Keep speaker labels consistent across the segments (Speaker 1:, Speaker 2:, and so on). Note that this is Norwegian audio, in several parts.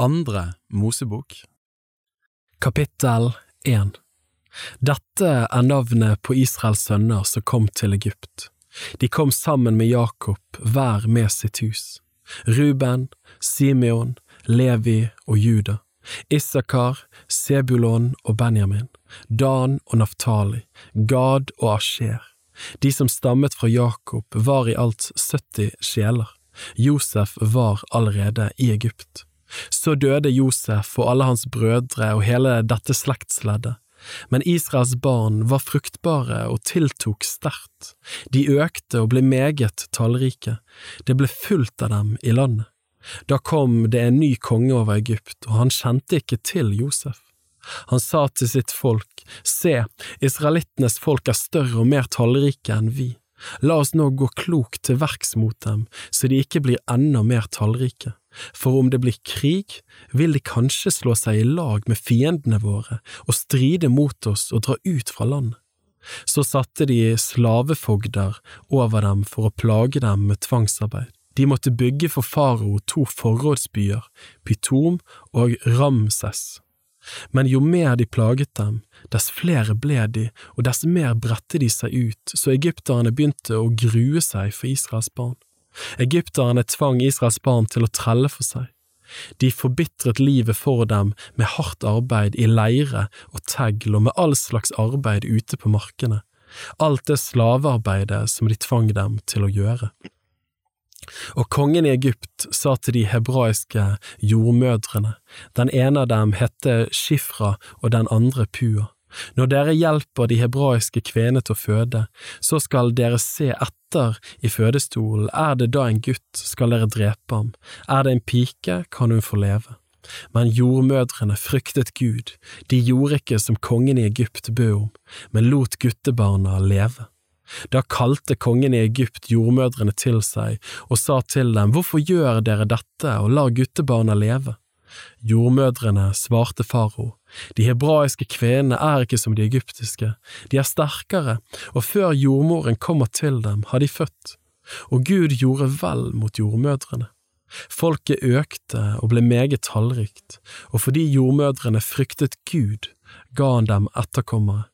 Speaker 1: Andre Mosebok
Speaker 2: Kapittel 1 Dette er navnet på Israels sønner som kom til Egypt. De kom sammen med Jakob, hver med sitt hus. Ruben, Simeon, Levi og Juda, Isakar, Sebulon og Benjamin, Dan og Naftali, Gad og Asher. De som stammet fra Jakob var i alt 70 sjeler. Josef var allerede i Egypt. Så døde Josef og alle hans brødre og hele dette slektsleddet. Men Israels barn var fruktbare og tiltok sterkt. De økte og ble meget tallrike. Det ble fullt av dem i landet. Da kom det en ny konge over Egypt, og han kjente ikke til Josef. Han sa til sitt folk, Se, israelittenes folk er større og mer tallrike enn vi. La oss nå gå klokt til verks mot dem, så de ikke blir enda mer tallrike. For om det blir krig, vil de kanskje slå seg i lag med fiendene våre og stride mot oss og dra ut fra land. Så satte de slavefogder over dem for å plage dem med tvangsarbeid. De måtte bygge for farao to forrådsbyer, Pytom og Ramses. Men jo mer de plaget dem, dess flere ble de, og dess mer bredte de seg ut, så egypterne begynte å grue seg for Israels barn. Egypterne tvang Israels barn til å trelle for seg. De forbitret livet for dem med hardt arbeid i leire og tegl og med all slags arbeid ute på markene, alt det slavearbeidet som de tvang dem til å gjøre. Og kongen i Egypt sa til de hebraiske jordmødrene, den ene av dem hette Shifra og den andre Pua. Når dere hjelper de hebraiske kvenene til å føde, så skal dere se etter i fødestolen, er det da en gutt, skal dere drepe ham, er det en pike, kan hun få leve. Men jordmødrene fryktet Gud, de gjorde ikke som kongen i Egypt bød om, men lot guttebarna leve. Da kalte kongen i Egypt jordmødrene til seg og sa til dem, Hvorfor gjør dere dette og lar guttebarna leve? Jordmødrene svarte farao, De hebraiske kvenene er ikke som de egyptiske, de er sterkere, og før jordmoren kommer til dem, har de født. Og Gud gjorde vel mot jordmødrene. Folket økte og ble meget tallrikt, og fordi jordmødrene fryktet Gud, ga han dem etterkommere.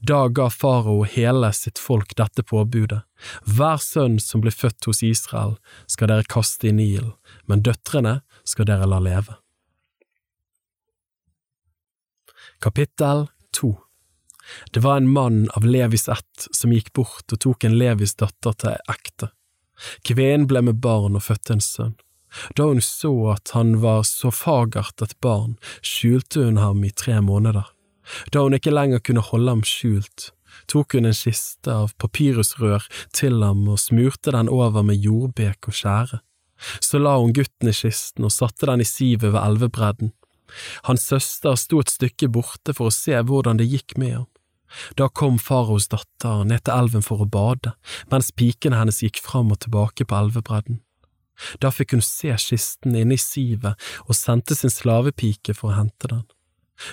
Speaker 2: Da ga farao hele sitt folk dette påbudet, hver sønn som blir født hos Israel skal dere kaste i Nilen, men døtrene skal dere la leve. Kapittel 2 Det var en mann av Levis ett som gikk bort og tok en Levis datter til ekte. Kvinnen ble med barn og fødte en sønn. Da hun så at han var så fagert et barn, skjulte hun ham i tre måneder. Da hun ikke lenger kunne holde ham skjult, tok hun en kiste av papyrusrør til ham og smurte den over med jordbek og skjære. Så la hun gutten i kisten og satte den i sivet ved elvebredden. Hans søster sto et stykke borte for å se hvordan det gikk med ham. Da kom faraos datter ned til elven for å bade, mens pikene hennes gikk fram og tilbake på elvebredden. Da fikk hun se kisten inne i sivet og sendte sin slavepike for å hente den.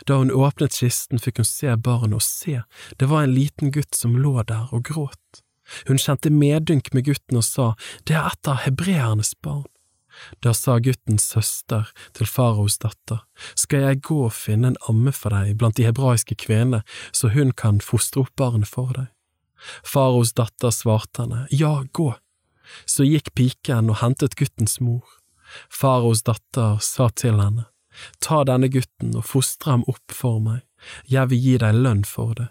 Speaker 2: Da hun åpnet kisten, fikk hun se barnet, og se, det var en liten gutt som lå der og gråt. Hun kjente medynk med gutten og sa, det er et av hebreernes barn. Da sa guttens søster til faraos datter, skal jeg gå og finne en amme for deg blant de hebraiske kvenene, så hun kan fostre opp barnet for deg. Faraos datter svarte henne, ja, gå. Så gikk piken og hentet guttens mor. Faraos datter sa til henne, Ta denne gutten og fostre ham opp for meg, jeg vil gi deg lønn for det.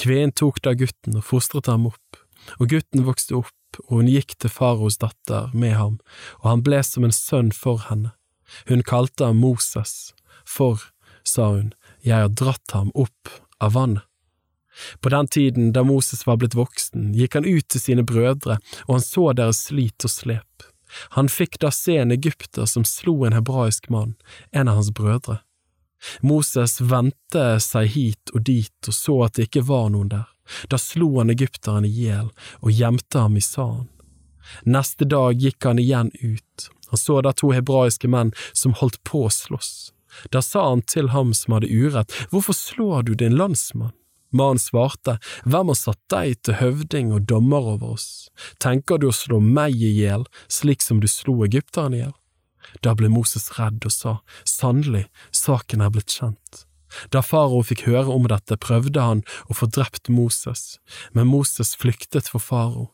Speaker 2: Kvinnen tok da gutten og fostret ham opp, og gutten vokste opp, og hun gikk til faraos datter med ham, og han ble som en sønn for henne. Hun kalte ham Moses, for, sa hun, jeg har dratt ham opp av vannet. På den tiden da Moses var blitt voksen, gikk han ut til sine brødre, og han så deres slit og slep. Han fikk da se en egypter som slo en hebraisk mann, en av hans brødre. Moses vendte seg hit og dit og så at det ikke var noen der. Da slo han egypteren i hjel og gjemte ham i sand. Neste dag gikk han igjen ut. Han så da to hebraiske menn som holdt på å slåss. Da sa han til ham som hadde urett, Hvorfor slår du din landsmann? Mannen svarte, Hvem har satt deg til høvding og dommer over oss? Tenker du å slå meg i hjel, slik som du slo egypteren i hjel? Da ble Moses redd og sa, sannelig, saken er blitt kjent. Da farao fikk høre om dette, prøvde han å få drept Moses, men Moses flyktet for farao.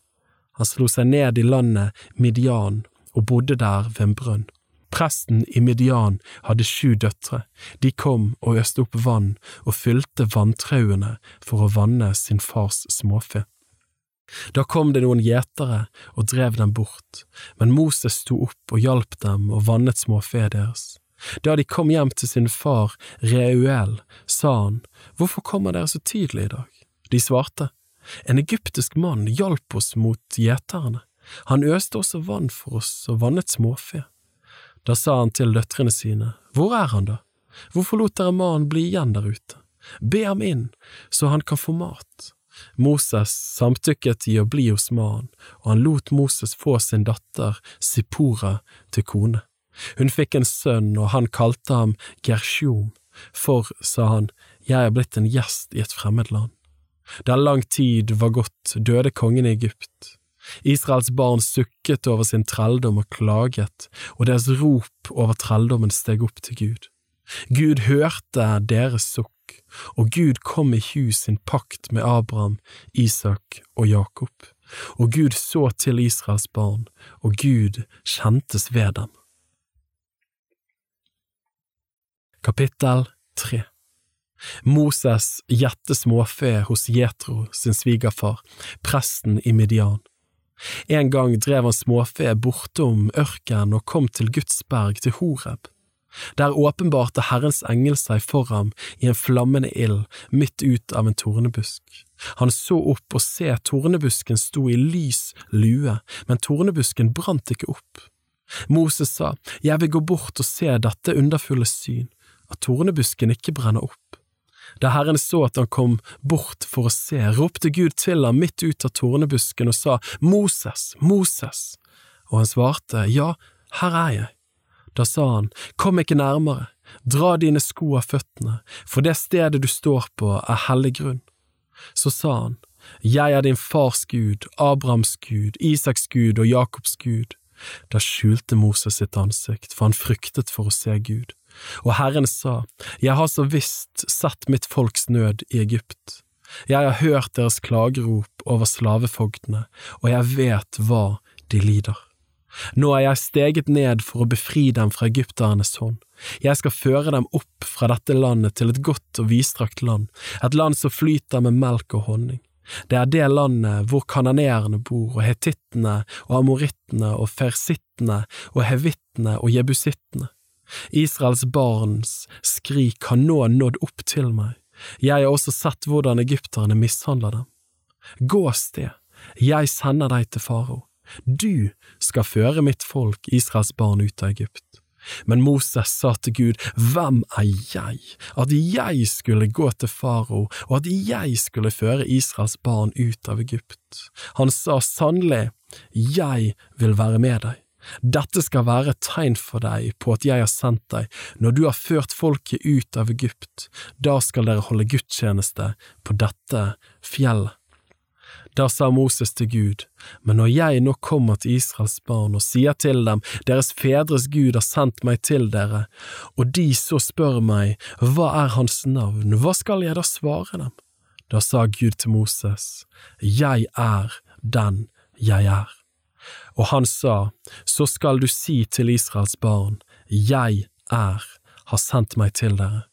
Speaker 2: Han slo seg ned i landet Midian og bodde der ved en brønn. Presten i Midian hadde sju døtre, de kom og øste opp vann og fylte vanntrauene for å vanne sin fars småfe. Da kom det noen gjetere og drev dem bort, men Moses sto opp og hjalp dem og vannet småfe deres. Da de kom hjem til sin far Reuel, sa han, Hvorfor kommer dere så tidlig i dag? De svarte, En egyptisk mann hjalp oss mot gjeterne. Han øste også vann for oss og vannet småfe. Da sa han til døtrene sine, Hvor er han da? Hvorfor lot dere mannen bli igjen der ute? Be ham inn, så han kan få mat. Moses samtykket i å bli hos mannen, og han lot Moses få sin datter Sippora til kone. Hun fikk en sønn, og han kalte ham Gershom, for, sa han, jeg er blitt en gjest i et fremmed land. Da lang tid var gått, døde kongen i Egypt. Israels barn sukket over sin trelldom og klaget, og deres rop over trelldommen steg opp til Gud. Gud hørte deres sukk, og Gud kom i hus sin pakt med Abraham, Isak og Jakob, og Gud så til Israels barn, og Gud kjentes ved dem. Kapittel 3 Moses gjette småfe hos Jetro sin svigerfar, presten i Midian. En gang drev han småfe bortom ørkenen og kom til Gudsberg, til Horeb. Der åpenbarte Herrens engel seg for ham i en flammende ild midt ut av en tornebusk. Han så opp og se tornebusken sto i lys lue, men tornebusken brant ikke opp. Moses sa, Jeg vil gå bort og se dette underfulle syn, at tornebusken ikke brenner opp. Da Herren så at han kom bort for å se, ropte Gud til ham midt ut av tornebusken og sa, Moses, Moses, og han svarte, Ja, her er jeg. Da sa han, Kom ikke nærmere, dra dine sko av føttene, for det stedet du står på er hellig grunn. Så sa han, Jeg er din fars Gud, Abrahams Gud, Isaks Gud og Jakobs Gud. Da skjulte Moses sitt ansikt, for han fryktet for å se Gud. Og Herren sa, Jeg har så visst sett mitt folks nød i Egypt. Jeg har hørt deres klagerop over slavefogdene, og jeg vet hva de lider. Nå er jeg steget ned for å befri dem fra egypternes hånd. Jeg skal føre dem opp fra dette landet til et godt og vidstrakt land, et land som flyter med melk og honning. Det er det landet hvor kananeerne bor, og hetittene og amorittene og fersittene og hevittene og jebusittene. Israels barns skrik har nå nådd opp til meg, jeg har også sett hvordan egypterne mishandler dem. Gå av sted, jeg sender deg til farao, du skal føre mitt folk, Israels barn, ut av Egypt. Men Moses sa til Gud, Hvem er jeg, at jeg skulle gå til farao, og at jeg skulle føre Israels barn ut av Egypt? Han sa sannelig, Jeg vil være med deg. Dette skal være et tegn for deg på at jeg har sendt deg, når du har ført folket ut av Egypt, da skal dere holde gudstjeneste på dette fjellet. Da sa Moses til Gud, men når jeg nå kommer til Israels barn og sier til dem, deres fedres Gud har sendt meg til dere, og de så spør meg, hva er hans navn, hva skal jeg da svare dem? Da sa Gud til Moses, jeg er den jeg er. Og han sa, Så skal du si til Israels barn, Jeg er, har sendt meg til dere.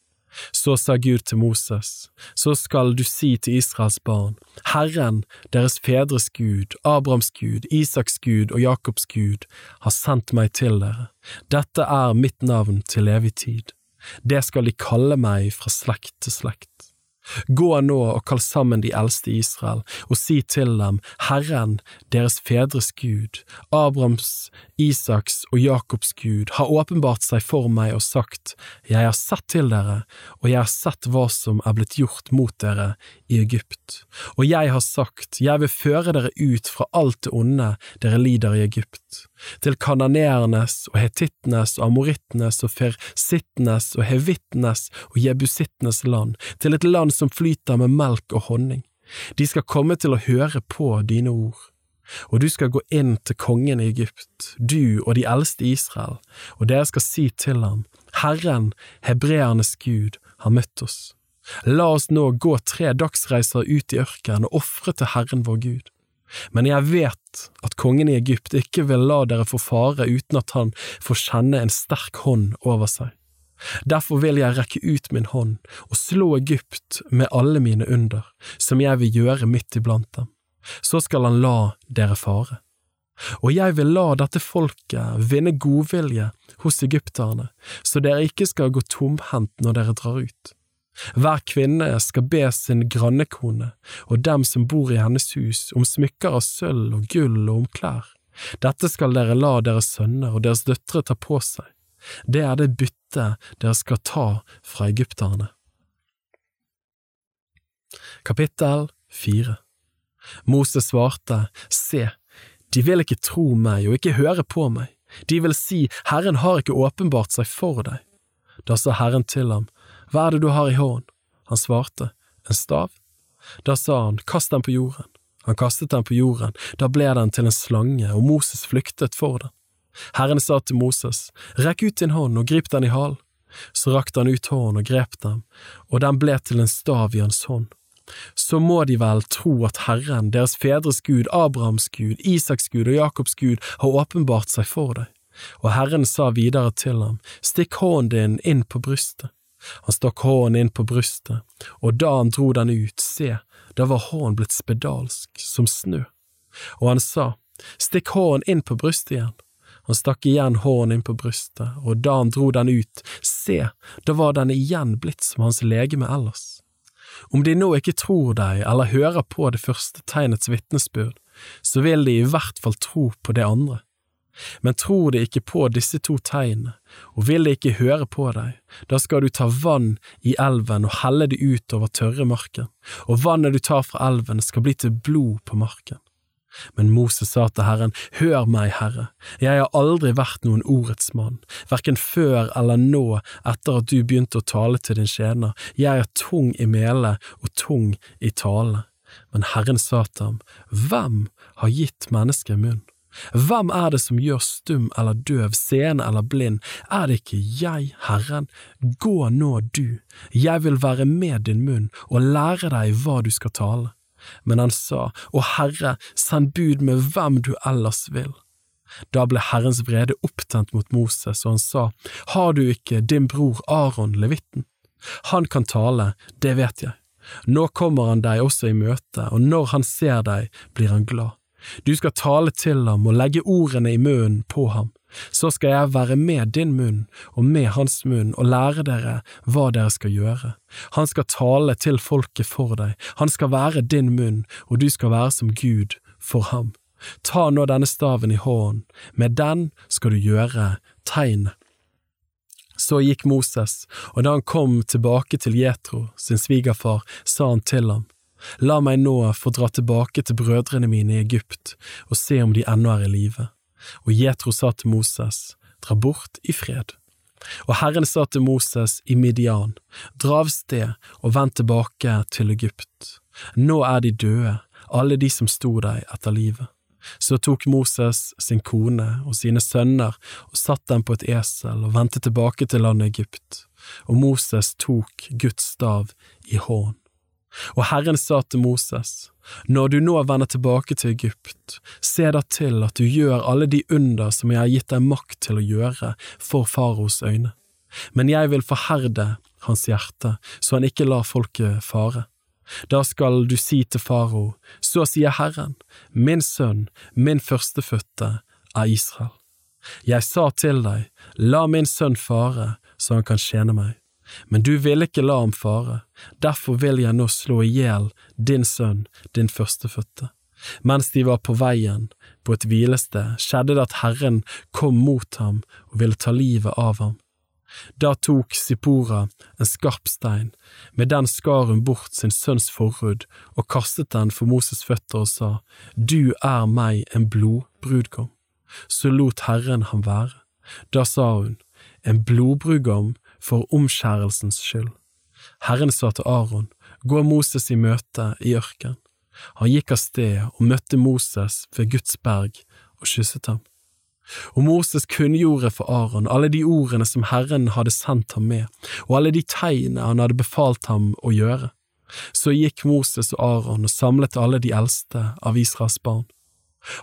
Speaker 2: Så sa Gud til Moses, så skal du si til Israels barn, Herren, deres fedres Gud, Abrahams Gud, Isaks Gud og Jakobs Gud, har sendt meg til dere. Dette er mitt navn til evig tid. Det skal de kalle meg fra slekt til slekt. Gå nå og kall sammen de eldste i Israel, og si til dem, Herren, deres fedres Gud, Abrahams, Isaks og Jakobs Gud, har åpenbart seg for meg og sagt, Jeg har sett til dere, og jeg har sett hva som er blitt gjort mot dere i Egypt, og jeg har sagt, Jeg vil føre dere ut fra alt det onde dere lider i Egypt, til kananeernes og hetittenes og amorittenes og fersittenes og hevittenes og jebusittenes land, til et land som flyter med melk og honning. De skal komme til å høre på dine ord. Og du skal gå inn til kongen i Egypt, du og de eldste i Israel, og dere skal si til ham, Herren, hebreernes Gud, har møtt oss. La oss nå gå tre dagsreiser ut i ørkenen og ofre til Herren vår Gud. Men jeg vet at kongen i Egypt ikke vil la dere få fare uten at han får kjenne en sterk hånd over seg. Derfor vil jeg rekke ut min hånd og slå Egypt med alle mine under, som jeg vil gjøre midt iblant dem. Så skal han la dere fare. Og jeg vil la dette folket vinne godvilje hos egypterne, så dere ikke skal gå tomhendt når dere drar ut. Hver kvinne skal be sin grannekone og dem som bor i hennes hus om smykker av sølv og gull og om klær. Dette skal dere la deres sønner og deres døtre ta på seg. Det er det byttet dere skal ta fra egypterne. Kapittel 4 Moses svarte, Se, de vil ikke tro meg og ikke høre på meg. De vil si, Herren har ikke åpenbart seg for deg. Da sa Herren til ham, hva er det du har i hånden? Han svarte, En stav. Da sa han, Kast den på jorden. Han kastet den på jorden, da ble den til en slange, og Moses flyktet for den. Herren sa til Moses, Rekk ut din hånd og grip den i halen. Så rakte han ut hånden og grep den, og den ble til en stav i hans hånd. Så må de vel tro at Herren, deres fedres Gud, Abrahams Gud, Isaks Gud og Jakobs Gud, har åpenbart seg for deg. Og Herren sa videre til ham, Stikk hånden din inn på brystet. Han stakk hånden inn på brystet, og da han dro den ut, se, da var hånden blitt spedalsk som snø. Og han sa, Stikk hånden inn på brystet igjen. Han stakk igjen hånden inn på brystet, og da han dro den ut, se, da var den igjen blitt som hans legeme ellers. Om de nå ikke tror deg eller hører på det første tegnets vitnesbyrd, så vil de i hvert fall tro på det andre. Men tror de ikke på disse to tegnene, og vil de ikke høre på deg, da skal du ta vann i elven og helle det ut over tørre marken, og vannet du tar fra elven skal bli til blod på marken. Men Moses sa til Herren, Hør meg, Herre, jeg har aldri vært noen ordets mann, verken før eller nå etter at du begynte å tale til din tjener, jeg er tung i mele og tung i tale. Men Herren sa til ham, Hvem har gitt mennesket munn? Hvem er det som gjør stum eller døv, seende eller blind? Er det ikke jeg, Herren? Gå nå du, jeg vil være med din munn og lære deg hva du skal tale. Men han sa, Å Herre, send bud med hvem du ellers vil. Da ble Herrens vrede opptent mot Moses, og han sa, Har du ikke din bror Aron, levitten? Han kan tale, det vet jeg. Nå kommer han deg også i møte, og når han ser deg, blir han glad. Du skal tale til ham og legge ordene i munnen på ham. Så skal jeg være med din munn og med hans munn og lære dere hva dere skal gjøre. Han skal tale til folket for deg, han skal være din munn, og du skal være som Gud for ham. Ta nå denne staven i hånden, med den skal du gjøre tegn. Så gikk Moses, og da han kom tilbake til Jetro, sin svigerfar, sa han til ham, La meg nå få dra tilbake til brødrene mine i Egypt og se om de ennå er i live. Og Jetro sa til Moses, dra bort i fred. Og Herren sa til Moses i Midian, dra av sted og vend tilbake til Egypt. Nå er de døde, alle de som sto deg etter livet. Så tok Moses sin kone og sine sønner og satt dem på et esel og vendte tilbake til landet Egypt, og Moses tok Guds stav i hånd. Og Herren sa til Moses, Når du nå vender tilbake til Egypt, se da til at du gjør alle de under som jeg har gitt deg makt til å gjøre for faraos øyne. Men jeg vil forherde hans hjerte, så han ikke lar folket fare. Da skal du si til farao, så sier Herren, min sønn, min førstefødte, er Israel. Jeg sa til deg, la min sønn fare, så han kan tjene meg. Men du ville ikke la ham fare, derfor vil jeg nå slå i hjel din sønn, din førstefødte. Mens de var på veien, på et hvilested, skjedde det at Herren kom mot ham og ville ta livet av ham. Da tok Sippora en skarp stein, med den skar hun bort sin sønns forhud og kastet den for Moses' føtter og sa, Du er meg en blodbrudgom. Så lot Herren ham være. Da sa hun, En blodbrudgom for omskjærelsens skyld. Herren sa til Aron, gå Moses i møte i ørken. Han gikk av sted og møtte Moses ved Guds berg og kysset ham. Og Moses kunngjorde for Aron alle de ordene som Herren hadde sendt ham med, og alle de tegnene han hadde befalt ham å gjøre. Så gikk Moses og Aron og samlet alle de eldste av Israels barn.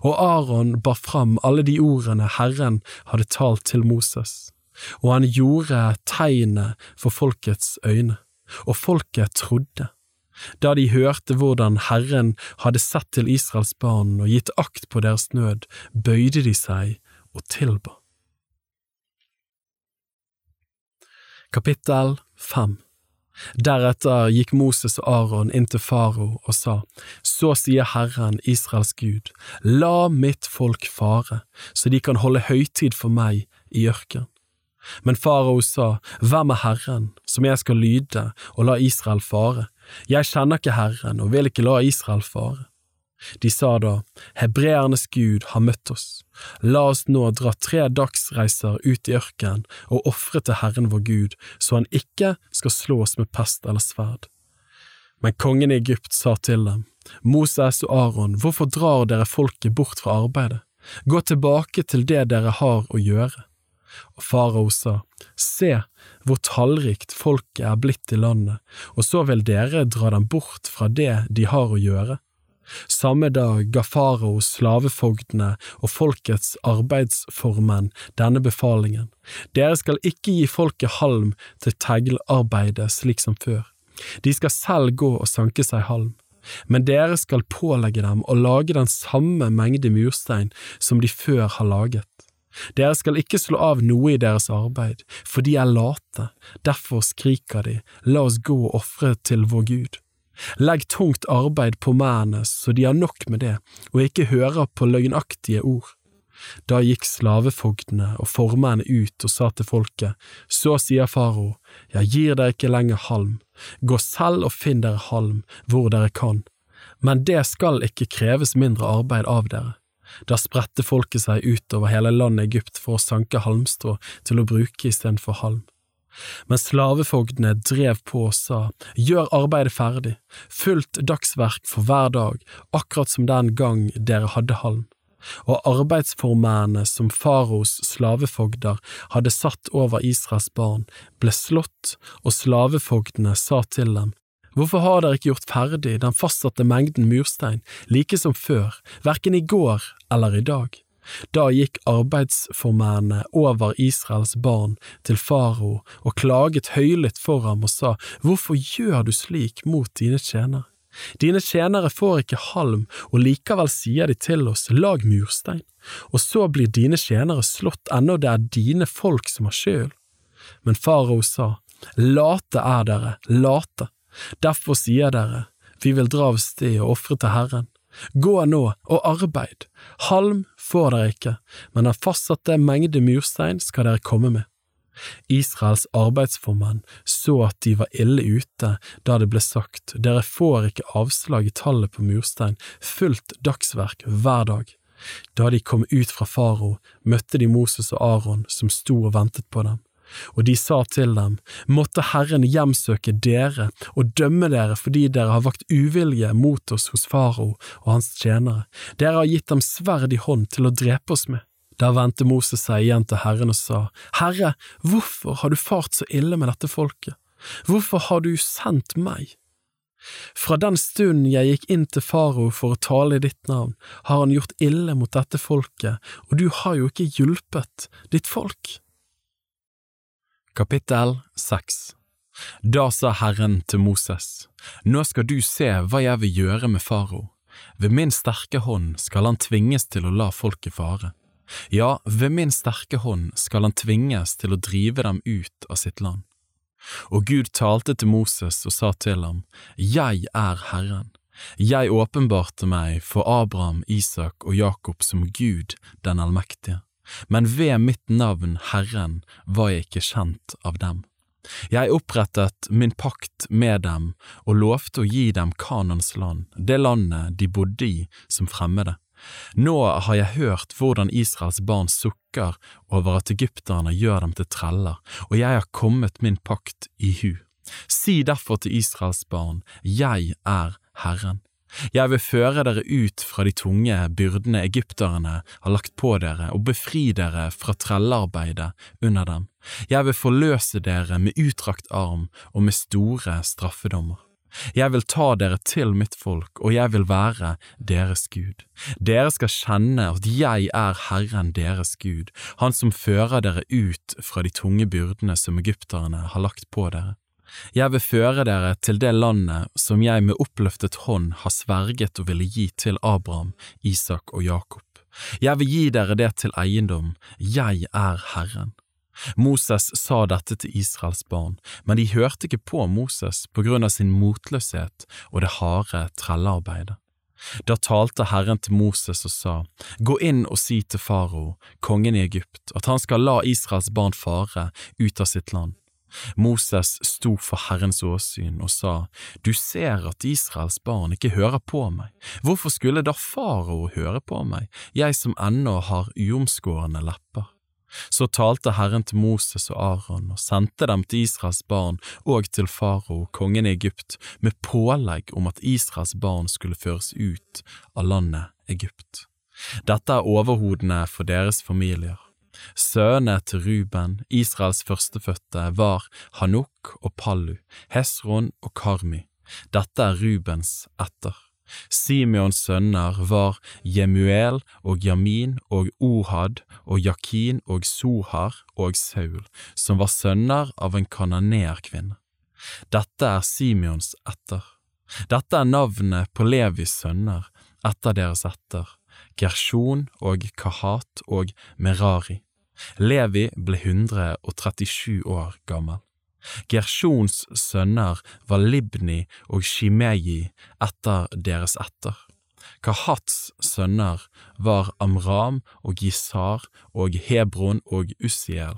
Speaker 2: Og Aron bar fram alle de ordene Herren hadde talt til Moses, og han gjorde tegnet for folkets øyne, og folket trodde. Da de hørte hvordan Herren hadde sett til Israels barn og gitt akt på deres nød, bøyde de seg og tilba. Kapittel 5 Deretter gikk Moses og Aron inn til faro og sa, Så sier Herren, Israels Gud, la mitt folk fare, så de kan holde høytid for meg i ørken. Men farao sa, Hvem er Herren, som jeg skal lyde og la Israel fare? Jeg kjenner ikke Herren og vil ikke la Israel fare. De sa da, Hebreernes Gud har møtt oss, la oss nå dra tre dagsreiser ut i ørkenen og ofre til Herren vår Gud, så han ikke skal slå oss med pest eller sverd. Men kongen i Egypt sa til dem, Moses og Aron, hvorfor drar dere folket bort fra arbeidet? Gå tilbake til det dere har å gjøre. Og farao sa, Se hvor tallrikt folket er blitt i landet, og så vil dere dra dem bort fra det de har å gjøre. Samme dag ga farao slavefogdene og folkets arbeidsformenn denne befalingen, dere skal ikke gi folket halm til teglarbeidet slik som før, de skal selv gå og sanke seg halm, men dere skal pålegge dem å lage den samme mengde murstein som de før har laget. Dere skal ikke slå av noe i deres arbeid, for de er late, derfor skriker de, la oss gå og ofre til vår Gud. Legg tungt arbeid på mennene så de har nok med det, og ikke hører på løgnaktige ord. Da gikk slavefogdene og formennene ut og sa til folket, så sier farao, jeg gir dere ikke lenger halm, gå selv og finn dere halm hvor dere kan, men det skal ikke kreves mindre arbeid av dere. Da spredte folket seg ut over hele landet Egypt for å sanke halmstrå til å bruke istedenfor halm. Men slavefogdene drev på og sa, gjør arbeidet ferdig, fullt dagsverk for hver dag, akkurat som den gang dere hadde halm. Og arbeidsformennene som faraos slavefogder hadde satt over Israels barn, ble slått, og slavefogdene sa til dem, Hvorfor har dere ikke gjort ferdig den fastsatte mengden murstein, like som før, verken i går eller i dag? Da gikk arbeidsformennene over Israels barn til farao og klaget høylytt for ham og sa, Hvorfor gjør du slik mot dine tjenere? Dine tjenere får ikke halm, og likevel sier de til oss, lag murstein, og så blir dine tjenere slått ennå det er dine folk som har skyld. Men farao sa, late er dere, late, derfor sier dere, vi vil dra av sted og ofre til Herren. Gå nå og arbeid, halm får dere ikke, men den fastsatte mengde murstein skal dere komme med. Israels arbeidsformenn så at de var ille ute da det ble sagt, dere får ikke avslag i tallet på murstein, fullt dagsverk hver dag. Da de kom ut fra faro, møtte de Moses og Aron som sto og ventet på dem. Og de sa til dem, måtte Herren hjemsøke dere og dømme dere fordi dere har vakt uvilje mot oss hos farao og hans tjenere, dere har gitt dem sverd i hånd til å drepe oss med. Da vendte Moses seg igjen til Herren og sa, Herre, hvorfor har du fart så ille med dette folket? Hvorfor har du sendt meg? Fra den stunden jeg gikk inn til farao for å tale i ditt navn, har han gjort ille mot dette folket, og du har jo ikke hjulpet ditt folk. Kapittel 6 Da sa Herren til Moses, Nå skal du se hva jeg vil gjøre med farao. Ved min sterke hånd skal han tvinges til å la folk i fare. Ja, ved min sterke hånd skal han tvinges til å drive dem ut av sitt land. Og Gud talte til Moses og sa til ham, Jeg er Herren. Jeg åpenbarte meg for Abraham, Isak og Jakob som Gud den allmektige men ved mitt navn Herren var jeg ikke kjent av dem. Jeg opprettet min pakt med dem og lovte å gi dem Kanons land, det landet de bodde i som fremmede. Nå har jeg hørt hvordan Israels barn sukker over at egypterne gjør dem til treller, og jeg har kommet min pakt i hu. Si derfor til Israels barn, jeg er Herren. Jeg vil føre dere ut fra de tunge byrdene egypterne har lagt på dere, og befri dere fra trellearbeidet under dem. Jeg vil forløse dere med utdrakt arm og med store straffedommer. Jeg vil ta dere til mitt folk, og jeg vil være deres Gud. Dere skal kjenne at jeg er Herren deres Gud, Han som fører dere ut fra de tunge byrdene som egypterne har lagt på dere. Jeg vil føre dere til det landet som jeg med oppløftet hånd har sverget og ville gi til Abraham, Isak og Jakob. Jeg vil gi dere det til eiendom, jeg er Herren. Moses sa dette til Israels barn, men de hørte ikke på Moses på grunn av sin motløshet og det harde trellearbeidet. Da talte Herren til Moses og sa, Gå inn og si til farao, kongen i Egypt, at han skal la Israels barn fare ut av sitt land. Moses sto for Herrens åsyn og sa, Du ser at Israels barn ikke hører på meg, hvorfor skulle da farao høre på meg, jeg som ennå har uomskårne lepper? Så talte Herren til Moses og Aron og sendte dem til Israels barn og til farao, kongen i Egypt, med pålegg om at Israels barn skulle føres ut av landet Egypt. Dette er overhodene for deres familier. Sønnene til Ruben, Israels førstefødte, var Hanuk og Pallu, Hesron og Karmi. Dette er Rubens etter. Simeons sønner var Jemuel og Jamin og Ohad og Jakin og Sohar og Saul, som var sønner av en kananeerkvinne. Dette er Simeons etter. Dette er navnet på Levis sønner etter deres etter, Gershon og Kahat og Merari. Levi ble 137 år gammel. Gersjons sønner var Libni og Shimeji etter deres etter. Kahats sønner var Amram og Gisar og Hebron og Ussiel.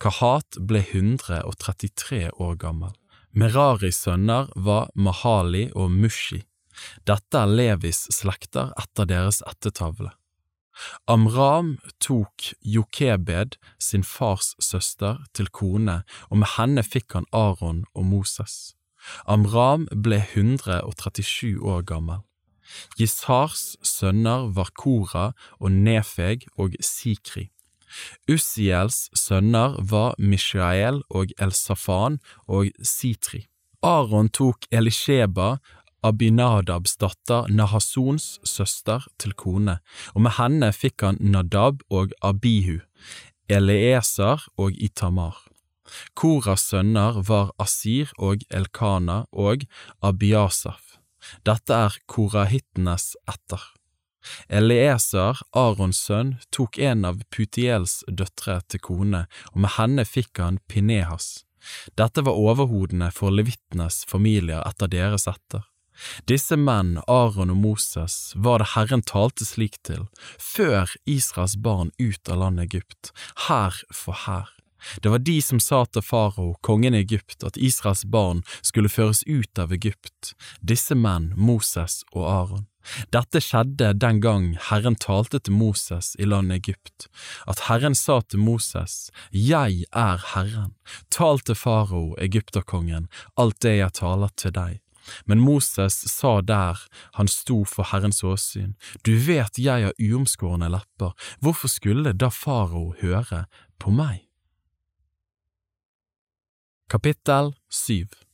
Speaker 2: Kahat ble 133 år gammel. Meraris sønner var Mahali og Mushi. Dette er Levis slekter etter deres ættetavle. Amram tok Jokebed, sin fars søster, til kone, og med henne fikk han Aron og Moses. Amram ble 137 år gammel. Gisars sønner var Kora og Nefeg og Sikri. Ussiels sønner var Mishael og Elsafan og Sitri. Aron tok Elisheba, Abinadabs datter Nahasons søster til kone, og med henne fikk han Nadab og Abihu, Eleeser og Itamar. Koras sønner var Asir og Elkana og Abiasaf. Dette er korahittenes etter. Eleeser, Arons sønn, tok en av Putiels døtre til kone, og med henne fikk han Pinehas. Dette var overhodene for levittenes familier etter deres etter. Disse menn, Aron og Moses, var det Herren talte slik til, før Israels barn ut av landet Egypt, hær for hær. Det var de som sa til farao, kongen i Egypt, at Israels barn skulle føres ut av Egypt, disse menn, Moses og Aron. Dette skjedde den gang Herren talte til Moses i landet Egypt, at Herren sa til Moses, Jeg er Herren, tal til farao, egypterkongen, alt det jeg taler til deg. Men Moses sa der han sto for Herrens åsyn, Du vet jeg har uomskårne lepper, hvorfor skulle da farao høre på meg? Kapittel 7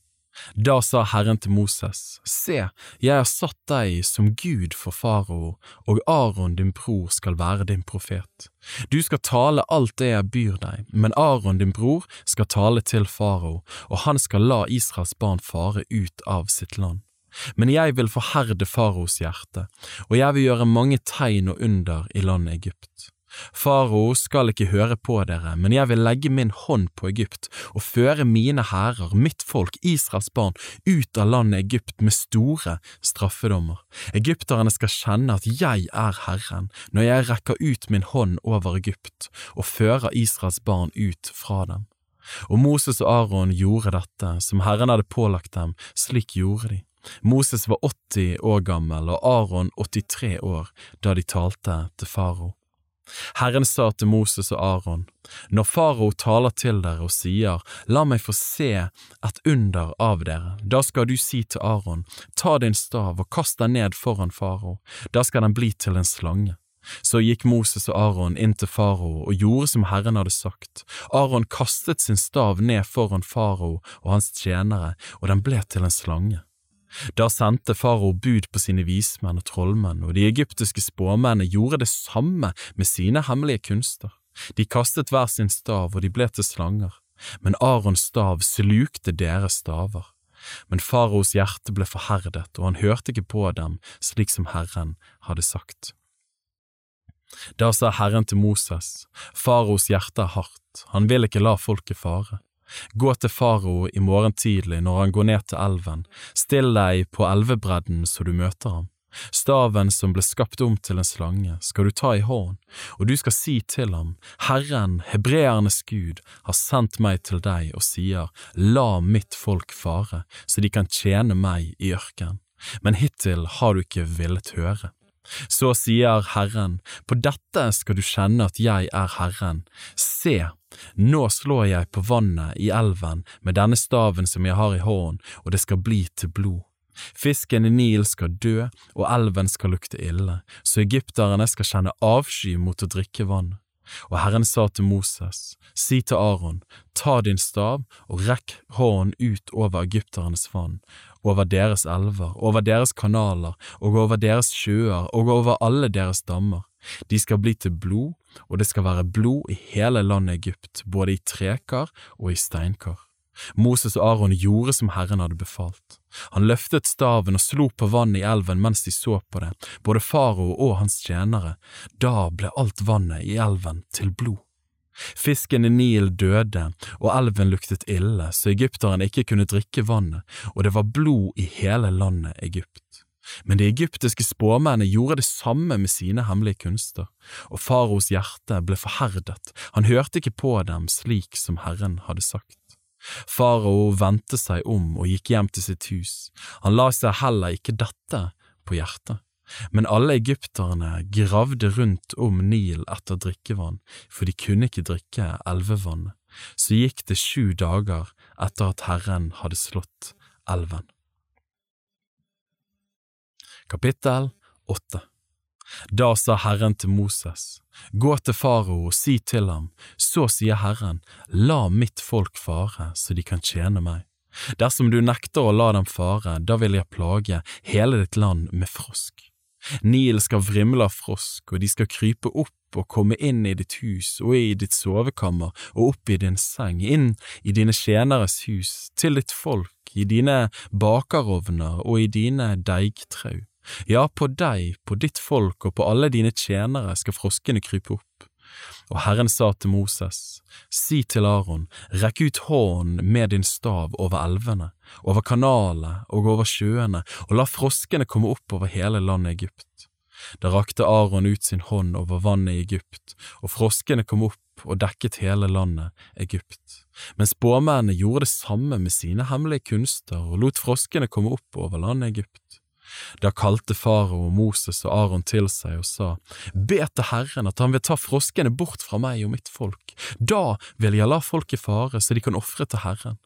Speaker 2: da sa Herren til Moses, Se, jeg har satt deg som Gud for farao, og Aron din bror skal være din profet. Du skal tale alt det jeg byr deg, men Aron din bror skal tale til farao, og han skal la Israels barn fare ut av sitt land. Men jeg vil forherde faraos hjerte, og jeg vil gjøre mange tegn og under i landet Egypt. Farao skal ikke høre på dere, men jeg vil legge min hånd på Egypt og føre mine hærer, mitt folk, Israels barn, ut av landet Egypt med store straffedommer. Egypterne skal kjenne at jeg er Herren når jeg rekker ut min hånd over Egypt og fører Israels barn ut fra dem. Og Moses og Aron gjorde dette, som Herren hadde pålagt dem, slik gjorde de. Moses var 80 år gammel og Aron 83 år da de talte til farao. Herren sa til Moses og Aron, Når farao taler til dere og sier, La meg få se et under av dere, da skal du si til Aron, Ta din stav og kast den ned foran farao, da skal den bli til en slange. Så gikk Moses og Aron inn til farao og gjorde som Herren hadde sagt. Aron kastet sin stav ned foran farao og hans tjenere, og den ble til en slange. Da sendte farao bud på sine vismenn og trollmenn, og de egyptiske spåmennene gjorde det samme med sine hemmelige kunster. De kastet hver sin stav, og de ble til slanger, men Arons stav slukte deres staver. Men faraos hjerte ble forherdet, og han hørte ikke på dem slik som Herren hadde sagt. Da sa Herren til Moses, faraos hjerte er hardt, han vil ikke la folket fare. Gå til farao i morgen tidlig når han går ned til elven, still deg på elvebredden så du møter ham. Staven som ble skapt om til en slange, skal du ta i hånd, og du skal si til ham, Herren, hebreernes Gud, har sendt meg til deg og sier, la mitt folk fare, så de kan tjene meg i ørkenen. Men hittil har du ikke villet høre. Så sier Herren, på dette skal du kjenne at jeg er Herren. Se, nå slår jeg på vannet i elven med denne staven som jeg har i hånden, og det skal bli til blod. Fisken i Nil skal dø, og elven skal lukte ille, så egypterne skal kjenne avsky mot å drikke vann. Og Herren sa til Moses, si til Aron, ta din stav og rekk hånden ut over egypternes vann, over deres elver, over deres kanaler og over deres sjøer og over alle deres dammer. De skal bli til blod, og det skal være blod i hele landet Egypt, både i trekar og i steinkar. Moses og Aron gjorde som Herren hadde befalt. Han løftet staven og slo på vannet i elven mens de så på det, både farao og hans tjenere. Da ble alt vannet i elven til blod. Fisken i Nil døde, og elven luktet ille, så egypterne ikke kunne drikke vannet, og det var blod i hele landet Egypt. Men de egyptiske spåmennene gjorde det samme med sine hemmelige kunster, og faraos hjerte ble forherdet, han hørte ikke på dem slik som Herren hadde sagt. Farao vendte seg om og gikk hjem til sitt hus, han la seg heller ikke dette på hjertet. Men alle egypterne gravde rundt om Nil etter drikkevann, for de kunne ikke drikke elvevannet. Så gikk det sju dager etter at Herren hadde slått elven. Kapittel 8 Da sa Herren til Moses, Gå til farao og si til ham, så sier Herren, la mitt folk fare så de kan tjene meg. Dersom du nekter å la dem fare, da vil jeg plage hele ditt land med frosk. Nil skal vrimle av frosk, og de skal krype opp og komme inn i ditt hus og i ditt sovekammer og opp i din seng, inn i dine tjeneres hus, til ditt folk, i dine bakerovner og i dine deigtrau. Ja, på deg, på ditt folk og på alle dine tjenere skal froskene krype opp. Og Herren sa til Moses, si til Aron, rekk ut hånden med din stav over elvene, over kanalene og over sjøene, og la froskene komme opp over hele landet Egypt. Da rakte Aron ut sin hånd over vannet i Egypt, og froskene kom opp og dekket hele landet Egypt. Men spåmennene gjorde det samme med sine hemmelige kunster og lot froskene komme opp over landet Egypt. Da kalte farao Moses og Aron til seg og sa, Be til Herren at han vil ta froskene bort fra meg og mitt folk, da vil jeg la folk i fare så de kan ofre til Herren.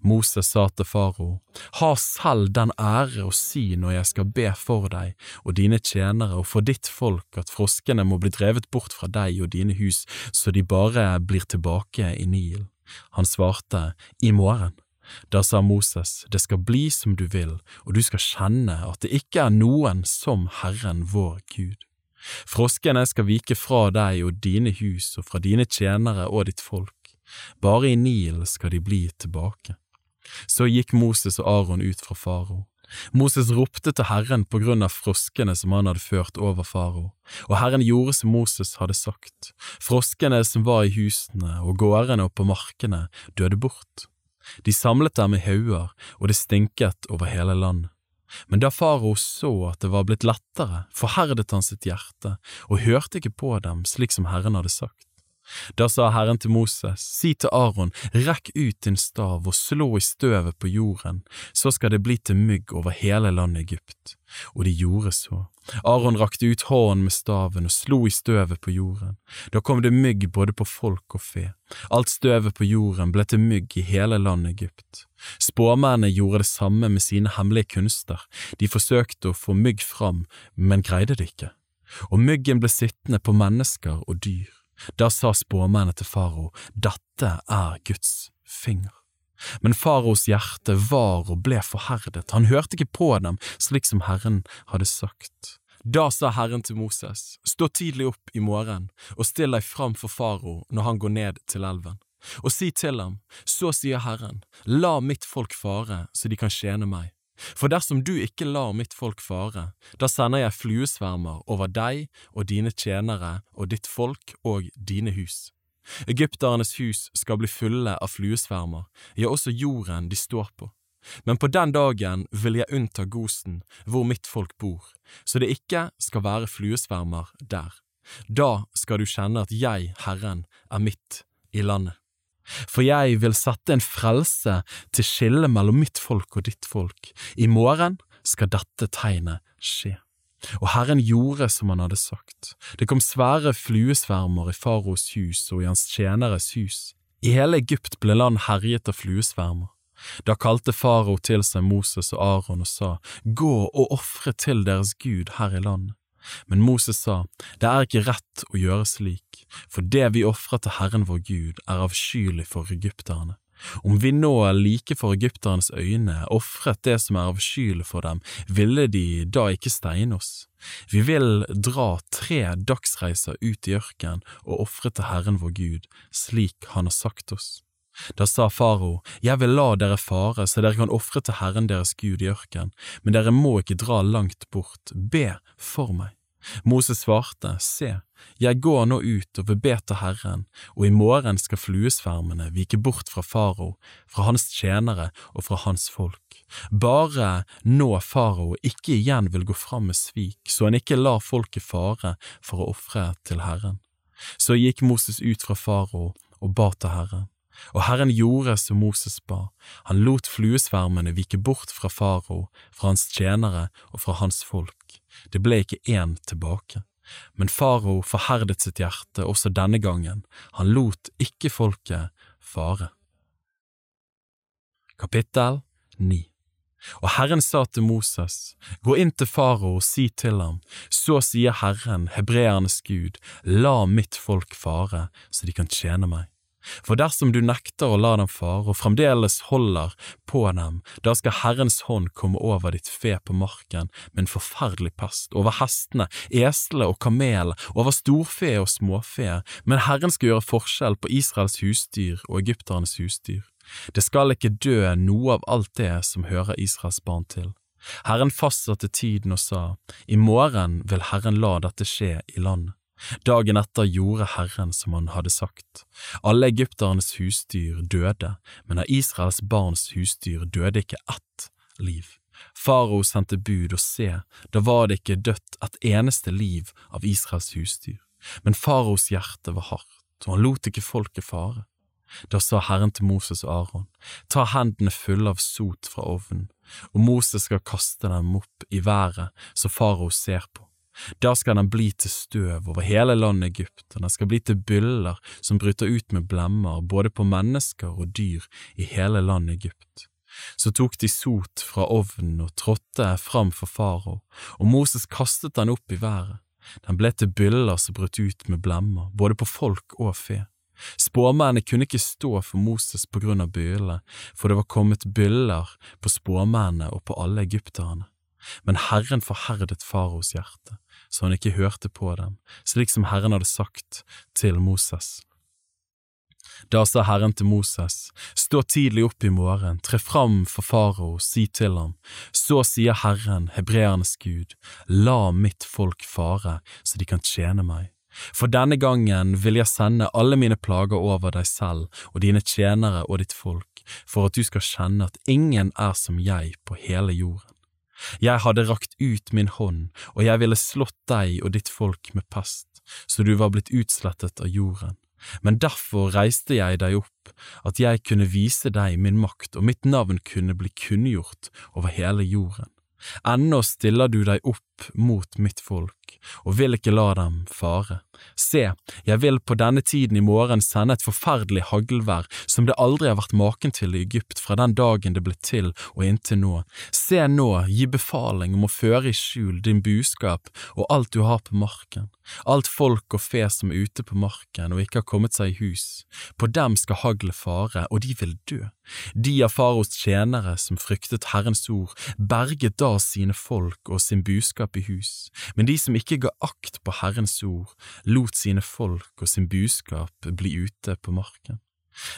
Speaker 2: Moses sa til farao, Ha selv den ære å si når jeg skal be for deg og dine tjenere og for ditt folk at froskene må bli drevet bort fra deg og dine hus så de bare blir tilbake i Nilen. Han svarte, I morgen. Da sa Moses, det skal bli som du vil, og du skal kjenne at det ikke er noen som Herren vår Gud. Froskene skal vike fra deg og dine hus og fra dine tjenere og ditt folk. Bare i Nil skal de bli tilbake. Så gikk Moses og Aron ut fra farao. Moses ropte til Herren på grunn av froskene som han hadde ført over farao, og Herren gjorde som Moses hadde sagt. Froskene som var i husene og gårdene og på markene, døde bort. De samlet dem i hauger, og det stinket over hele landet. Men da farao så at det var blitt lettere, forherdet han sitt hjerte og hørte ikke på dem slik som Herren hadde sagt. Da sa Herren til Moses, si til Aron, rekk ut din stav og slå i støvet på jorden, så skal det bli til mygg over hele landet Egypt. Og de gjorde så. Aron rakte ut hånden med staven og slo i støvet på jorden. Da kom det mygg både på folk og fe. Alt støvet på jorden ble til mygg i hele landet Egypt. Spåmennene gjorde det samme med sine hemmelige kunster, de forsøkte å få mygg fram, men greide det ikke. Og myggen ble sittende på mennesker og dyr. Da sa spåmennene til farao, dette er Guds finger. Men faraos hjerte var og ble forherdet, han hørte ikke på dem slik som Herren hadde sagt. Da sa Herren til Moses, stå tidlig opp i morgen og still deg fram for farao når han går ned til elven, og si til ham, så sier Herren, la mitt folk fare så de kan tjene meg. For dersom du ikke lar mitt folk fare, da sender jeg fluesvermer over deg og dine tjenere og ditt folk og dine hus. Egypternes hus skal bli fulle av fluesvermer, ja, også jorden de står på. Men på den dagen vil jeg unnta Gosen, hvor mitt folk bor, så det ikke skal være fluesvermer der. Da skal du kjenne at jeg, Herren, er midt i landet. For jeg vil sette en frelse til skille mellom mitt folk og ditt folk. I morgen skal dette tegnet skje. Og Herren gjorde som han hadde sagt. Det kom svære fluesvermer i faraos hus og i hans tjeneres hus. I hele Egypt ble land herjet av fluesvermer. Da kalte farao til seg Moses og Aron og sa, Gå og ofre til deres Gud her i landet. Men Moses sa, det er ikke rett å gjøre slik, for det vi ofrer til Herren vår Gud er avskyelig for egypterne. Om vi nå like for egypternes øyne ofret det som er avskyelig for dem, ville de da ikke steine oss? Vi vil dra tre dagsreiser ut i ørkenen og ofre til Herren vår Gud, slik han har sagt oss. Da sa farao, Jeg vil la dere fare så dere kan ofre til Herren deres Gud i ørkenen, men dere må ikke dra langt bort, be for meg. Moses svarte, Se, jeg går nå ut og vil be til Herren, og i morgen skal fluesvermene vike bort fra farao, fra hans tjenere og fra hans folk. Bare nå farao ikke igjen vil gå fram med svik, så han ikke lar folket fare for å ofre til Herren. Så gikk Moses ut fra farao og ba til Herren. Og Herren gjorde som Moses ba, han lot fluesvermene vike bort fra farao, fra hans tjenere og fra hans folk. Det ble ikke én tilbake. Men farao forherdet sitt hjerte også denne gangen, han lot ikke folket fare. Kapittel 9 Og Herren sa til Moses, Gå inn til farao og si til ham, så sier Herren, hebreernes Gud, la mitt folk fare, så de kan tjene meg. For dersom du nekter å la dem fare og fremdeles holder på dem, da skal Herrens hånd komme over ditt fe på marken med en forferdelig pest, over hestene, eslene og kamelen, over storfe og småfe, men Herren skal gjøre forskjell på Israels husdyr og egypternes husdyr. Det skal ikke dø noe av alt det som hører Israels barn til. Herren fastsatte tiden og sa, I morgen vil Herren la dette skje i landet. Dagen etter gjorde Herren som han hadde sagt. Alle egypternes husdyr døde, men av Israels barns husdyr døde ikke ett liv. Farao sendte bud, og se, da var det ikke dødt et eneste liv av Israels husdyr. Men faraos hjerte var hardt, og han lot ikke folket fare. Da sa Herren til Moses og Aron, ta hendene fulle av sot fra ovnen, og Moses skal kaste dem opp i været så farao ser på. Da skal den bli til støv over hele landet Egypt, og den skal bli til byller som bryter ut med blemmer både på mennesker og dyr i hele landet Egypt. Så tok de sot fra ovnen og trådte fram for farao, og Moses kastet den opp i været. Den ble til byller som brøt ut med blemmer, både på folk og fe. Spåmennene kunne ikke stå for Moses på grunn av byllene, for det var kommet byller på spåmennene og på alle egypterne. Men Herren forherdet faraos hjerte, så han ikke hørte på dem, slik som Herren hadde sagt til Moses. Da sa Herren til Moses, stå tidlig opp i morgen, tre fram for farao, si til ham, så sier Herren, hebreernes Gud, la mitt folk fare, så de kan tjene meg. For denne gangen vil jeg sende alle mine plager over deg selv og dine tjenere og ditt folk, for at du skal kjenne at ingen er som jeg på hele jorden. Jeg hadde rakt ut min hånd, og jeg ville slått deg og ditt folk med pest, så du var blitt utslettet av jorden.
Speaker 1: Men derfor reiste jeg deg opp, at jeg kunne vise deg min makt og mitt navn kunne bli kunngjort over hele jorden. Ennå stiller du deg opp mot mitt folk og vil ikke la dem fare. Se, jeg vil på denne tiden i morgen sende et forferdelig haglvær som det aldri har vært maken til i Egypt fra den dagen det ble til og inntil nå. Se nå, gi befaling om å føre i skjul din buskap og alt du har på marken, alt folk og fe som er ute på marken og ikke har kommet seg i hus. På dem skal haglet fare, og de vil dø. De av faros tjenere som fryktet Herrens ord, berget da sine folk og sin buskap i hus, men de som ikke ga akt på Herrens ord, lot sine folk og sin buskap bli ute på marken.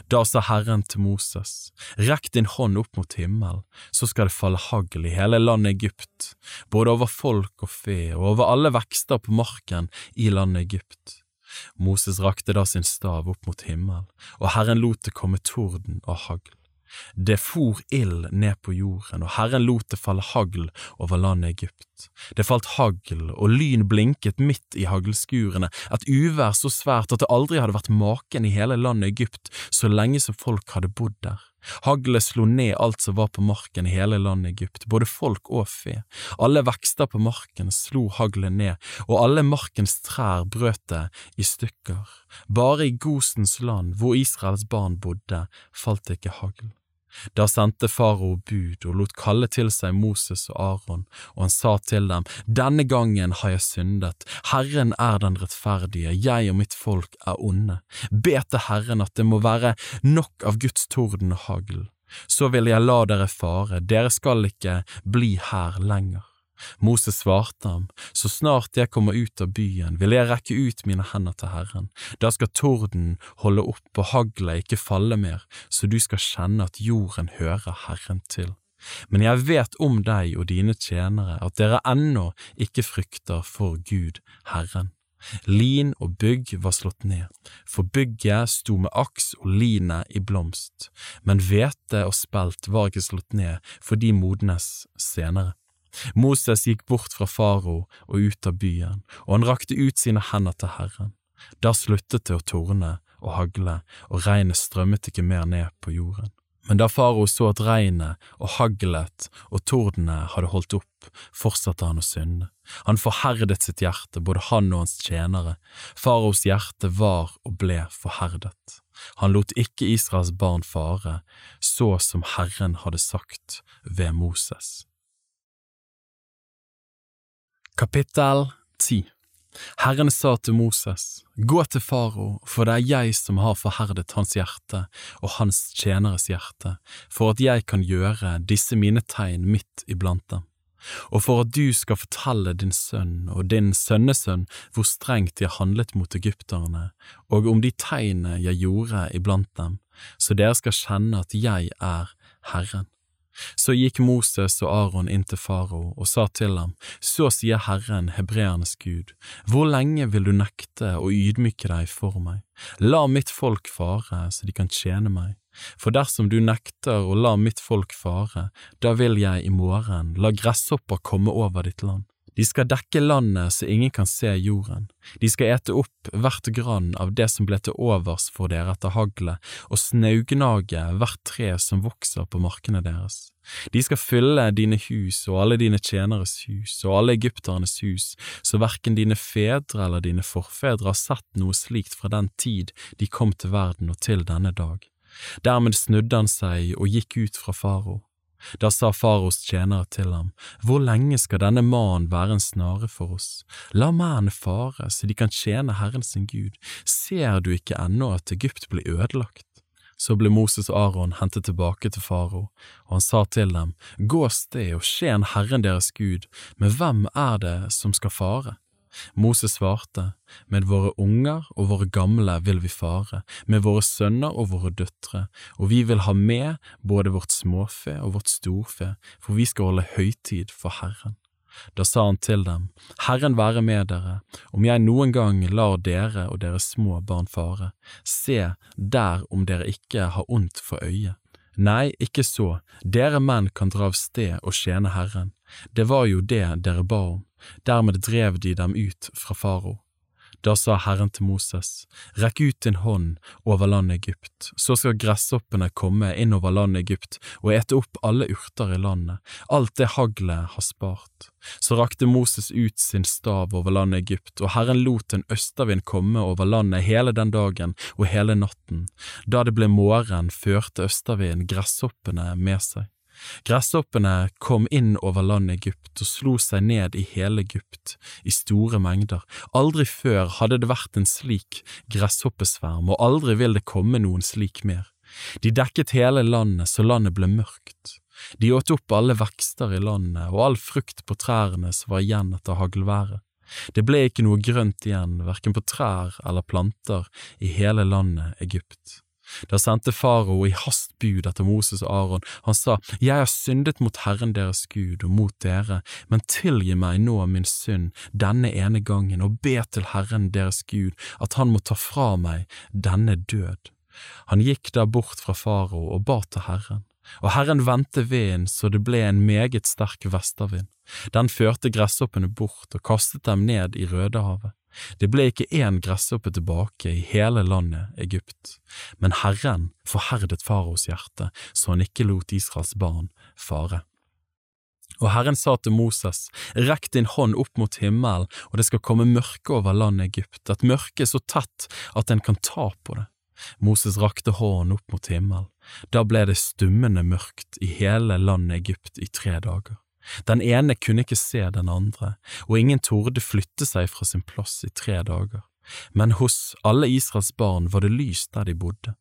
Speaker 1: Da sa Herren til Moses, rekk din hånd opp mot himmelen, så skal det falle hagl i hele landet Egypt, både over folk og fe og over alle vekster på marken i landet Egypt. Moses rakte da sin stav opp mot himmelen, og Herren lot det komme torden og hagl. Det for ild ned på jorden, og Herren lot det falle hagl over landet Egypt. Det falt hagl, og lyn blinket midt i haglskurene, et uvær så svært at det aldri hadde vært maken i hele landet Egypt så lenge som folk hadde bodd der. Haglet slo ned alt som var på marken i hele landet Egypt, både folk og fe. Alle vekster på marken slo haglet ned, og alle markens trær brøt det i stykker. Bare i Gosens land, hvor Israels barn bodde, falt det ikke hagl. Da sendte farao bud og lot kalle til seg Moses og Aron, og han sa til dem, Denne gangen har jeg syndet, Herren er den rettferdige, jeg og mitt folk er onde. Be til Herren at det må være nok av Guds torden og hagl. Så vil jeg la dere fare, dere skal ikke bli her lenger. Moses svarte ham, så snart jeg kommer ut av byen, vil jeg rekke ut mine hender til Herren. Da skal torden holde opp og hagla ikke falle mer, så du skal kjenne at jorden hører Herren til. Men jeg vet om deg og dine tjenere at dere ennå ikke frykter for Gud, Herren. Lin og bygg var slått ned, for bygget sto med aks og linet i blomst, men hvete og spelt var ikke slått ned, for de modnes senere. Moses gikk bort fra farao og ut av byen, og han rakte ut sine hender til Herren. Da sluttet det å torne og hagle, og regnet strømmet ikke mer ned på jorden. Men da farao så at regnet og haglet og tordene hadde holdt opp, fortsatte han å synde. Han forherdet sitt hjerte, både han og hans tjenere. Faraos hjerte var og ble forherdet. Han lot ikke Israels barn fare, så som Herren hadde sagt ved Moses.
Speaker 2: Kapittel 10 Herren sa til Moses, Gå til farao, for det er jeg som har forherdet hans hjerte og hans tjeneres hjerte, for at jeg kan gjøre disse mine tegn midt iblant dem, og for at du skal fortelle din sønn og din sønnesønn hvor strengt jeg handlet mot egypterne, og om de tegnene jeg gjorde iblant dem, så dere skal kjenne at jeg er Herren. Så gikk Moses og Aron inn til farao og sa til ham, Så sier Herren, hebreernes Gud, hvor lenge vil du nekte å ydmyke deg for meg? La mitt folk fare, så de kan tjene meg. For dersom du nekter å la mitt folk fare, da vil jeg i morgen la gresshopper komme over ditt land. De skal dekke landet så ingen kan se jorden. De skal ete opp hvert grann av det som ble til overs for dere etter haglet, og snaugnage hvert tre som vokser på markene deres. De skal fylle dine hus og alle dine tjeneres hus og alle egypternes hus, så verken dine fedre eller dine forfedre har sett noe slikt fra den tid de kom til verden og til denne dag. Dermed snudde han seg og gikk ut fra farao. Da sa faros tjenere til ham, Hvor lenge skal denne mannen være en snare for oss? La mennene fare, så de kan tjene Herren sin Gud. Ser du ikke ennå at Egypt blir ødelagt? Så ble Moses og Aron hentet tilbake til farao, og han sa til dem, Gå sted og tjen Herren deres Gud, men hvem er det som skal fare? Moses svarte, Med våre unger og våre gamle vil vi fare, med våre sønner og våre døtre, og vi vil ha med både vårt småfe og vårt storfe, for vi skal holde høytid for Herren. Da sa han til dem, Herren være med dere, om jeg noen gang lar dere og deres små barn fare, se der om dere ikke har ondt for øyet. Nei, ikke så, dere menn kan dra av sted og tjene Herren, det var jo det dere ba om, dermed drev de dem ut fra farao.
Speaker 1: Da sa Herren til Moses, rekk ut din hånd over landet Egypt, så skal gresshoppene komme inn over landet Egypt og ete opp alle urter i landet, alt det haglet har spart. Så rakte Moses ut sin stav over landet Egypt, og Herren lot en østavind komme over landet hele den dagen og hele natten. Da det ble morgen, førte østavinden gresshoppene med seg. Gresshoppene kom inn over landet Egypt og slo seg ned i hele Egypt, i store mengder. Aldri før hadde det vært en slik gresshoppesverm, og aldri vil det komme noen slik mer. De dekket hele landet så landet ble mørkt. De åt opp alle vekster i landet og all frukt på trærne som var igjen etter haglværet. Det ble ikke noe grønt igjen, verken på trær eller planter, i hele landet Egypt. Da sendte farao i hast bud etter Moses og Aron. Han sa, Jeg har syndet mot Herren deres Gud og mot dere, men tilgi meg nå min synd denne ene gangen, og be til Herren deres Gud at han må ta fra meg denne død. Han gikk der bort fra farao og ba til Herren. Og Herren vendte vinden så det ble en meget sterk vestervind. Den førte gresshoppene bort og kastet dem ned i Rødehavet. Det ble ikke én gresshoppe tilbake i hele landet Egypt, men Herren forherdet faraos hjerte, så han ikke lot Israels barn fare. Og Herren sa til Moses, rekk din hånd opp mot himmelen, og det skal komme mørke over landet Egypt, et mørke så tett at en kan ta på det. Moses rakte hånden opp mot himmelen, da ble det stummende mørkt i hele landet Egypt i tre dager. Den ene kunne ikke se den andre, og ingen torde flytte seg fra sin plass i tre dager, men hos alle Israels barn var det lys der de bodde.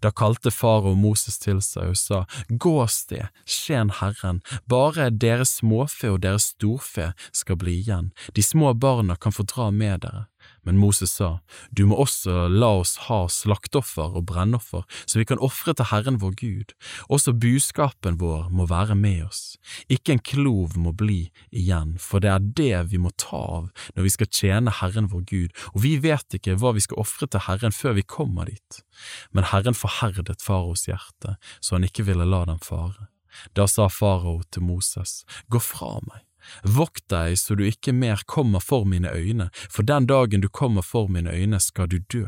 Speaker 1: Da kalte farao Moses til seg og sa, Gå av sted, skjen Herren, bare deres småfe og deres storfe skal bli igjen, de små barna kan få dra med dere. Men Moses sa, Du må også la oss ha slaktoffer og brennoffer, så vi kan ofre til Herren vår Gud. Også buskapen vår må være med oss. Ikke en klov må bli igjen, for det er det vi må ta av når vi skal tjene Herren vår Gud, og vi vet ikke hva vi skal ofre til Herren før vi kommer dit. Men Herren forherdet faraos hjerte, så han ikke ville la dem fare. Da sa farao til Moses, Gå fra meg Vokt deg så du ikke mer kommer for mine øyne, for den dagen du kommer for mine øyne skal du dø.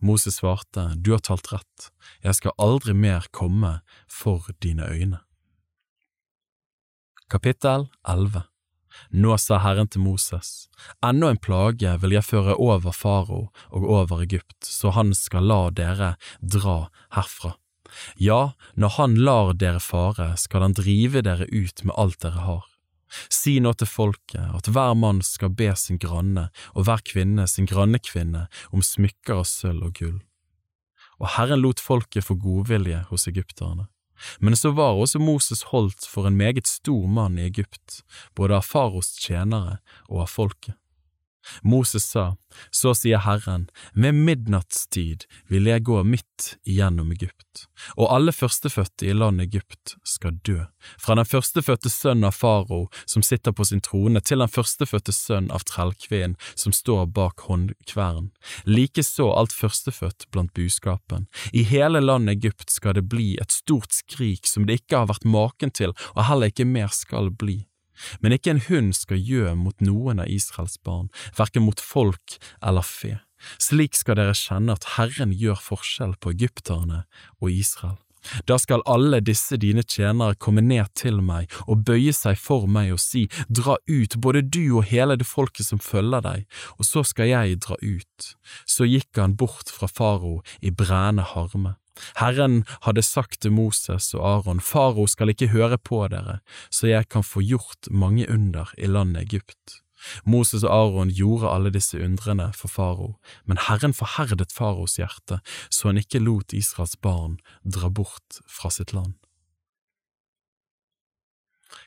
Speaker 1: Moses svarte, Du har talt rett, jeg skal aldri mer komme for dine øyne. Kapittel 11 Nå sa Herren til Moses, enda en plage vil jeg føre over farao og over Egypt, så han skal la dere dra herfra. Ja, når han lar dere fare, skal han drive dere ut med alt dere har. Si nå til folket at hver mann skal be sin granne og hver kvinne sin grannekvinne om smykker av sølv og gull. Og Herren lot folket få godvilje hos egypterne. Men så var også Moses holdt for en meget stor mann i Egypt, både av faros tjenere og av folket. Moses sa, Så sier Herren, ved midnattstid vil jeg gå midt igjennom Egypt, og alle førstefødte i landet Egypt skal dø, fra den førstefødte sønn av farao som sitter på sin trone, til den førstefødte sønn av trellkvinnen som står bak håndkvern, likeså alt førstefødt blant buskapen. I hele landet Egypt skal det bli et stort skrik som det ikke har vært maken til, og heller ikke mer skal bli. Men ikke en hund skal gjø mot noen av Israels barn, hverken mot folk eller fe. Slik skal dere kjenne at Herren gjør forskjell på egypterne og Israel. Da skal alle disse dine tjenere komme ned til meg og bøye seg for meg og si, Dra ut, både du og hele det folket som følger deg, og så skal jeg dra ut. Så gikk han bort fra farao i brennende harme. Herren hadde sagt til Moses og Aron, Faro skal ikke høre på dere, så jeg kan få gjort mange under i landet Egypt. Moses og Aron gjorde alle disse undrene for faro, men Herren forherdet faros hjerte, så han ikke lot Israels barn dra bort fra sitt land.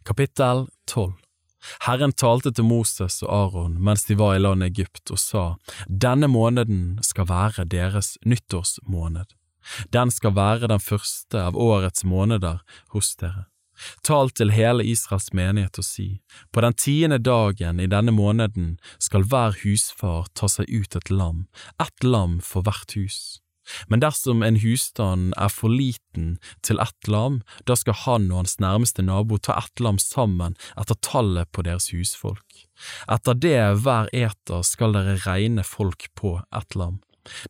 Speaker 1: Kapittel 12 Herren talte til Moses og Aron mens de var i landet Egypt og sa, Denne måneden skal være deres nyttårsmåned. Den skal være den første av årets måneder hos dere. Tal til hele Israels menighet og si, på den tiende dagen i denne måneden skal hver husfar ta seg ut et lam, ett lam for hvert hus. Men dersom en husstand er for liten til ett lam, da skal han og hans nærmeste nabo ta ett lam sammen etter tallet på deres husfolk. Etter det hver eter skal dere regne folk på ett lam.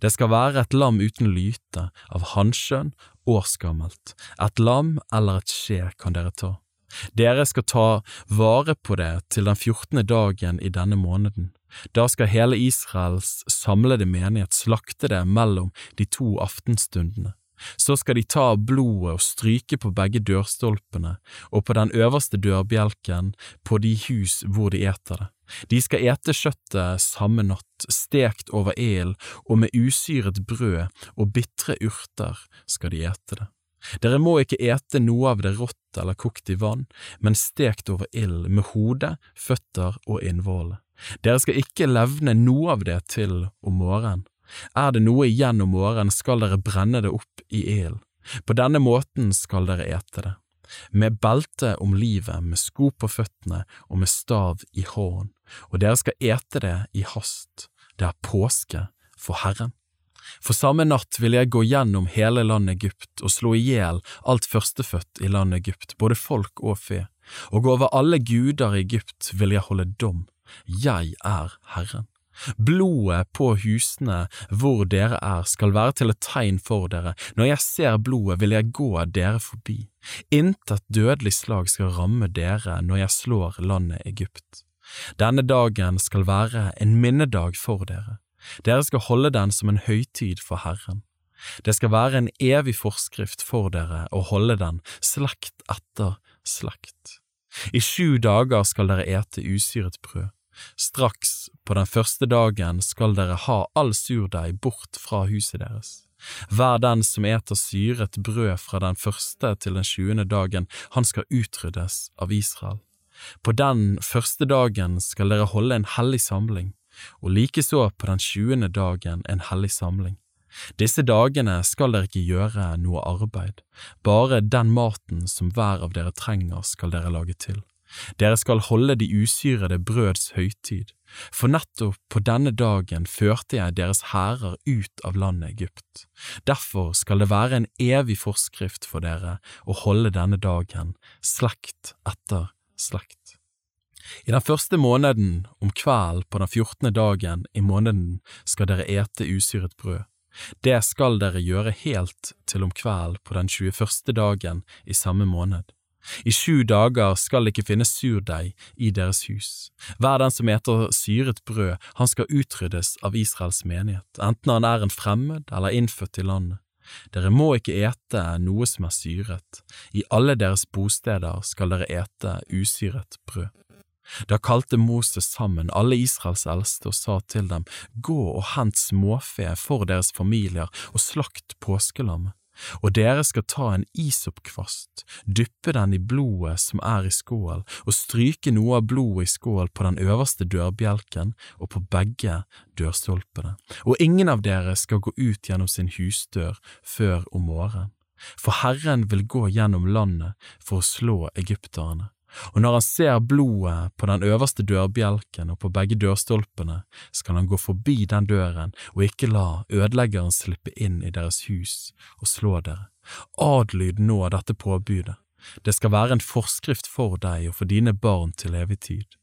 Speaker 1: Det skal være et lam uten lyte, av hanskjønn, årsgammelt, et lam eller et skje kan dere ta. Dere skal ta vare på det til den fjortende dagen i denne måneden. Da skal hele Israels samlede menighet slakte det mellom de to aftenstundene. Så skal de ta blodet og stryke på begge dørstolpene og på den øverste dørbjelken på de hus hvor de eter det. De skal ete kjøttet samme natt, stekt over eld, og med usyret brød og bitre urter skal de ete det. Dere må ikke ete noe av det rått eller kokt i vann, men stekt over ild med hode, føtter og innvolle. Dere skal ikke levne noe av det til om morgenen. Er det noe igjen om morgenen, skal dere brenne det opp i ilden. På denne måten skal dere ete det. Med belte om livet, med sko på føttene og med stav i hånden, og dere skal ete det i hast. Det er påske for Herren. For samme natt vil jeg gå gjennom hele landet Egypt og slå i hjel alt førstefødt i landet Egypt, både folk og fe, og over alle guder i Egypt vil jeg holde dom. Jeg er Herren. Blodet på husene hvor dere er skal være til et tegn for dere, når jeg ser blodet vil jeg gå dere forbi. Intet dødelig slag skal ramme dere når jeg slår landet Egypt. Denne dagen skal være en minnedag for dere. Dere skal holde den som en høytid for Herren. Det skal være en evig forskrift for dere å holde den slekt etter slekt. I sju dager skal dere ete usyret brød. Straks på den første dagen skal dere ha all surdeig bort fra huset deres. Hver den som eter syret brød fra den første til den tjuende dagen, han skal utryddes av Israel. På den første dagen skal dere holde en hellig samling, og likeså på den tjuende dagen en hellig samling. Disse dagene skal dere ikke gjøre noe arbeid, bare den maten som hver av dere trenger skal dere lage til. Dere skal holde de usyrede brøds høytid, for nettopp på denne dagen førte jeg deres hærer ut av landet Egypt. Derfor skal det være en evig forskrift for dere å holde denne dagen, slekt etter slekt. I den første måneden, om kvelden på den fjortende dagen i måneden, skal dere ete usyret brød. Det skal dere gjøre helt til om kvelden på den tjueførste dagen i samme måned. I sju dager skal det ikke finnes surdeig i deres hus. Hver den som eter syret brød, han skal utryddes av Israels menighet, enten han er en fremmed eller innfødt i landet. Dere må ikke ete noe som er syret, i alle deres bosteder skal dere ete usyret brød. Da kalte Moses sammen alle Israels eldste og sa til dem, Gå og hent småfe for deres familier og slakt påskelammet. Og dere skal ta en isoppkvast, dyppe den i blodet som er i skål, og stryke noe av blodet i skål på den øverste dørbjelken og på begge dørstolpene. Og ingen av dere skal gå ut gjennom sin husdør før om morgenen. For Herren vil gå gjennom landet for å slå egypterne og når han ser blodet på den øverste dørbjelken og på begge dørstolpene, skal han gå forbi den døren og ikke la ødeleggeren slippe inn i deres hus og slå dere. Adlyd nå dette påbudet. Det skal være en forskrift for deg og for dine barn til evig tid.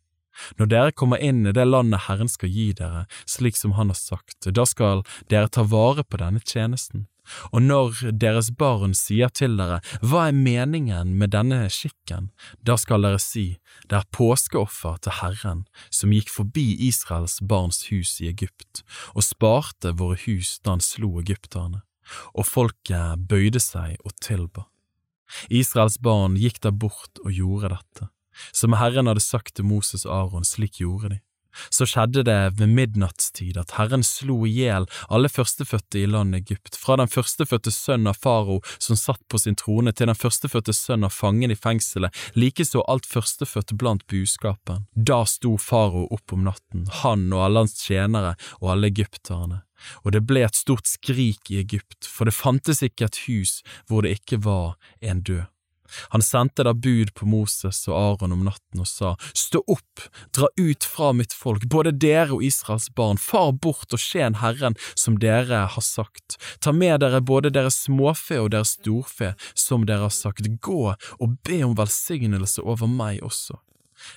Speaker 1: Når dere kommer inn i det landet Herren skal gi dere, slik som Han har sagt, da skal dere ta vare på denne tjenesten, og når deres barn sier til dere, Hva er meningen med denne skikken? Da skal dere si, Det er påskeoffer til Herren, som gikk forbi Israels barns hus i Egypt, og sparte våre hus da han slo egypterne. Og folket bøyde seg og tilba. Israels barn gikk da bort og gjorde dette. Som Herren hadde sagt til Moses og Aron, slik gjorde de. Så skjedde det ved midnattstid at Herren slo i hjel alle førstefødte i landet Egypt, fra den førstefødte sønn av farao som satt på sin trone, til den førstefødte sønn av fangen i fengselet, likeså alt førstefødt blant buskapen. Da sto farao opp om natten, han og alle hans tjenere og alle egypterne. Og det ble et stort skrik i Egypt, for det fantes ikke et hus hvor det ikke var en død. Han sendte da bud på Moses og Aron om natten og sa, Stå opp, dra ut fra mitt folk, både dere og Israels barn, far bort og tjen Herren som dere har sagt, ta med dere både deres småfe og deres storfe som dere har sagt, gå og be om velsignelse over meg også.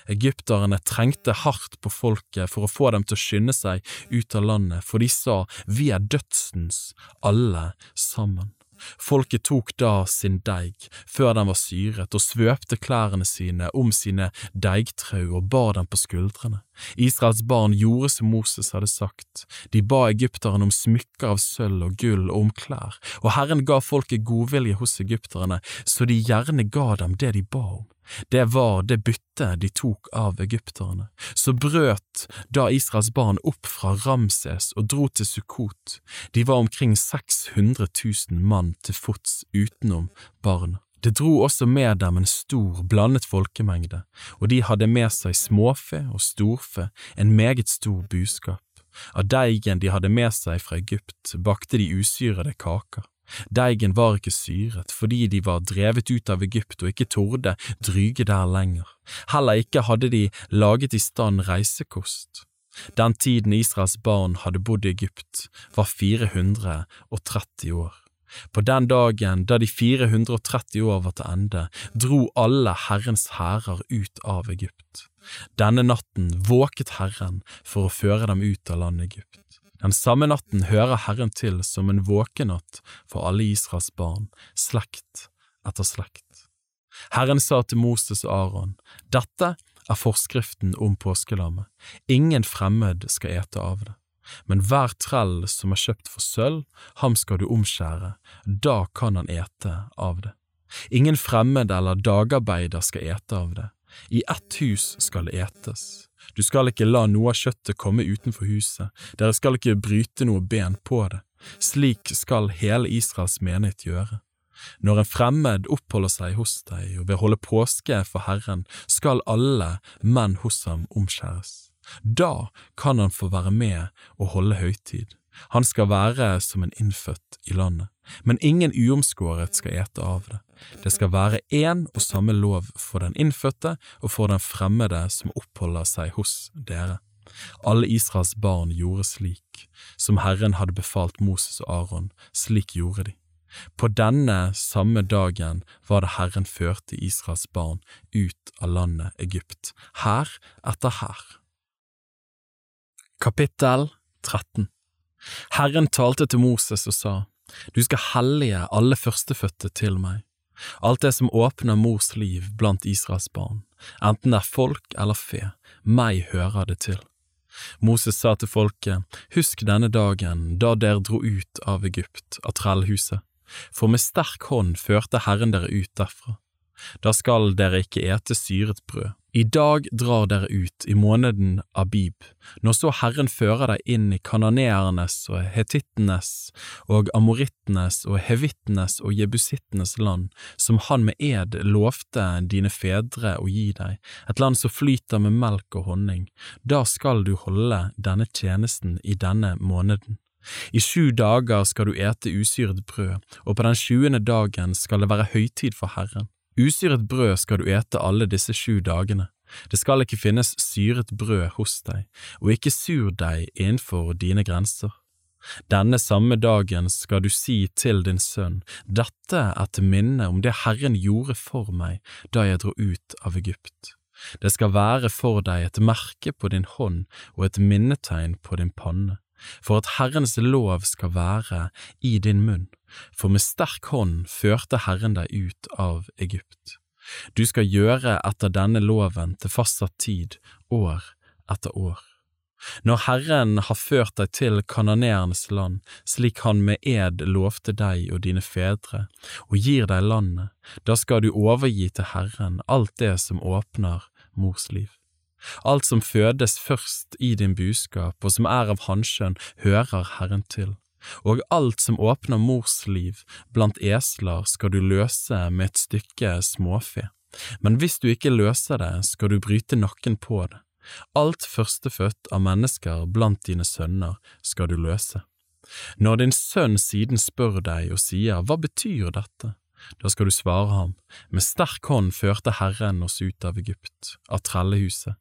Speaker 1: Egypterne trengte hardt på folket for å få dem til å skynde seg ut av landet, for de sa, Vi er dødsens, alle sammen. Folket tok da sin deig, før den var syret, og svøpte klærne sine om sine deigtrau og bar dem på skuldrene. Israels barn gjorde som Moses hadde sagt, de ba egypterne om smykker av sølv og gull og om klær, og Herren ga folket godvilje hos egypterne, så de gjerne ga dem det de ba om. Det var det byttet de tok av egypterne. Så brøt da Israels barn opp fra Ramses og dro til Sukkot. De var omkring 600 000 mann til fots utenom barna. Det dro også med dem en stor, blandet folkemengde, og de hadde med seg småfe og storfe, en meget stor buskap. Av deigen de hadde med seg fra Egypt, bakte de usyrede kaker. Deigen var ikke syret fordi de var drevet ut av Egypt og ikke torde dryge der lenger. Heller ikke hadde de laget i stand reisekost. Den tiden Israels barn hadde bodd i Egypt, var 430 år. På den dagen da de 430 år var til ende, dro alle Herrens hærer ut av Egypt. Denne natten våket Herren for å føre dem ut av landet Egypt. Den samme natten hører Herren til som en våkenatt for alle Israels barn, slekt etter slekt. Herren sa til Moses og Aron, dette er forskriften om påskelammet, ingen fremmed skal ete av det. Men hver trell som er kjøpt for sølv, ham skal du omskjære, da kan han ete av det. Ingen fremmed eller dagarbeider skal ete av det, i ett hus skal det etes. Du skal ikke la noe av kjøttet komme utenfor huset, dere skal ikke bryte noe ben på det. Slik skal hele Israels menighet gjøre. Når en fremmed oppholder seg hos deg og vil holde påske for Herren, skal alle menn hos ham omskjæres. Da kan han få være med og holde høytid. Han skal være som en innfødt i landet, men ingen uomskåret skal ete av det. Det skal være én og samme lov for den innfødte og for den fremmede som oppholder seg hos dere. Alle Israels barn gjorde slik, som Herren hadde befalt Moses og Aron, slik gjorde de. På denne samme dagen var det Herren førte Israels barn ut av landet Egypt, her etter her. Kapittel 13 Herren talte til Moses og sa, Du skal hellige alle førstefødte til meg, alt det som åpner mors liv blant Israels barn, enten det er folk eller fe, meg hører det til. Moses sa til folket, Husk denne dagen da dere dro ut av Egypt, av trellhuset, for med sterk hånd førte Herren dere ut derfra. Da skal dere ikke ete syret brød, i dag drar dere ut i måneden Abib, når så Herren fører deg inn i kananeernes og hetittenes og amorittenes og hevittenes og jebusittenes land, som han med ed lovte dine fedre å gi deg, et land som flyter med melk og honning, da skal du holde denne tjenesten i denne måneden. I sju dager skal du ete usyret brød, og på den sjuende dagen skal det være høytid for Herren. Usyret brød skal du ete alle disse sju dagene. Det skal ikke finnes syret brød hos deg, og ikke surdeig innenfor dine grenser. Denne samme dagen skal du si til din sønn, dette er til minne om det Herren gjorde for meg da jeg dro ut av Egypt. Det skal være for deg et merke på din hånd og et minnetegn på din panne for at Herrens lov skal være i din munn, for med sterk hånd førte Herren deg ut av Egypt. Du skal gjøre etter denne loven til fastsatt tid, år etter år. Når Herren har ført deg til kanoneernes land, slik han med ed lovte deg og dine fedre, og gir deg landet, da skal du overgi til Herren alt det som åpner mors liv. Alt som fødes først i din buskap og som er av hanskjønn, hører Herren til. Og alt som åpner mors liv blant esler skal du løse med et stykke småfe. Men hvis du ikke løser det, skal du bryte nakken på det. Alt førstefødt av mennesker blant dine sønner skal du løse. Når din sønn siden spør deg og sier hva betyr dette, Da skal du svare ham, med sterk hånd førte Herren oss ut av Egypt, av trellehuset.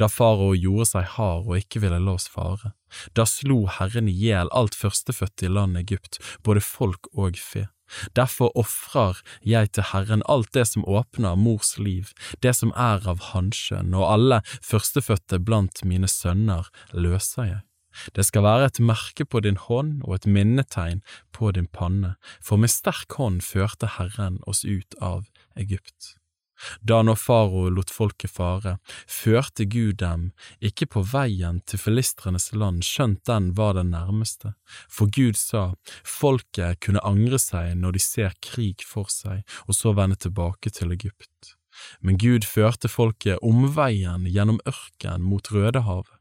Speaker 1: Da farao gjorde seg hard og ikke ville la oss fare. Da slo Herren i hjel alt førstefødte i landet Egypt, både folk og fe. Derfor ofrer jeg til Herren alt det som åpner mors liv, det som er av hanskjønn, og alle førstefødte blant mine sønner løser jeg. Det skal være et merke på din hånd og et minnetegn på din panne, for med sterk hånd førte Herren oss ut av Egypt. Da når farao lot folket fare, førte Gud dem ikke på veien til filistrenes land, skjønt den var den nærmeste, for Gud sa, folket kunne angre seg når de ser krig for seg, og så vende tilbake til Egypt. Men Gud førte folket omveien gjennom ørken mot Rødehavet.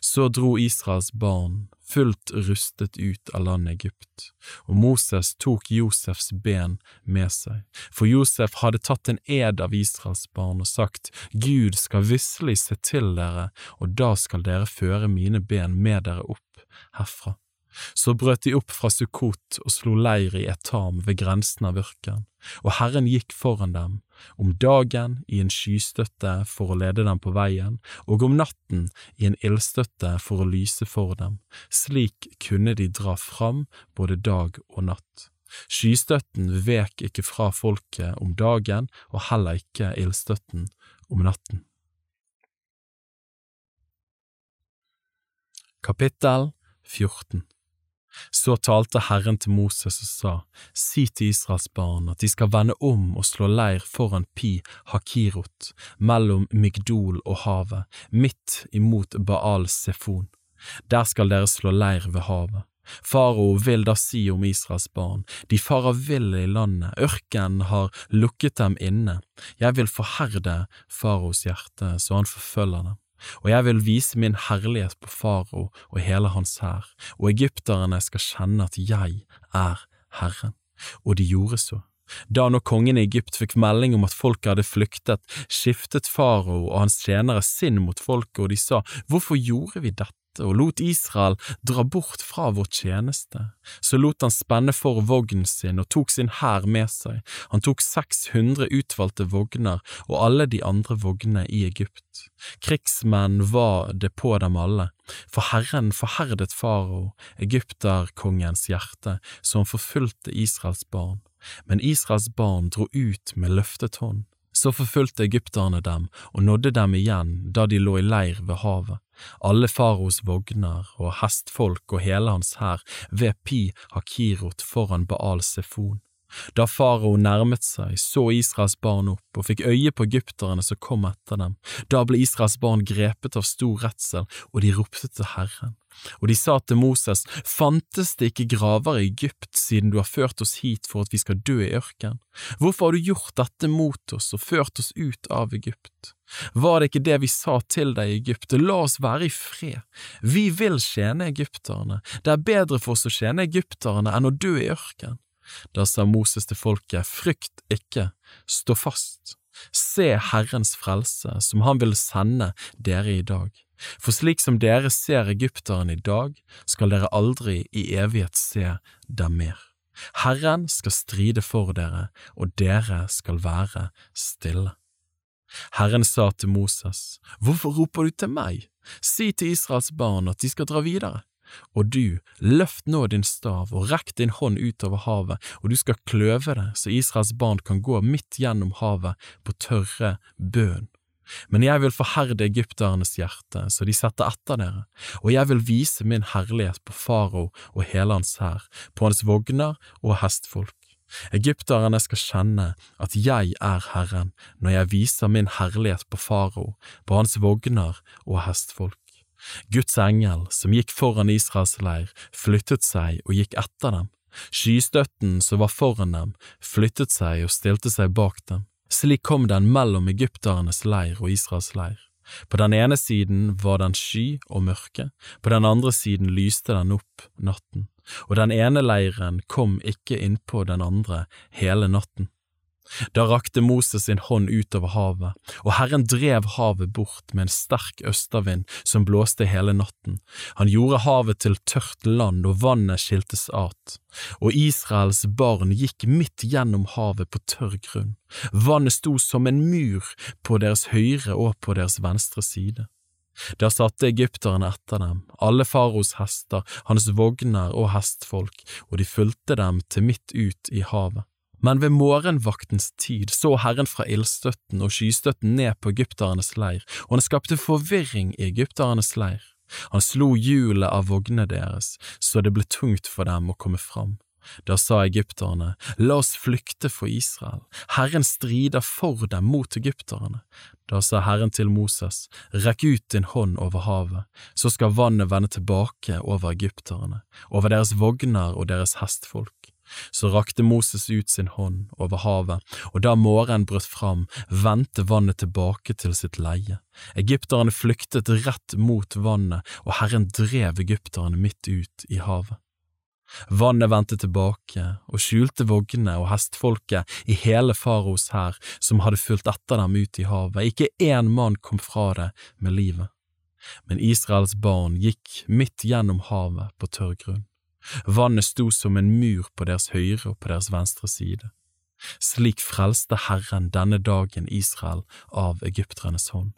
Speaker 1: Så dro Israels barn fullt rustet ut av landet Egypt, og Moses tok Josefs ben med seg, for Josef hadde tatt en ed av Israels barn og sagt, Gud skal visselig se til dere, og da skal dere føre mine ben med dere opp herfra. Så brøt de opp fra Sukkot og slo leir i Etam ved grensen av ørken, og Herren gikk foran dem, om dagen i en skystøtte for å lede dem på veien, og om natten i en ildstøtte for å lyse for dem, slik kunne de dra fram både dag og natt. Skystøtten vek ikke fra folket om dagen, og heller ikke ildstøtten om natten. Kapittel 14 så talte Herren til Moses og sa, Si til Israels barn at de skal vende om og slå leir foran Pi Hakirot, mellom Migdol og havet, midt imot Baal Sefon. Der skal dere slå leir ved havet. Farao vil da si om Israels barn, de farer vill i landet, ørkenen har lukket dem inne, jeg vil forherde faraos hjerte så han forfølger dem og jeg vil vise min herlighet på farao og hele hans hær, og egypterne skal kjenne at jeg er Herren. Og de gjorde så. Da når kongen i Egypt fikk melding om at folket hadde flyktet, skiftet farao og hans tjenere sinn mot folket, og de sa, Hvorfor gjorde vi dette? Og lot Israel dra bort fra vår tjeneste. Så lot han spenne for vognen sin og tok sin hær med seg. Han tok 600 utvalgte vogner og alle de andre vognene i Egypt. Krigsmenn var det på dem alle, for Herren forherdet farao, egypterkongens hjerte, så han forfulgte Israels barn. Men Israels barn dro ut med løftet hånd. Så forfulgte egypterne dem og nådde dem igjen da de lå i leir ved havet alle faros vogner og hestfolk og hele hans hær ved Pi Hakirot foran Baal Sefon. Da farao nærmet seg, så Israels barn opp og fikk øye på egypterne som kom etter dem. Da ble Israels barn grepet av stor redsel, og de ropte til Herren. Og de sa til Moses, fantes det ikke graver i Egypt siden du har ført oss hit for at vi skal dø i ørkenen? Hvorfor har du gjort dette mot oss og ført oss ut av Egypt? Var det ikke det vi sa til deg i Egypt, la oss være i fred, vi vil tjene egypterne, det er bedre for oss å tjene egypterne enn å dø i ørkenen. Da sa Moses til folket, frykt ikke, stå fast, se Herrens frelse, som han vil sende dere i dag. For slik som dere ser egypteren i dag, skal dere aldri i evighet se dem mer. Herren skal stride for dere, og dere skal være stille. Herren sa til Moses, Hvorfor roper du til meg? Si til Israels barn at de skal dra videre. Og du, løft nå din stav og rekk din hånd utover havet, og du skal kløve det så Israels barn kan gå midt gjennom havet på tørre bøn. Men jeg vil forherde egypternes hjerte, så de setter etter dere, og jeg vil vise min herlighet på farao og hele hans hær, på hans vogner og hestfolk. Egypterne skal kjenne at jeg er Herren når jeg viser min herlighet på farao, på hans vogner og hestfolk. Guds engel, som gikk foran Israels leir, flyttet seg og gikk etter dem. Skystøtten som var foran dem, flyttet seg og stilte seg bak dem. Slik kom den mellom egypternes leir og Israels leir. På den ene siden var den sky og mørke, på den andre siden lyste den opp natten, og den ene leiren kom ikke innpå den andre hele natten. Da rakte Moses sin hånd utover havet, og Herren drev havet bort med en sterk østavind som blåste hele natten. Han gjorde havet til tørt land, og vannet skiltes at. Og Israels barn gikk midt gjennom havet på tørr grunn. Vannet sto som en mur på deres høyre og på deres venstre side. Da satte egypterne etter dem, alle faros hester, hans vogner og hestfolk, og de fulgte dem til midt ut i havet. Men ved morgenvaktens tid så Herren fra ildstøtten og skystøtten ned på egypternes leir, og han skapte forvirring i egypternes leir. Han slo hjulet av vognene deres, så det ble tungt for dem å komme fram. Da sa egypterne, la oss flykte for Israel, Herren strider for dem mot egypterne. Da sa Herren til Moses, rekk ut din hånd over havet, så skal vannet vende tilbake over egypterne, over deres vogner og deres hestfolk. Så rakte Moses ut sin hånd over havet, og da morgenen brøt fram, vendte vannet tilbake til sitt leie. Egypterne flyktet rett mot vannet, og Herren drev egypterne midt ut i havet. Vannet vendte tilbake og skjulte vognene og hestfolket i hele faraos hær som hadde fulgt etter dem ut i havet, ikke én mann kom fra det med livet. Men Israels barn gikk midt gjennom havet på tørr grunn. Vannet sto som en mur på deres høyre og på deres venstre side. Slik frelste Herren denne dagen Israel av egypternes hånd,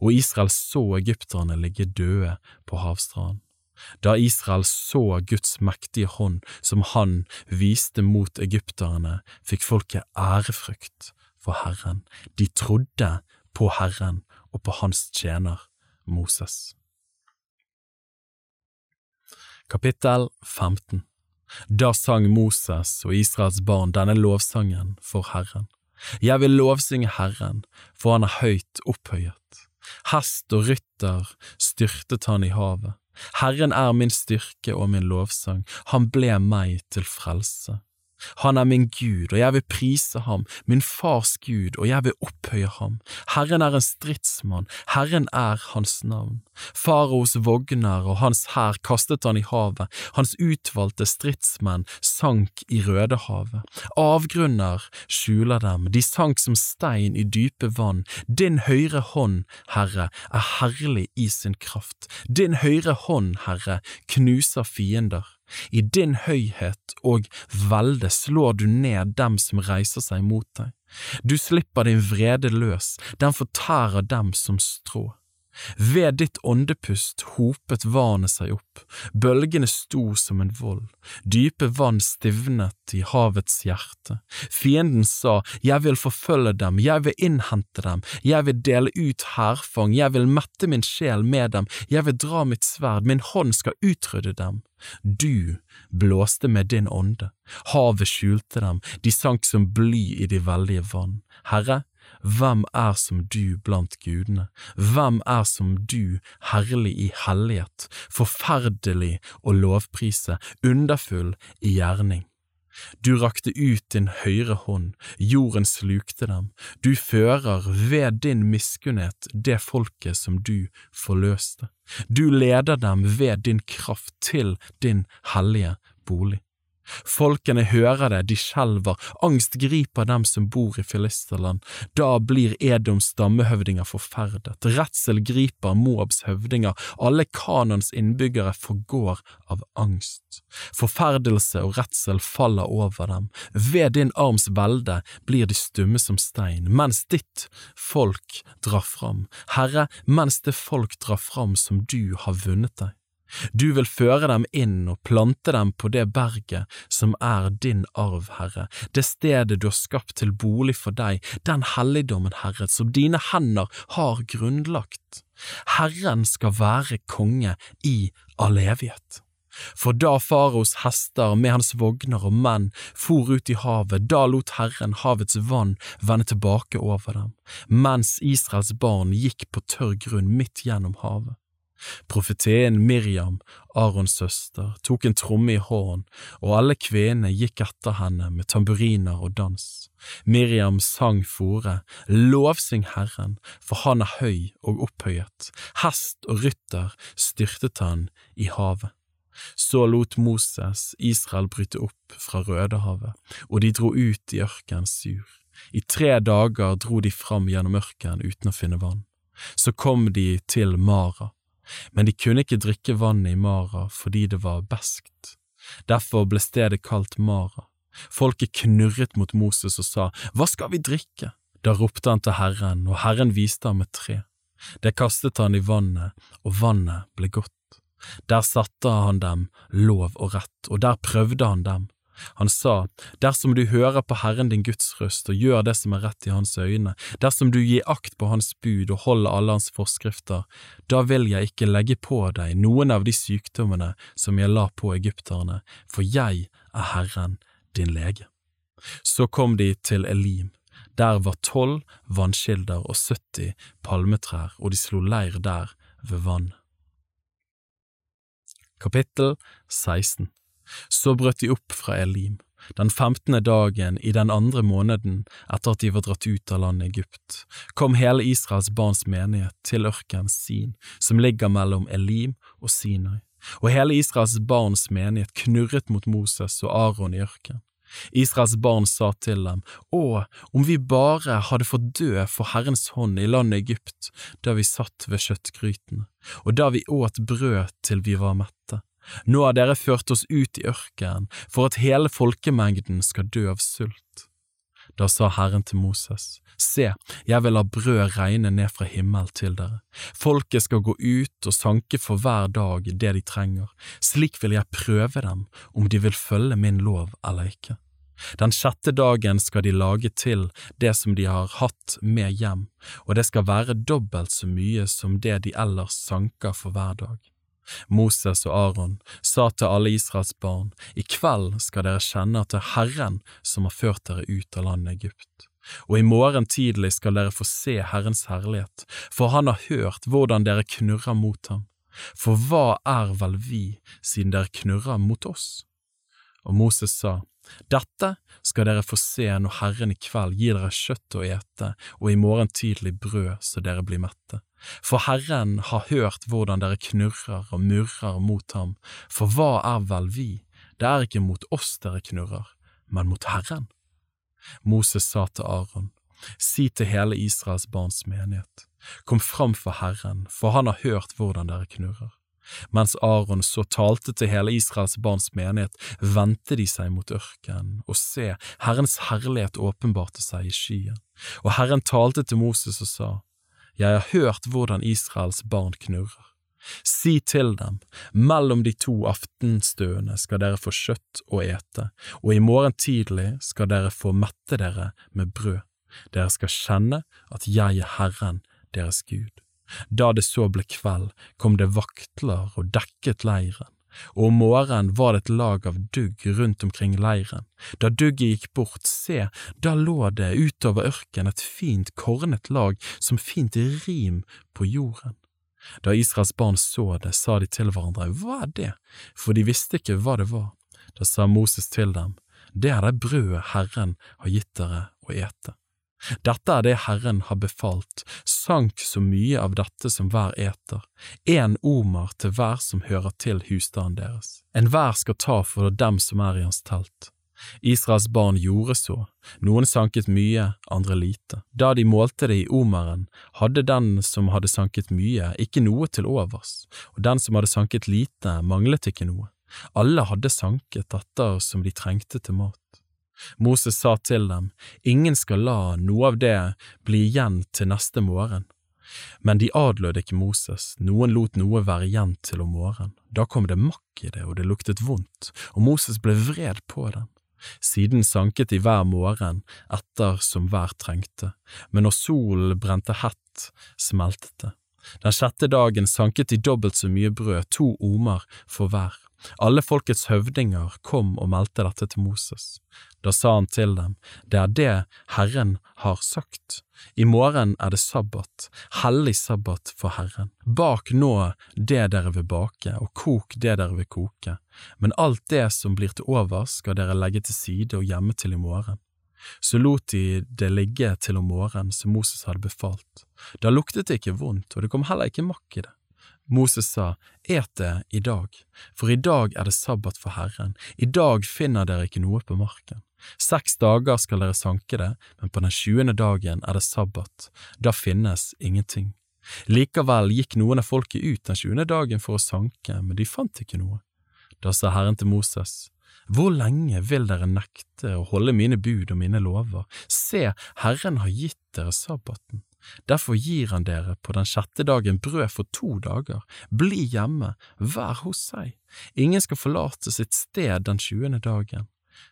Speaker 1: og Israel så egypterne ligge døde på havstranden. Da Israel så Guds mektige hånd som han viste mot egypterne, fikk folket ærefrykt for Herren. De trodde på Herren og på hans tjener Moses. Kapittel 15 Da sang Moses og Israels barn denne lovsangen for Herren. Jeg vil lovsynge Herren, for han er høyt opphøyet. Hest og rytter styrtet han i havet. Herren er min styrke og min lovsang, han ble meg til frelse. Han er min Gud, og jeg vil prise ham, min fars Gud, og jeg vil opphøye ham. Herren er en stridsmann, Herren er hans navn. Faraos vogner og hans hær kastet han i havet, hans utvalgte stridsmenn sank i Rødehavet. Avgrunner skjuler dem, de sank som stein i dype vann. Din høyre hånd, Herre, er herlig i sin kraft. Din høyre hånd, Herre, knuser fiender. I din høyhet og velde slår du ned dem som reiser seg mot deg. Du slipper din vrede løs, den fortærer dem som strå. Ved ditt åndepust hopet vanet seg opp, bølgene sto som en vold, dype vann stivnet i havets hjerte. Fienden sa, Jeg vil forfølge dem, jeg vil innhente dem, jeg vil dele ut hærfang, jeg vil mette min sjel med dem, jeg vil dra mitt sverd, min hånd skal utrydde dem. Du blåste med din ånde, havet skjulte dem, de sank som bly i de veldige vann. Herre, hvem er som du blant gudene? Hvem er som du, herlig i hellighet, forferdelig å lovprise, underfull i gjerning? Du rakte ut din høyre hånd, jorden slukte dem, du fører ved din miskunnhet det folket som du forløste. Du leder dem ved din kraft til din hellige bolig. Folkene hører det, de skjelver, angst griper dem som bor i Filisterland, da blir Edoms stammehøvdinger forferdet, redsel griper Moabs høvdinger, alle Kanons innbyggere forgår av angst. Forferdelse og redsel faller over dem, ved din arms velde blir de stumme som stein, mens ditt folk drar fram, Herre, mens det folk drar fram som du har vunnet deg. Du vil føre dem inn og plante dem på det berget som er din arv, Herre, det stedet du har skapt til bolig for deg, den helligdommen, Herre, som dine hender har grunnlagt. Herren skal være konge i all evighet. For da faraos hester med hans vogner og menn for ut i havet, da lot Herren havets vann vende tilbake over dem, mens Israels barn gikk på tørr grunn midt gjennom havet. Profeteen Miriam, Arons søster, tok en tromme i hånden, og alle kvenene gikk etter henne med tamburiner og dans. Miriam sang fore, lovsyng Herren, for han er høy og opphøyet, hest og rytter styrtet han i havet. Så lot Moses Israel bryte opp fra Rødehavet, og de dro ut i ørkenen sur. I tre dager dro de fram gjennom ørkenen uten å finne vann. Så kom de til Mara, men de kunne ikke drikke vannet i Mara fordi det var beskt. Derfor ble stedet kalt Mara. Folket knurret mot Moses og sa, Hva skal vi drikke? Da ropte han til Herren, og Herren viste ham et tre. Det kastet han i vannet, og vannet ble godt. Der satte han dem lov og rett, og der prøvde han dem. Han sa, Dersom du hører på Herren din Guds røst og gjør det som er rett i hans øyne, dersom du gir akt på hans bud og holder alle hans forskrifter, da vil jeg ikke legge på deg noen av de sykdommene som jeg la på egypterne, for jeg er Herren din lege. Så kom de til Elim. Der var tolv vannkilder og 70 palmetrær, og de slo leir der ved vann. Kapittel 16 Så brøt de opp fra Elim, den femtende dagen i den andre måneden etter at de var dratt ut av landet Egypt, kom hele Israels barns menighet til ørkenen Sin, som ligger mellom Elim og Sinai, og hele Israels barns menighet knurret mot Moses og Aron i ørkenen. Israels barn sa til dem, Å, om vi bare hadde fått dø for Herrens hånd i landet Egypt, da vi satt ved kjøttgrytene, og da vi åt brød til vi var mette. Nå har dere ført oss ut i ørkenen for at hele folkemengden skal dø av sult. Da sa Herren til Moses, Se, jeg vil la brød regne ned fra himmel til dere. Folket skal gå ut og sanke for hver dag det de trenger. Slik vil jeg prøve dem om de vil følge min lov eller ikke. Den sjette dagen skal de lage til det som de har hatt med hjem, og det skal være dobbelt så mye som det de ellers sanker for hver dag. Moses og Aron sa til alle Israels barn, i kveld skal dere kjenne at det er Herren som har ført dere ut av landet Egypt. Og i morgen tidlig skal dere få se Herrens herlighet, for han har hørt hvordan dere knurrer mot ham. For hva er vel vi, siden dere knurrer mot oss? Og Moses sa, Dette skal dere få se når Herren i kveld gir dere kjøtt å ete, og i morgen tidlig brød så dere blir mette. For Herren har hørt hvordan dere knurrer og murrer mot ham, for hva er vel vi, det er ikke mot oss dere knurrer, men mot Herren. Moses sa til Aron, si til hele Israels barns menighet, kom fram for Herren, for han har hørt hvordan dere knurrer. Mens Aron så talte til hele Israels barns menighet, vendte de seg mot ørkenen, og se, Herrens herlighet åpenbarte seg i skyen. Og Herren talte til Moses og sa, jeg har hørt hvordan Israels barn knurrer. Si til dem, mellom de to aftenstøene skal dere få kjøtt å ete, og i morgen tidlig skal dere få mette dere med brød. Dere skal kjenne at jeg er Herren, deres Gud. Da det så ble kveld, kom det vaktler og dekket leiren og om morgenen var det et lag av dugg rundt omkring leiren. Da dugget gikk bort, se, da lå det utover ørkenen et fint kornet lag som fint rim på jorden. Da Israels barn så det, sa de til hverandre, hva er det, for de visste ikke hva det var. Da sa Moses til dem, det er det brødet Herren har gitt dere å ete. Dette er det Herren har befalt, sank så mye av dette som hver eter, én omer til hver som hører til husstanden deres. Enhver skal ta for dem som er i hans telt. Israels barn gjorde så, noen sanket mye, andre lite. Da de målte det i omeren, hadde den som hadde sanket mye, ikke noe til overs, og den som hadde sanket lite, manglet ikke noe. Alle hadde sanket etter som de trengte til mat. Moses sa til dem, ingen skal la noe av det bli igjen til neste morgen. Men de adlød ikke Moses, noen lot noe være igjen til om morgenen. Da kom det makk i det, og det luktet vondt, og Moses ble vred på dem. Siden sanket de hver morgen etter som hver trengte, men når solen brente hett, smeltet det. Den sjette dagen sanket de dobbelt så mye brød, to omer for hver. Alle folkets høvdinger kom og meldte dette til Moses. Da sa han til dem, det er det Herren har sagt. I morgen er det sabbat, hellig sabbat for Herren. Bak nå det dere vil bake, og kok det dere vil koke, men alt det som blir til overs skal dere legge til side og gjemme til i morgen. Så lot de det ligge til om morgenen som Moses hadde befalt. Da luktet det ikke vondt, og det kom heller ikke makk i det. Moses sa, Et det i dag, for i dag er det sabbat for Herren, i dag finner dere ikke noe på marken. Seks dager skal dere sanke det, men på den sjuende dagen er det sabbat, da finnes ingenting. Likevel gikk noen av folket ut den sjuende dagen for å sanke, men de fant ikke noe. Da sa Herren til Moses, Hvor lenge vil dere nekte å holde mine bud og mine lover? Se, Herren har gitt dere sabbaten. Derfor gir han dere på den sjette dagen brød for to dager. Bli hjemme, vær hos seg. Ingen skal forlate sitt sted den tjuende dagen.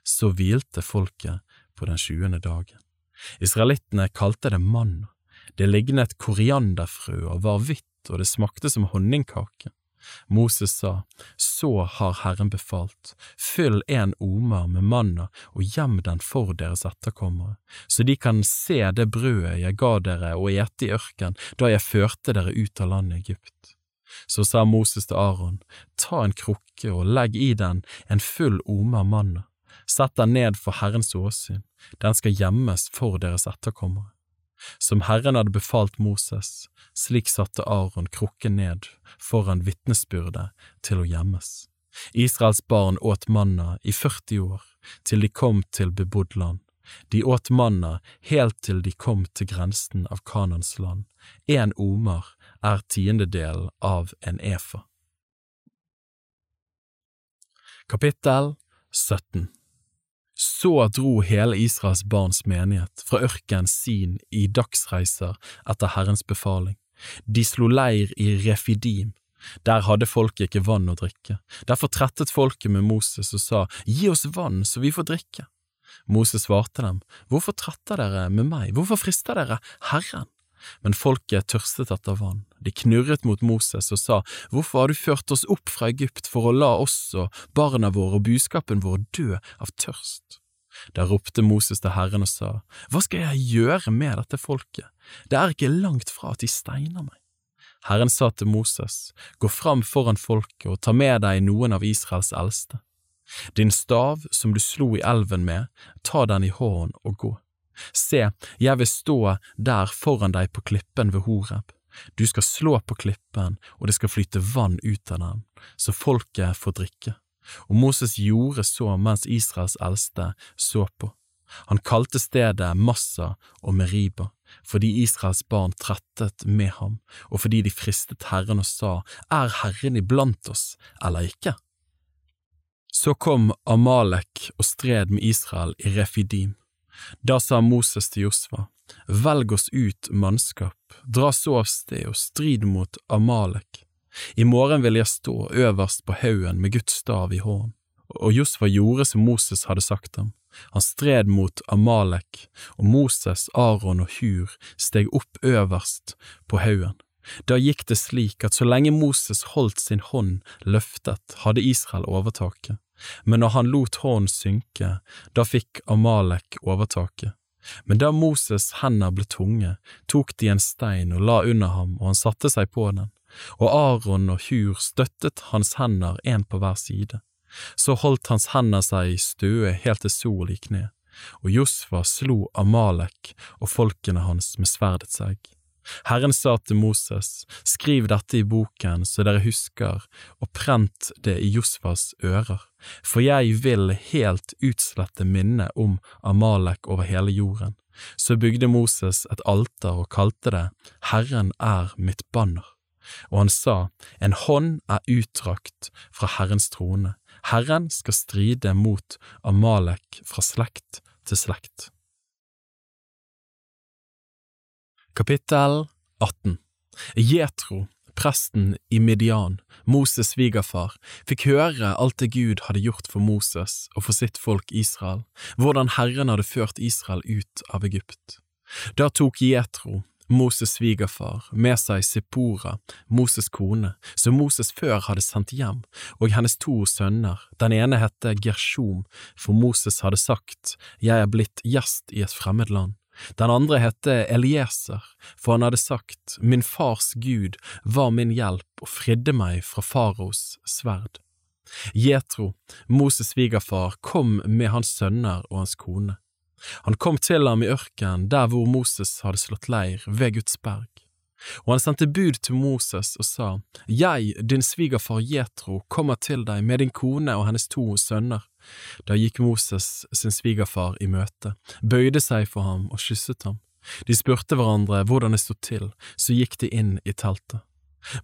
Speaker 1: Så hvilte folket på den tjuende dagen. Israelittene kalte det manna. Det lignet korianderfrø og var hvitt, og det smakte som honningkake. Moses sa, Så har Herren befalt, fyll en omer med manna og gjem den for deres etterkommere, så de kan se det brødet jeg ga dere og ete i ørken da jeg førte dere ut av landet Egypt. Så sa Moses til Aron, ta en krukke og legg i den en full omer manna, sett den ned for Herrens åsyn, den skal gjemmes for deres etterkommere. Som Herren hadde befalt Moses, slik satte Aron krukken ned foran vitnesbyrdet til å gjemmes. Israels barn åt manna i 40 år, til de kom til bebodd land. De åt manna helt til de kom til grensen av Kanans land. En omer er tiendedelen av en efa. Kapittel 17 så dro hele Israels barns menighet fra ørken sin i dagsreiser etter Herrens befaling. De slo leir i Refidim. Der hadde folket ikke vann å drikke. Derfor trettet folket med Moses og sa, Gi oss vann så vi får drikke. Moses svarte dem, Hvorfor tretter dere med meg, hvorfor frister dere Herren? Men folket tørstet etter vann. De knurret mot Moses og sa, Hvorfor har du ført oss opp fra Egypt for å la oss og barna våre og buskapen vår dø av tørst? Da ropte Moses til Herren og sa, Hva skal jeg gjøre med dette folket? Det er ikke langt fra at de steiner meg. Herren sa til Moses, Gå fram foran folket og ta med deg noen av Israels eldste. Din stav som du slo i elven med, ta den i hånden og gå. Se, jeg vil stå der foran deg på klippen ved Horeb. Du skal slå på klippen, og det skal flyte vann ut av den, så folket får drikke. Og Moses gjorde så mens Israels eldste så på. Han kalte stedet Massa og Meriba, fordi Israels barn trettet med ham, og fordi de fristet Herren og sa, Er Herren iblant oss, eller ikke? Så kom Amalek og stred med Israel i Refidim. Da sa Moses til Josva, Velg oss ut mannskap, dra så av sted og strid mot Amalek. I morgen vil jeg stå øverst på haugen med Guds stav i hånden. Og Josva gjorde som Moses hadde sagt ham. Han stred mot Amalek, og Moses, Aron og Hur steg opp øverst på haugen. Da gikk det slik at så lenge Moses holdt sin hånd løftet, hadde Israel overtaket men når han lot hånden synke, da fikk Amalek overtaket. Men da Moses' hender ble tunge, tok de en stein og la under ham, og han satte seg på den, og Aron og Hur støttet hans hender en på hver side. Så holdt hans hender seg i støe helt til sol gikk ned, og Josfa slo Amalek og folkene hans med sverdets egg. Herren sa til Moses, skriv dette i boken så dere husker, og prent det i Josfas ører, for jeg vil helt utslette minnet om Amalek over hele jorden. Så bygde Moses et alter og kalte det Herren er mitt banner. Og han sa, En hånd er utdrakt fra Herrens trone, Herren skal stride mot Amalek fra slekt til slekt. Kapittel 18 Jetro, presten i Midian, Moses' svigerfar, fikk høre alt det Gud hadde gjort for Moses og for sitt folk Israel, hvordan Herren hadde ført Israel ut av Egypt. Da tok Jetro, Moses' svigerfar, med seg Sippora, Moses' kone, som Moses før hadde sendt hjem, og hennes to sønner, den ene hette Gershom, for Moses hadde sagt, Jeg er blitt gjest i et fremmed land. Den andre hette Elieser, for han hadde sagt, Min fars Gud var min hjelp og fridde meg fra faraos sverd. Jetro, Moses' svigerfar, kom med hans sønner og hans kone. Han kom til ham i ørkenen, der hvor Moses hadde slått leir, ved Guds berg. Og han sendte bud til Moses og sa, Jeg, din svigerfar Jetro, kommer til deg med din kone og hennes to sønner. Da gikk Moses sin svigerfar i møte, bøyde seg for ham og kysset ham. De spurte hverandre hvordan det stod til, så gikk de inn i teltet.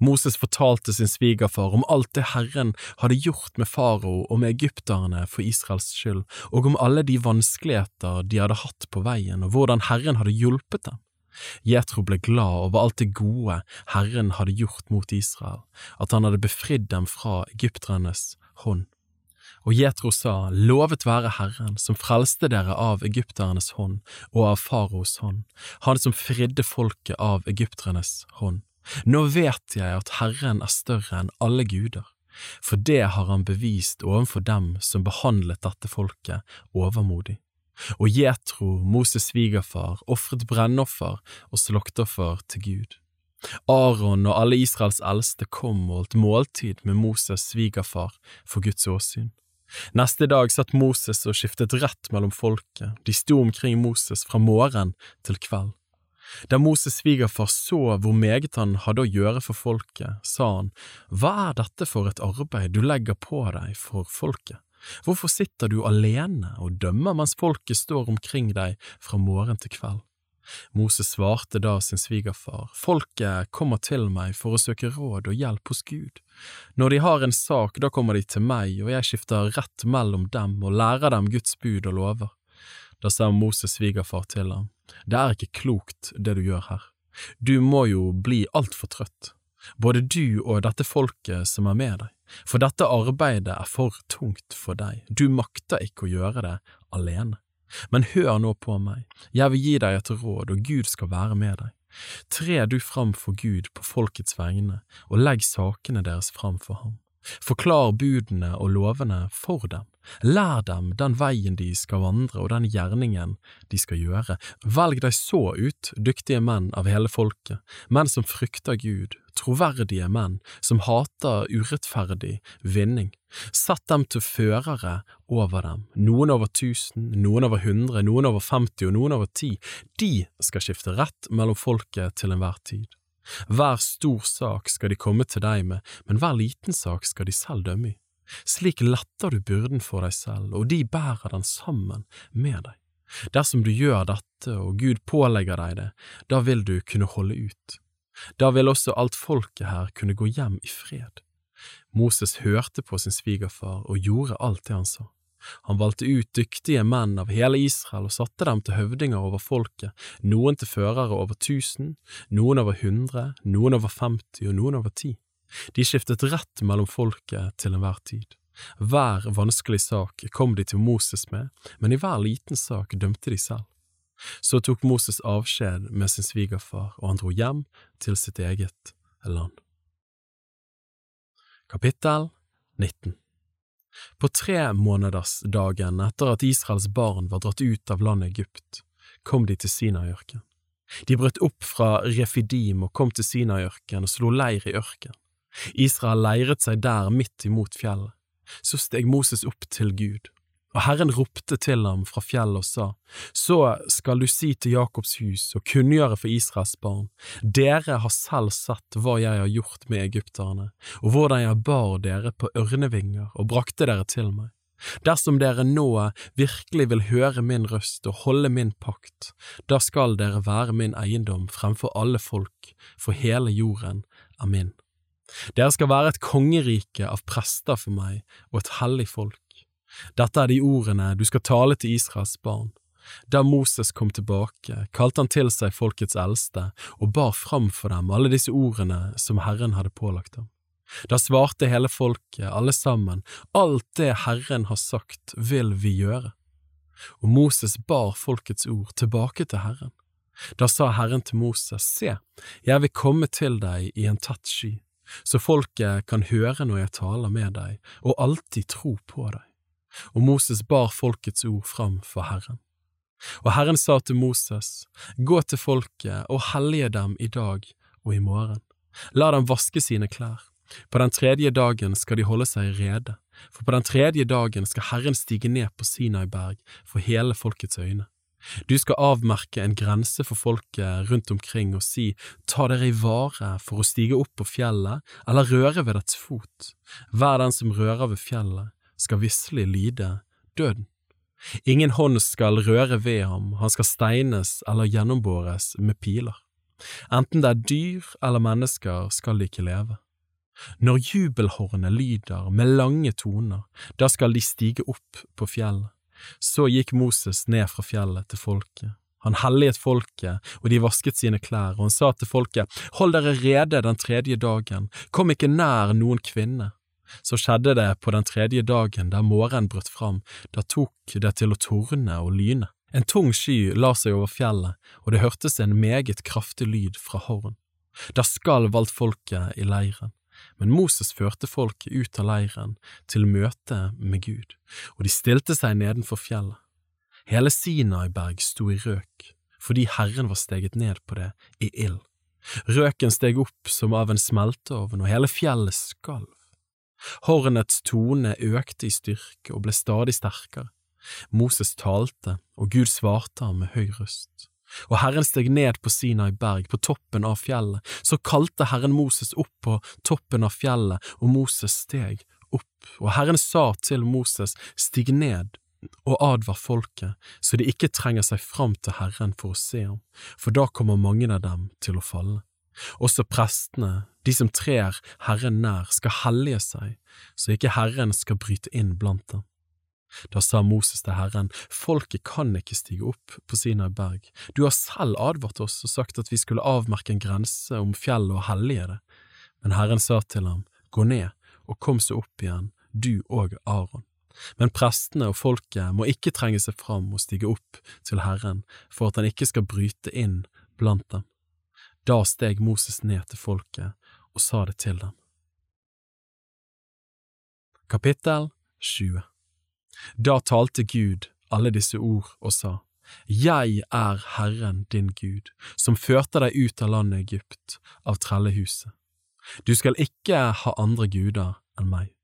Speaker 1: Moses fortalte sin svigerfar om alt det Herren hadde gjort med farao og med egypterne for Israels skyld, og om alle de vanskeligheter de hadde hatt på veien, og hvordan Herren hadde hjulpet dem. Jetro ble glad over alt det gode Herren hadde gjort mot Israel, at han hadde befridd dem fra egypternes hånd. Og Jetro sa, Lovet være Herren, som frelste dere av egypternes hånd og av faraos hånd, han som fridde folket av egypternes hånd. Nå vet jeg at Herren er større enn alle guder, for det har han bevist overfor dem som behandlet dette folket overmodig. Og Jetro, Moses' svigerfar, ofret brennoffer og slåktoffer til Gud. Aron og alle Israels eldste kom og holdt måltid med Moses' svigerfar for Guds åsyn. Neste dag satt Moses og skiftet rett mellom folket, de sto omkring Moses fra morgen til kveld. Da Moses' svigerfar så hvor meget han hadde å gjøre for folket, sa han, Hva er dette for et arbeid du legger på deg for folket? Hvorfor sitter du alene og dømmer mens folket står omkring deg fra morgen til kveld? Moses svarte da sin svigerfar, Folket kommer til meg for å søke råd og hjelp hos Gud. Når de har en sak, da kommer de til meg, og jeg skifter rett mellom dem og lærer dem Guds bud og lover. Da sa Moses svigerfar til ham, det er ikke klokt det du gjør her. Du må jo bli altfor trøtt, både du og dette folket som er med deg, for dette arbeidet er for tungt for deg, du makter ikke å gjøre det alene. Men hør nå på meg, jeg vil gi deg et råd, og Gud skal være med deg. Tre du fram for Gud på folkets vegne, og legg sakene deres fram for ham. Forklar budene og lovene for dem, lær dem den veien de skal vandre og den gjerningen de skal gjøre. Velg deg så ut dyktige menn av hele folket, menn som frykter Gud, troverdige menn som hater urettferdig vinning. Sett dem til førere over dem, noen over tusen, noen over hundre, noen over femti og noen over ti. De skal skifte rett mellom folket til enhver tid. Hver stor sak skal de komme til deg med, men hver liten sak skal de selv dømme i. Slik letter du byrden for deg selv, og de bærer den sammen med deg. Dersom du gjør dette og Gud pålegger deg det, da vil du kunne holde ut. Da vil også alt folket her kunne gå hjem i fred. Moses hørte på sin svigerfar og gjorde alt det han sa. Han valgte ut dyktige menn av hele Israel og satte dem til høvdinger over folket, noen til førere over tusen, noen over hundre, noen over femti og noen over ti. De skiftet rett mellom folket til enhver tid. Hver vanskelig sak kom de til Moses med, men i hver liten sak dømte de selv. Så tok Moses avskjed med sin svigerfar, og han dro hjem til sitt eget land. Kapittel 19 på tremånedersdagen etter at Israels barn var dratt ut av landet Egypt, kom de til Sinaiørken. De brøt opp fra Refidim og kom til Sinaiørken og slo leir i ørken. Israel leiret seg der midt imot fjellet. Så steg Moses opp til Gud og Herren ropte til ham fra fjellet og sa, Så skal du si til Jakobs hus og kunngjøre for Israels barn, dere har selv sett hva jeg har gjort med egypterne, og hvordan jeg bar dere på ørnevinger og brakte dere til meg. Dersom dere nå virkelig vil høre min røst og holde min pakt, da skal dere være min eiendom fremfor alle folk, for hele jorden er min. Dere skal være et kongerike av prester for meg og et hellig folk. Dette er de ordene du skal tale til Israels barn. Da Moses kom tilbake, kalte han til seg folkets eldste og bar fram for dem alle disse ordene som Herren hadde pålagt ham. Da svarte hele folket, alle sammen, alt det Herren har sagt vil vi gjøre. Og Moses bar folkets ord tilbake til Herren. Da sa Herren til Moses, se, jeg vil komme til deg i en tett sky, så folket kan høre når jeg taler med deg, og alltid tro på deg og Moses bar folkets ord fram for Herren. Og Herren sa til Moses, Gå til folket og hellige dem i dag og i morgen. La dem vaske sine klær. På den tredje dagen skal de holde seg rede, for på den tredje dagen skal Herren stige ned på Sinaiberg for hele folkets øyne.
Speaker 2: Du skal avmerke en grense for folket rundt omkring og si ta dere i vare for å stige opp på fjellet eller røre ved dets fot. Hver den som rører ved fjellet, skal visselig lide døden. Ingen hånd skal røre ved ham, han skal steines eller gjennombores med piler. Enten det er dyr eller mennesker skal de ikke leve. Når jubelhornet lyder med lange toner, da skal de stige opp på fjellet. Så gikk Moses ned fra fjellet til folket. Han helliget folket, og de vasket sine klær, og han sa til folket, Hold dere rede den tredje dagen, kom ikke nær noen kvinne. Så skjedde det på den tredje dagen der morgenen brøt fram, da tok det til å torne og lyne. En tung sky la seg over fjellet, og det hørtes en meget kraftig lyd fra horn. Da skalv alt folket i leiren. Men Moses førte folket ut av leiren til møte med Gud, og de stilte seg nedenfor fjellet. Hele Sinaiberg sto i røk, fordi Herren var steget ned på det i ild. Røken steg opp som av en smelteovn, og hele fjellet skalv. Hornets tone økte i styrke og ble stadig sterkere. Moses talte, og Gud svarte ham med høy røst. Og Herren steg ned på Sinai berg, på toppen av fjellet. Så kalte Herren Moses opp på toppen av fjellet, og Moses steg opp. Og Herren sa til Moses, stig ned og advar folket, så de ikke trenger seg fram til Herren for å se ham, for da kommer mange av dem til å falle. Også prestene, de som trer Herren nær, skal hellige seg, så ikke Herren skal bryte inn blant dem. Da sa Moses til Herren, folket kan ikke stige opp på Sinai berg, du har selv advart oss og sagt at vi skulle avmerke en grense om fjellet og hellige det. Men Herren sa til ham, gå ned og kom så opp igjen, du og Aron. Men prestene og folket må ikke trenge seg fram og stige opp til Herren for at han ikke skal bryte inn blant dem. Da steg Moses ned til folket og sa det til dem. Kapittel 20 Da talte Gud alle disse ord og sa, Jeg er Herren din Gud, som førte deg ut av landet Egypt, av trellehuset. Du skal ikke ha andre guder enn meg.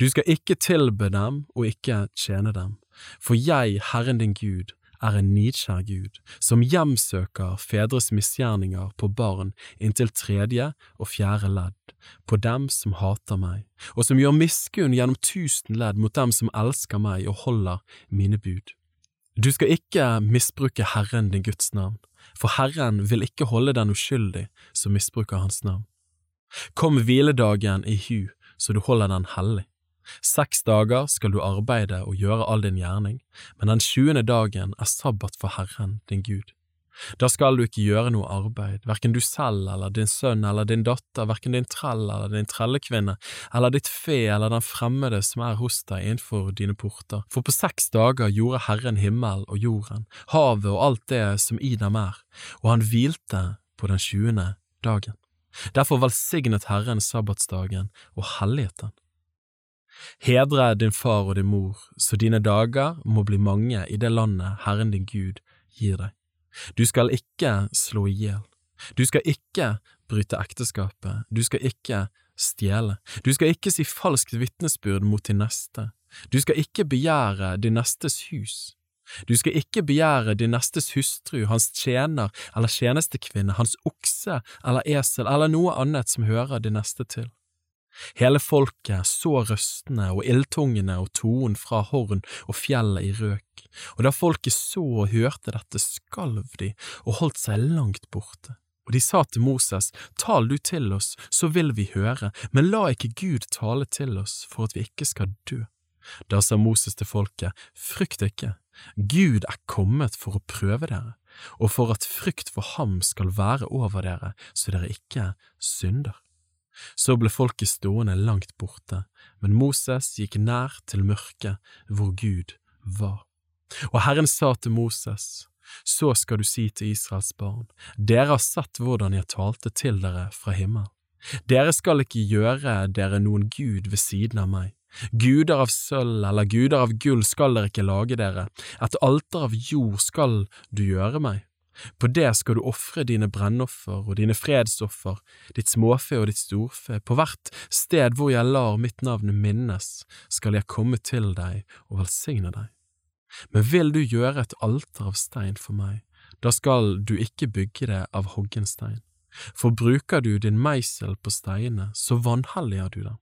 Speaker 2: Du skal ikke tilbe dem og ikke tjene dem, for jeg, Herren din Gud, er en nidkjær Gud, som hjemsøker fedres misgjerninger på barn inntil tredje og fjerde ledd, på dem som hater meg, og som gjør miskunn gjennom tusen ledd mot dem som elsker meg og holder mine bud. Du skal ikke misbruke Herren din Guds navn, for Herren vil ikke holde den uskyldig som misbruker hans navn. Kom hviledagen i hu, så du holder den hellig. Seks dager skal du arbeide og gjøre all din gjerning, men den tjuende dagen er sabbat for Herren, din Gud. Da skal du ikke gjøre noe arbeid, hverken du selv eller din sønn eller din datter, hverken din trell eller din trellekvinne, eller ditt fe eller den fremmede som er hos deg innenfor dine porter, for på seks dager gjorde Herren himmel og jorden, havet og alt det som i dem er, og han hvilte på den tjuende dagen. Derfor velsignet Herren sabbatsdagen og helliget den. Hedre din far og din mor, så dine dager må bli mange i det landet Herren din Gud gir deg. Du skal ikke slå i hjel. Du skal ikke bryte ekteskapet. Du skal ikke stjele. Du skal ikke si falskt vitnesbyrd mot din neste. Du skal ikke begjære din nestes hus. Du skal ikke begjære din nestes hustru, hans tjener eller tjenestekvinne, hans okse eller esel eller noe annet som hører din neste til. Hele folket så røstene og ildtungene og tonen fra horn og fjellet i røk, og da folket så og hørte dette, skalv de og holdt seg langt borte. Og de sa til Moses, Tal du til oss, så vil vi høre, men la ikke Gud tale til oss for at vi ikke skal dø. Da sa Moses til folket, Frykt ikke, Gud er kommet for å prøve dere, og for at frykt for ham skal være over dere, så dere ikke synder. Så ble folket stående langt borte, men Moses gikk nær til mørket hvor Gud var. Og Herren sa til Moses, så skal du si til Israels barn, dere har sett hvordan jeg talte til dere fra himmelen. Dere skal ikke gjøre dere noen gud ved siden av meg. Guder av sølv eller guder av gull skal dere ikke lage dere, et alter av jord skal du gjøre meg. På det skal du ofre dine brennoffer og dine fredsoffer, ditt småfe og ditt storfe, på hvert sted hvor jeg lar mitt navn minnes, skal jeg komme til deg og velsigne deg.
Speaker 1: Men vil du gjøre et alter av stein for meg, da skal du ikke bygge det av hoggen stein. For bruker du din meisel på steinene, så vanhelliger du dem.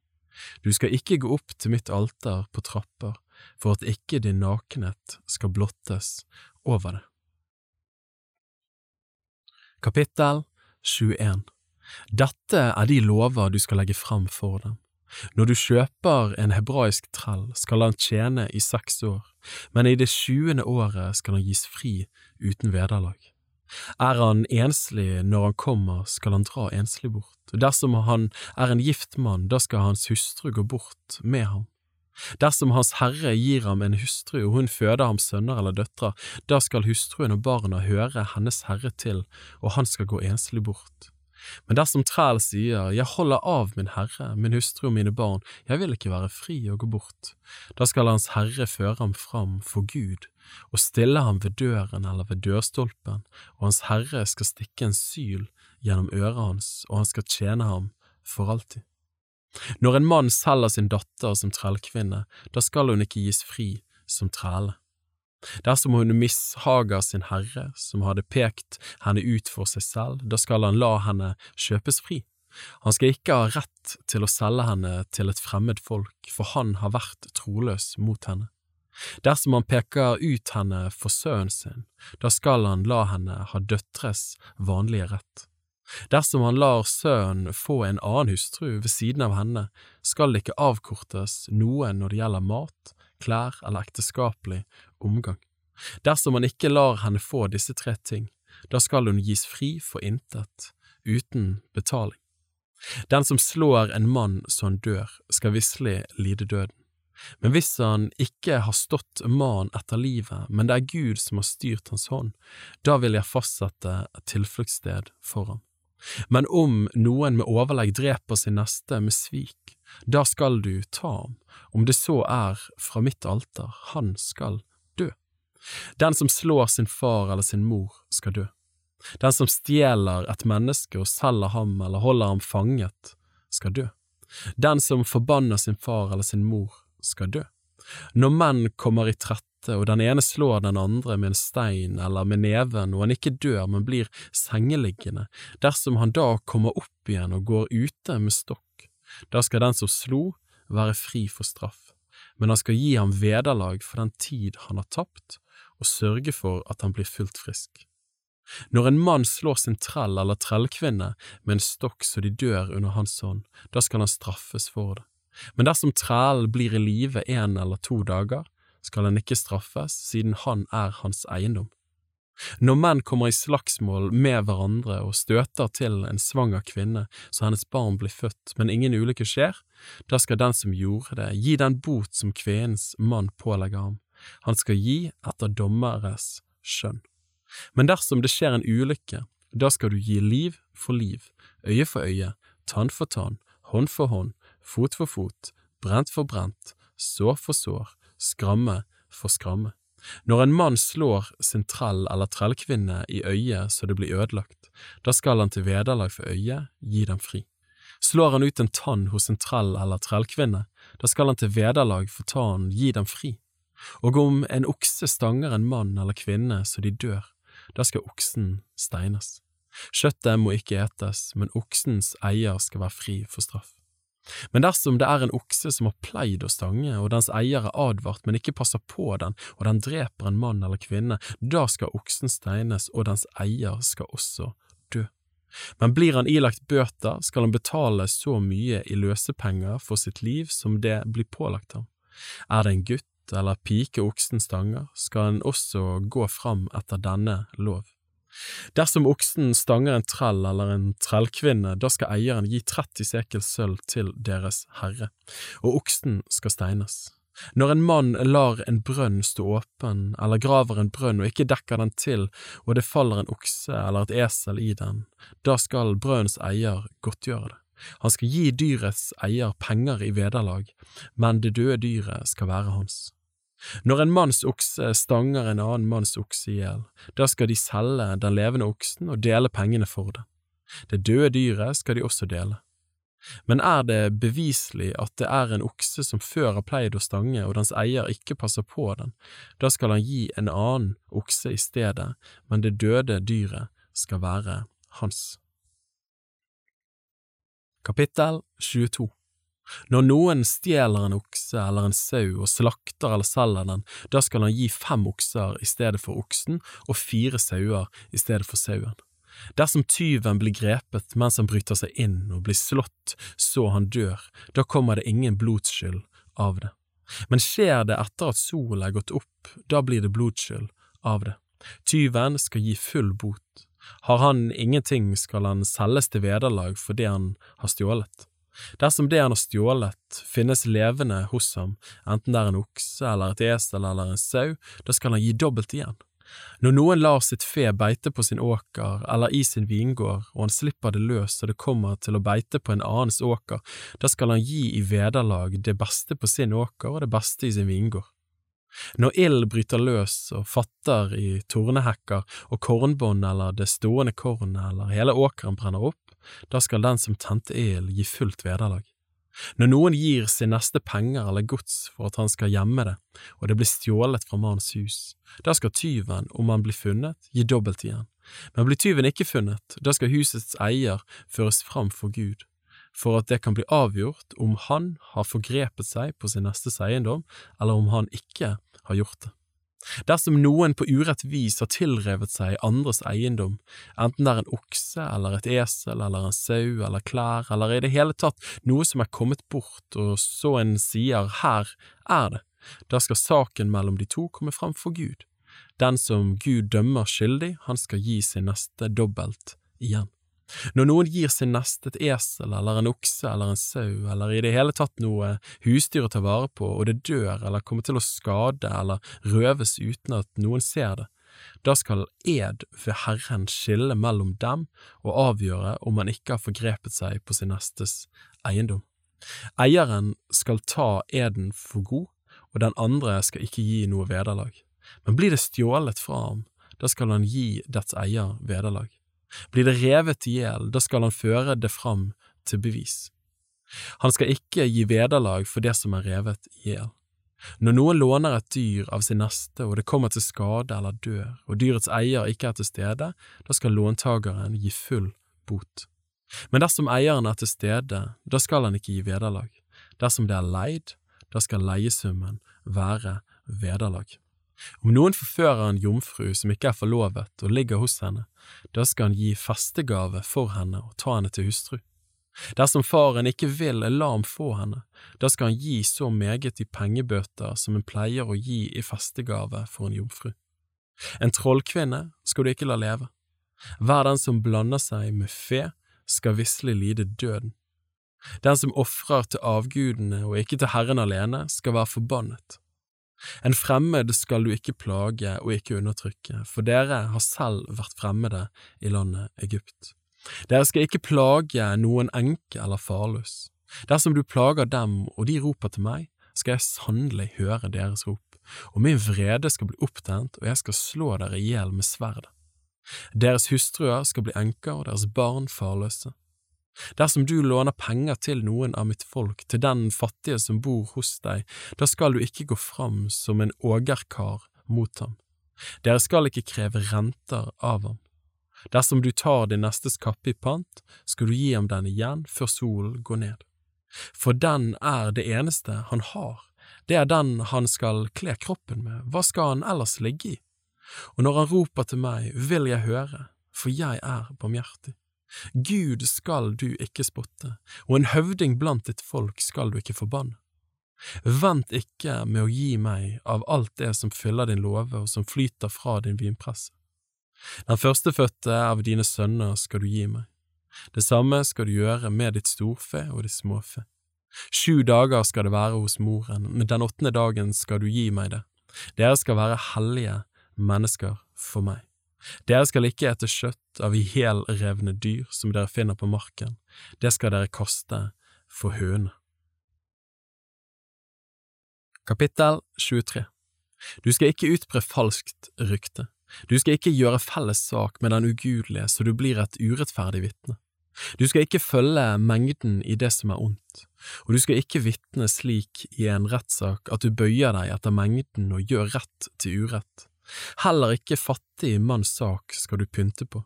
Speaker 1: Du skal ikke gå opp til mitt alter på trapper, for at ikke din nakenhet skal blottes over det. Kapittel 21 Dette er de lover du skal legge fram for dem. Når du kjøper en hebraisk trell, skal han tjene i seks år, men i det tjuende året skal han gis fri uten vederlag. Er han enslig når han kommer, skal han dra enslig bort. Dersom han er en gift mann, da skal hans hustru gå bort med ham. Dersom Hans Herre gir ham en hustru og hun føder ham sønner eller døtre, da skal hustruen og barna høre hennes herre til, og han skal gå enslig bort. Men dersom træl sier, Jeg holder av min herre, min hustru og mine barn, jeg vil ikke være fri og gå bort, da skal hans herre føre ham fram for Gud og stille ham ved døren eller ved dørstolpen, og hans herre skal stikke en syl gjennom øret hans, og han skal tjene ham for alltid. Når en mann selger sin datter som trellkvinne, da skal hun ikke gis fri som trelle. Dersom hun mishager sin herre, som hadde pekt henne ut for seg selv, da skal han la henne kjøpes fri. Han skal ikke ha rett til å selge henne til et fremmed folk, for han har vært troløs mot henne. Dersom han peker ut henne for sønnen sin, da skal han la henne ha døtres vanlige rett. Dersom han lar sønnen få en annen hustru ved siden av henne, skal det ikke avkortes noe når det gjelder mat, klær eller ekteskapelig omgang. Dersom han ikke lar henne få disse tre ting, da skal hun gis fri for intet, uten betaling. Den som slår en mann så han dør, skal visselig lide døden. Men hvis han ikke har stått mannen etter livet, men det er Gud som har styrt hans hånd, da vil jeg fastsette et tilfluktssted for ham. Men om noen med overlegg dreper sin neste med svik, da skal du ta ham, om det så er fra mitt alter, han skal dø. Den som slår sin far eller sin mor, skal dø. Den som stjeler et menneske og selger ham eller holder ham fanget, skal dø. Den som forbanner sin far eller sin mor, skal dø. Når menn kommer i trette og den ene slår den andre med en stein eller med neven og han ikke dør, men blir sengeliggende, dersom han da kommer opp igjen og går ute med stokk, da skal den som slo, være fri for straff, men han skal gi ham vederlag for den tid han har tapt, og sørge for at han blir fullt frisk. Når en mann slår sin trell eller trellkvinne med en stokk så de dør under hans hånd, da skal han straffes for det. Men dersom trælen blir i live en eller to dager, skal han ikke straffes, siden han er hans eiendom. Når menn kommer i slagsmål med hverandre og støter til en svanger kvinne så hennes barn blir født, men ingen ulykke skjer, da skal den som gjorde det, gi den bot som kvinnens mann pålegger ham. Han skal gi etter dommeres skjønn. Men dersom det skjer en ulykke, da skal du gi liv for liv, øye for øye, tann for tann, hånd for hånd, fot for fot, brent for brent, sår for sår, skramme for skramme. Når en mann slår sin trell eller trellkvinne i øyet så det blir ødelagt, da skal han til vederlag for øyet gi dem fri. Slår han ut en tann hos en trell eller trellkvinne, da skal han til vederlag for tannen gi dem fri. Og om en okse stanger en mann eller kvinne så de dør, da skal oksen steines. Kjøttet må ikke etes, men oksens eier skal være fri for straff. Men dersom det er en okse som har pleid å stange, og dens eier er advart, men ikke passer på den, og den dreper en mann eller kvinne, da skal oksen steines, og dens eier skal også dø. Men blir han ilagt bøter, skal han betale så mye i løsepenger for sitt liv som det blir pålagt ham. Er det en gutt eller pike oksen stanger, skal han også gå fram etter denne lov. Dersom oksen stanger en trell eller en trellkvinne, da skal eieren gi 30 sekel sølv til deres herre, og oksen skal steines. Når en mann lar en brønn stå åpen, eller graver en brønn og ikke dekker den til, og det faller en okse eller et esel i den, da skal brønnens eier godtgjøre det. Han skal gi dyrets eier penger i vederlag, men det døde dyret skal være hans. Når en manns okse stanger en annen manns okse i hjel, da skal de selge den levende oksen og dele pengene for det. Det døde dyret skal de også dele. Men er det beviselig at det er en okse som før har pleid å stange og dens eier ikke passer på den, da skal han gi en annen okse i stedet, men det døde dyret skal være hans. Kapittel 22 Når noen stjeler en okse eller en sau og slakter eller selger den, da skal han gi fem okser i stedet for oksen og fire sauer i stedet for sauen. Dersom tyven blir grepet mens han bryter seg inn og blir slått så han dør, da kommer det ingen blodsskyld av det. Men skjer det etter at solen er gått opp, da blir det blodsskyld av det. Tyven skal gi full bot. Har han ingenting, skal han selges til vederlag for det han har stjålet. Dersom det han har stjålet finnes levende hos ham, enten det er en okse eller et esel eller en sau, da skal han gi dobbelt igjen. Når noen lar sitt fe beite på sin åker eller i sin vingård, og han slipper det løs og det kommer til å beite på en annens åker, da skal han gi i vederlag det beste på sin åker og det beste i sin vingård. Når ild bryter løs og fatter i tornehekker og kornbånd eller det stående kornet eller hele åkeren brenner opp, da skal den som tente ild gi fullt vederlag. Når noen gir sin neste penger eller gods for at han skal gjemme det, og det blir stjålet fra mannens hus, da skal tyven, om han blir funnet, gi dobbelt igjen. Men blir tyven ikke funnet, da skal husets eier føres fram for Gud, for at det kan bli avgjort om han har forgrepet seg på sin nestes eiendom, eller om han ikke har gjort det. Dersom noen på urett vis har tilrevet seg andres eiendom, enten det er en okse eller et esel eller en sau eller klær eller i det hele tatt noe som er kommet bort og så en sier her er det, da skal saken mellom de to komme fram for Gud. Den som Gud dømmer skyldig, han skal gi sin neste dobbelt igjen. Når noen gir sin neste et esel eller en okse eller en sau eller i det hele tatt noe husdyr å ta vare på, og det dør eller kommer til å skade eller røves uten at noen ser det, da skal ed ved Herren skille mellom dem og avgjøre om han ikke har forgrepet seg på sin nestes eiendom. Eieren skal ta eden for god, og den andre skal ikke gi noe vederlag. Men blir det stjålet fra ham, da skal han gi dets eier vederlag. Blir det revet i hjel, da skal han føre det fram til bevis. Han skal ikke gi vederlag for det som er revet i hjel. Når noen låner et dyr av sin neste og det kommer til skade eller dør, og dyrets eier ikke er til stede, da skal låntageren gi full bot. Men dersom eieren er til stede, da skal han ikke gi vederlag. Dersom det er leid, da skal leiesummen være vederlag. Om noen forfører en jomfru som ikke er forlovet og ligger hos henne, da skal han gi festegave for henne og ta henne til hustru. Dersom faren ikke vil la ham få henne, da skal han gi så meget i pengebøter som en pleier å gi i festegave for en jomfru. En trollkvinne skal du ikke la leve. Hver den som blander seg med fe, skal visselig lide døden. Den som ofrer til avgudene og ikke til Herren alene, skal være forbannet. En fremmed skal du ikke plage og ikke undertrykke, for dere har selv vært fremmede i landet Egypt. Dere skal ikke plage noen enke eller farløs. Dersom du plager dem og de roper til meg, skal jeg sannelig høre deres rop, og min vrede skal bli opptent, og jeg skal slå dere i hjel med sverdet. Deres hustruer skal bli enker og deres barn farløse. Dersom du låner penger til noen av mitt folk, til den fattige som bor hos deg, da skal du ikke gå fram som en ågerkar mot ham. Dere skal ikke kreve renter av ham. Dersom du tar din nestes kappe i pant, skal du gi ham den igjen før solen går ned. For den er det eneste han har, det er den han skal kle kroppen med, hva skal han ellers ligge i? Og når han roper til meg, vil jeg høre, for jeg er barmhjertig. Gud skal du ikke spotte, og en høvding blant ditt folk skal du ikke forbanne. Vent ikke med å gi meg av alt det som fyller din låve og som flyter fra din vinpresse. Den førstefødte av dine sønner skal du gi meg. Det samme skal du gjøre med ditt storfe og ditt småfe. Sju dager skal det være hos moren, men den åttende dagen skal du gi meg det. Dere skal være hellige mennesker for meg. Dere skal ikke ete kjøtt av ihjelrevne dyr som dere finner på marken, det skal dere kaste for høne. Kapittel 23 Du skal ikke utbre falskt rykte. Du skal ikke gjøre felles sak med den ugudelige så du blir et urettferdig vitne.
Speaker 2: Du skal ikke følge mengden i det som er ondt, og du skal ikke vitne slik i en rettssak at du bøyer deg etter mengden og gjør rett til urett. Heller ikke fattig manns sak skal du pynte på.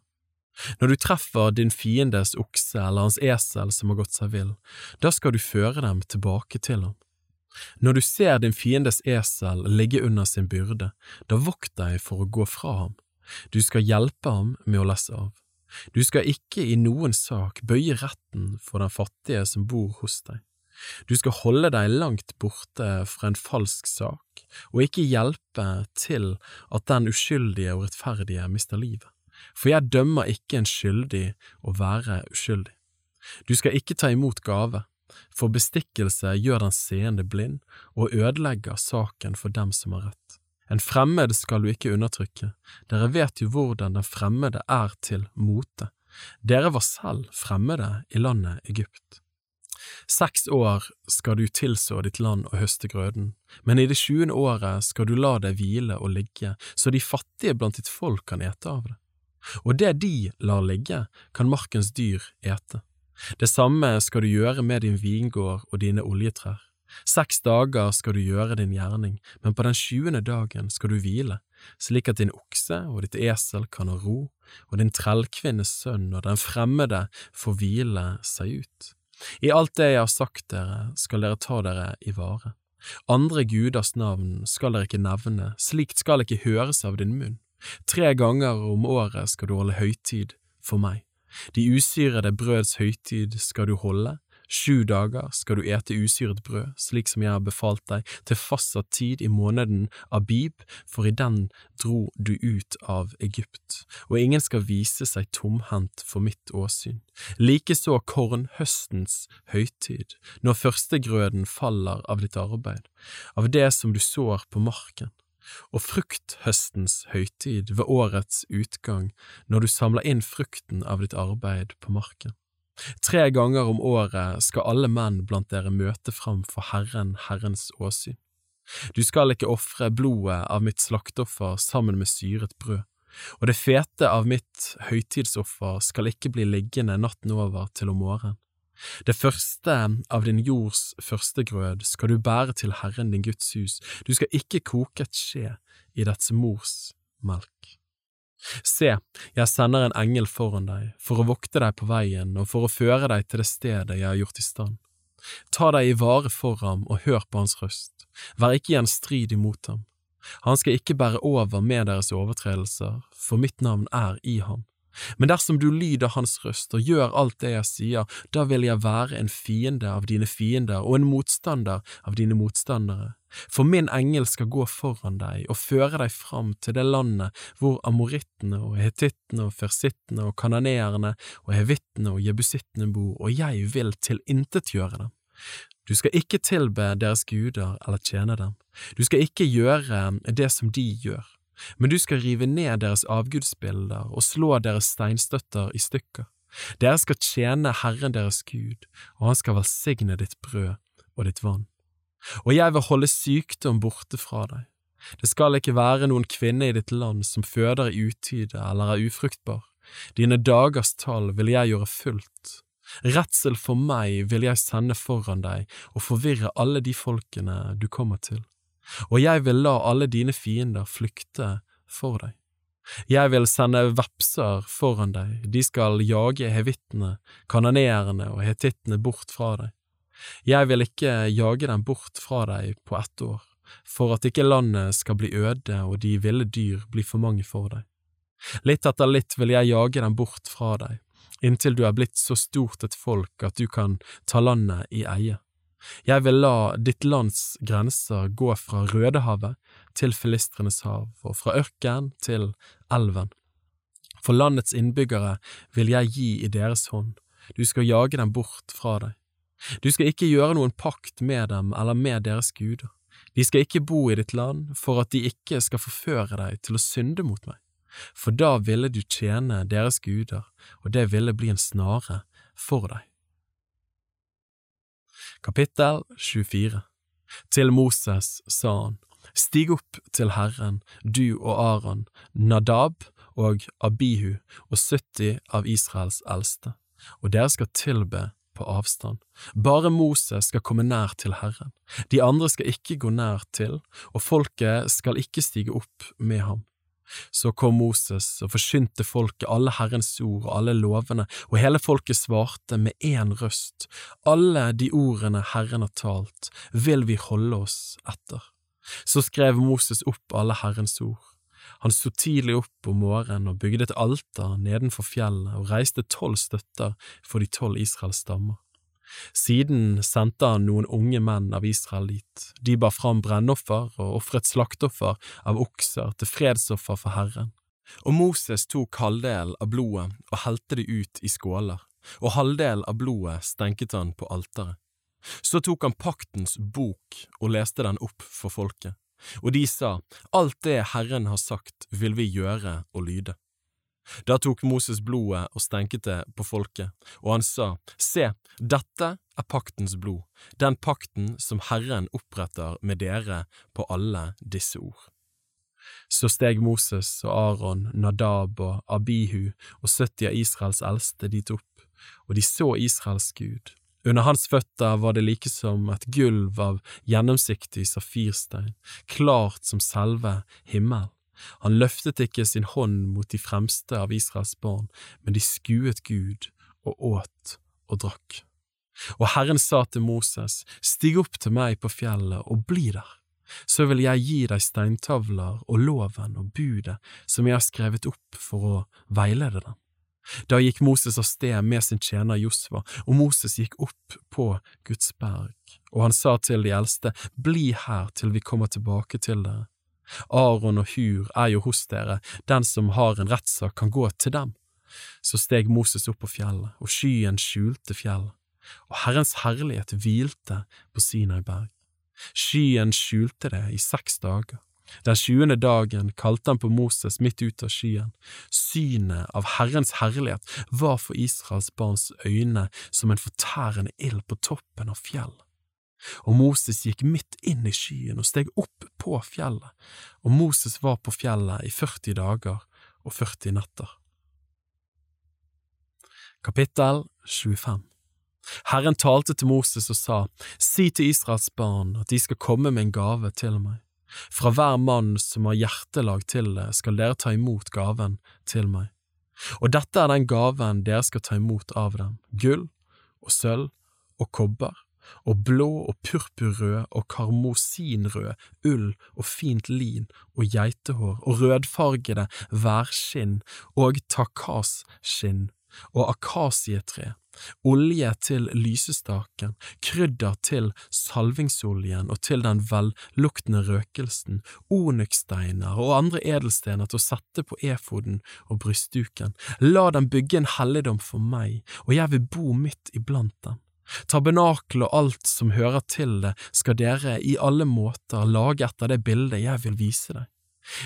Speaker 2: Når du treffer din fiendes okse eller hans esel som har gått seg vill, da skal du føre dem tilbake til ham. Når du ser din fiendes esel ligge under sin byrde, da vokt deg for å gå fra ham. Du skal hjelpe ham med å lesse av. Du skal ikke i noen sak bøye retten for den fattige som bor hos deg. Du skal holde deg langt borte fra en falsk sak, og ikke hjelpe til at den uskyldige og rettferdige mister livet. For jeg dømmer ikke en skyldig å være uskyldig. Du skal ikke ta imot gave, for bestikkelse gjør den seende blind og ødelegger saken for dem som har rett. En fremmed skal du ikke undertrykke, dere vet jo hvordan den fremmede er til mote. Dere var selv fremmede i landet Egypt. Seks år skal du tilså ditt land og høste grøden, men i det tjuende året skal du la det hvile og ligge, så de fattige blant ditt folk kan ete av det. Og det de lar ligge, kan markens dyr ete. Det samme skal du gjøre med din vingård og dine oljetrær. Seks dager skal du gjøre din gjerning, men på den tjuende dagen skal du hvile, slik at din okse og ditt esel kan ha ro, og din trellkvinnes sønn og den fremmede får hvile seg ut. I alt det jeg har sagt dere, skal dere ta dere i vare. Andre guders navn skal dere ikke nevne, slikt skal ikke høres av din munn. Tre ganger om året skal du holde høytid for meg. De usyrede brøds høytid skal du holde, Sju dager skal du ete usyret brød, slik som jeg har befalt deg, til fastsatt tid i måneden Abib, for i den dro du ut av Egypt, og ingen skal vise seg tomhendt for mitt åsyn. Likeså kornhøstens høytid, når førstegrøden faller av ditt arbeid, av det som du sår på marken og frukthøstens høytid ved årets utgang, når du samler inn frukten av ditt arbeid på marken. Tre ganger om året skal alle menn blant dere møte fram for Herren, Herrens åsyn. Du skal ikke ofre blodet av mitt slakteoffer sammen med syret brød, og det fete av mitt høytidsoffer skal ikke bli liggende natten over til om morgenen. Det første av din jords førstegrød skal du bære til Herren din Guds hus, du skal ikke koke et skje i dets mors melk. Se, jeg sender en engel foran deg, for å vokte deg på veien og for å føre deg til det stedet jeg har gjort i stand. Ta deg i vare for ham og hør på hans røst, vær ikke gjenstridig mot ham. Han skal ikke bære over med deres overtredelser, for mitt navn er i ham. Men dersom du lyder hans røst og gjør alt det jeg sier, da vil jeg være en fiende av dine fiender og en motstander av dine motstandere. For min engel skal gå foran deg og føre deg fram til det landet hvor amorittene og hetittene og fersittene og kananeerne og hevittene og jebusittene bor, og jeg vil tilintetgjøre dem. Du skal ikke tilbe deres guder eller tjene dem, du skal ikke gjøre det som de gjør men du skal rive ned deres avgudsbilder og slå deres steinstøtter i stykker. Dere skal tjene Herren deres Gud, og han skal velsigne ditt brød og ditt vann. Og jeg vil holde sykdom borte fra deg. Det skal ikke være noen kvinne i ditt land som føder i utide eller er ufruktbar. Dine dagers tall vil jeg gjøre fullt. Redsel for meg vil jeg sende foran deg og forvirre alle de folkene du kommer til og jeg vil la alle dine fiender flykte for deg. Jeg vil sende vepser foran deg, de skal jage hevittene, kanoneerne og hetittene bort fra deg. Jeg vil ikke jage dem bort fra deg på ett år, for at ikke landet skal bli øde og de ville dyr bli for mange for deg. Litt etter litt vil jeg jage dem bort fra deg, inntil du er blitt så stort et folk at du kan ta landet i eie. Jeg vil la ditt lands grenser gå fra Rødehavet til Filistrenes hav, og fra ørken til elven. For landets innbyggere vil jeg gi i deres hånd, du skal jage dem bort fra deg. Du skal ikke gjøre noen pakt med dem eller med deres guder. De skal ikke bo i ditt land, for at de ikke skal forføre deg til å synde mot meg. For da ville du tjene deres guder, og det ville bli en snare for deg. Kapittel 24 Til Moses sa han, Stig opp til Herren, du og Aron, Nadab og Abihu og 70 av Israels eldste.
Speaker 1: og dere skal tilbe på avstand. Bare Moses skal komme nær til Herren. De andre skal ikke gå nær til, og folket skal ikke stige opp med ham. Så kom Moses og forsynte folket alle Herrens ord og alle lovene, og hele folket svarte med én røst, alle de ordene Herren har talt, vil vi holde oss etter. Så skrev Moses opp alle Herrens ord. Han sto tidlig opp om morgenen og bygde et alter nedenfor fjellet og reiste tolv støtter for de tolv Israels stammer. Siden sendte han noen unge menn av Israel dit. De bar fram brennoffer og ofret slakteoffer av okser til fredsoffer for Herren. Og Moses tok halvdelen av blodet og helte det ut i skåler, og halvdelen av blodet stenket han på alteret. Så tok han paktens bok og leste den opp for folket. Og de sa, Alt det Herren har sagt vil vi gjøre og lyde. Da tok Moses blodet og stenket det på folket, og han sa, Se, dette er paktens blod, den pakten som Herren oppretter med dere på alle disse ord. Så steg Moses og Aron, Nadab og Abihu og 70 av Israels eldste dit opp, og de så Israels Gud, under hans føtter var det like som et gulv av gjennomsiktig safirstein, klart som selve himmelen. Han løftet ikke sin hånd mot de fremste av Israels barn, men de skuet Gud og åt og drakk. Og Herren sa til Moses, Stig opp til meg på fjellet og bli der, så vil jeg gi deg steintavler og loven og budet som jeg har skrevet opp for å veilede dem. Da gikk Moses av sted med sin tjener Josva, og Moses gikk opp på Guds berg, og han sa til de eldste, Bli her til vi kommer tilbake til dere. Aron og Hur er jo hos dere, den som har en rettssak kan gå til dem. Så steg Moses opp på fjellet, og skyen skjulte fjellet, og Herrens herlighet hvilte på Sinai berg. Skyen skjulte det i seks dager. Den tjuende dagen kalte han på Moses midt ut av skyen. Synet av Herrens herlighet var for Israels barns øyne som en fortærende ild på toppen av fjellet. Og Moses gikk midt inn i skyen og steg opp på fjellet, og Moses var på fjellet i 40 dager og 40 netter. Kapittel 25 Herren talte til Moses og sa, Si til Israels barn at de skal komme med en gave til meg. Fra hver mann som har hjertelag til det, skal dere ta imot gaven til meg. Og dette er den gaven dere skal ta imot av dem, gull og sølv og kobber, og blå og purpurrød og karmosinrød ull og fint lin og geitehår og rødfargede værskinn og takasskinn og akasietre olje til lysestaken, krydder til salvingsoljen og til den velluktende røkelsen, onykssteiner og andre edelstener til å sette på efoden og brystduken. La dem bygge en helligdom for meg, og jeg vil bo midt iblant dem. Tabernakel og alt som hører til det, skal dere i alle måter lage etter det bildet jeg vil vise deg.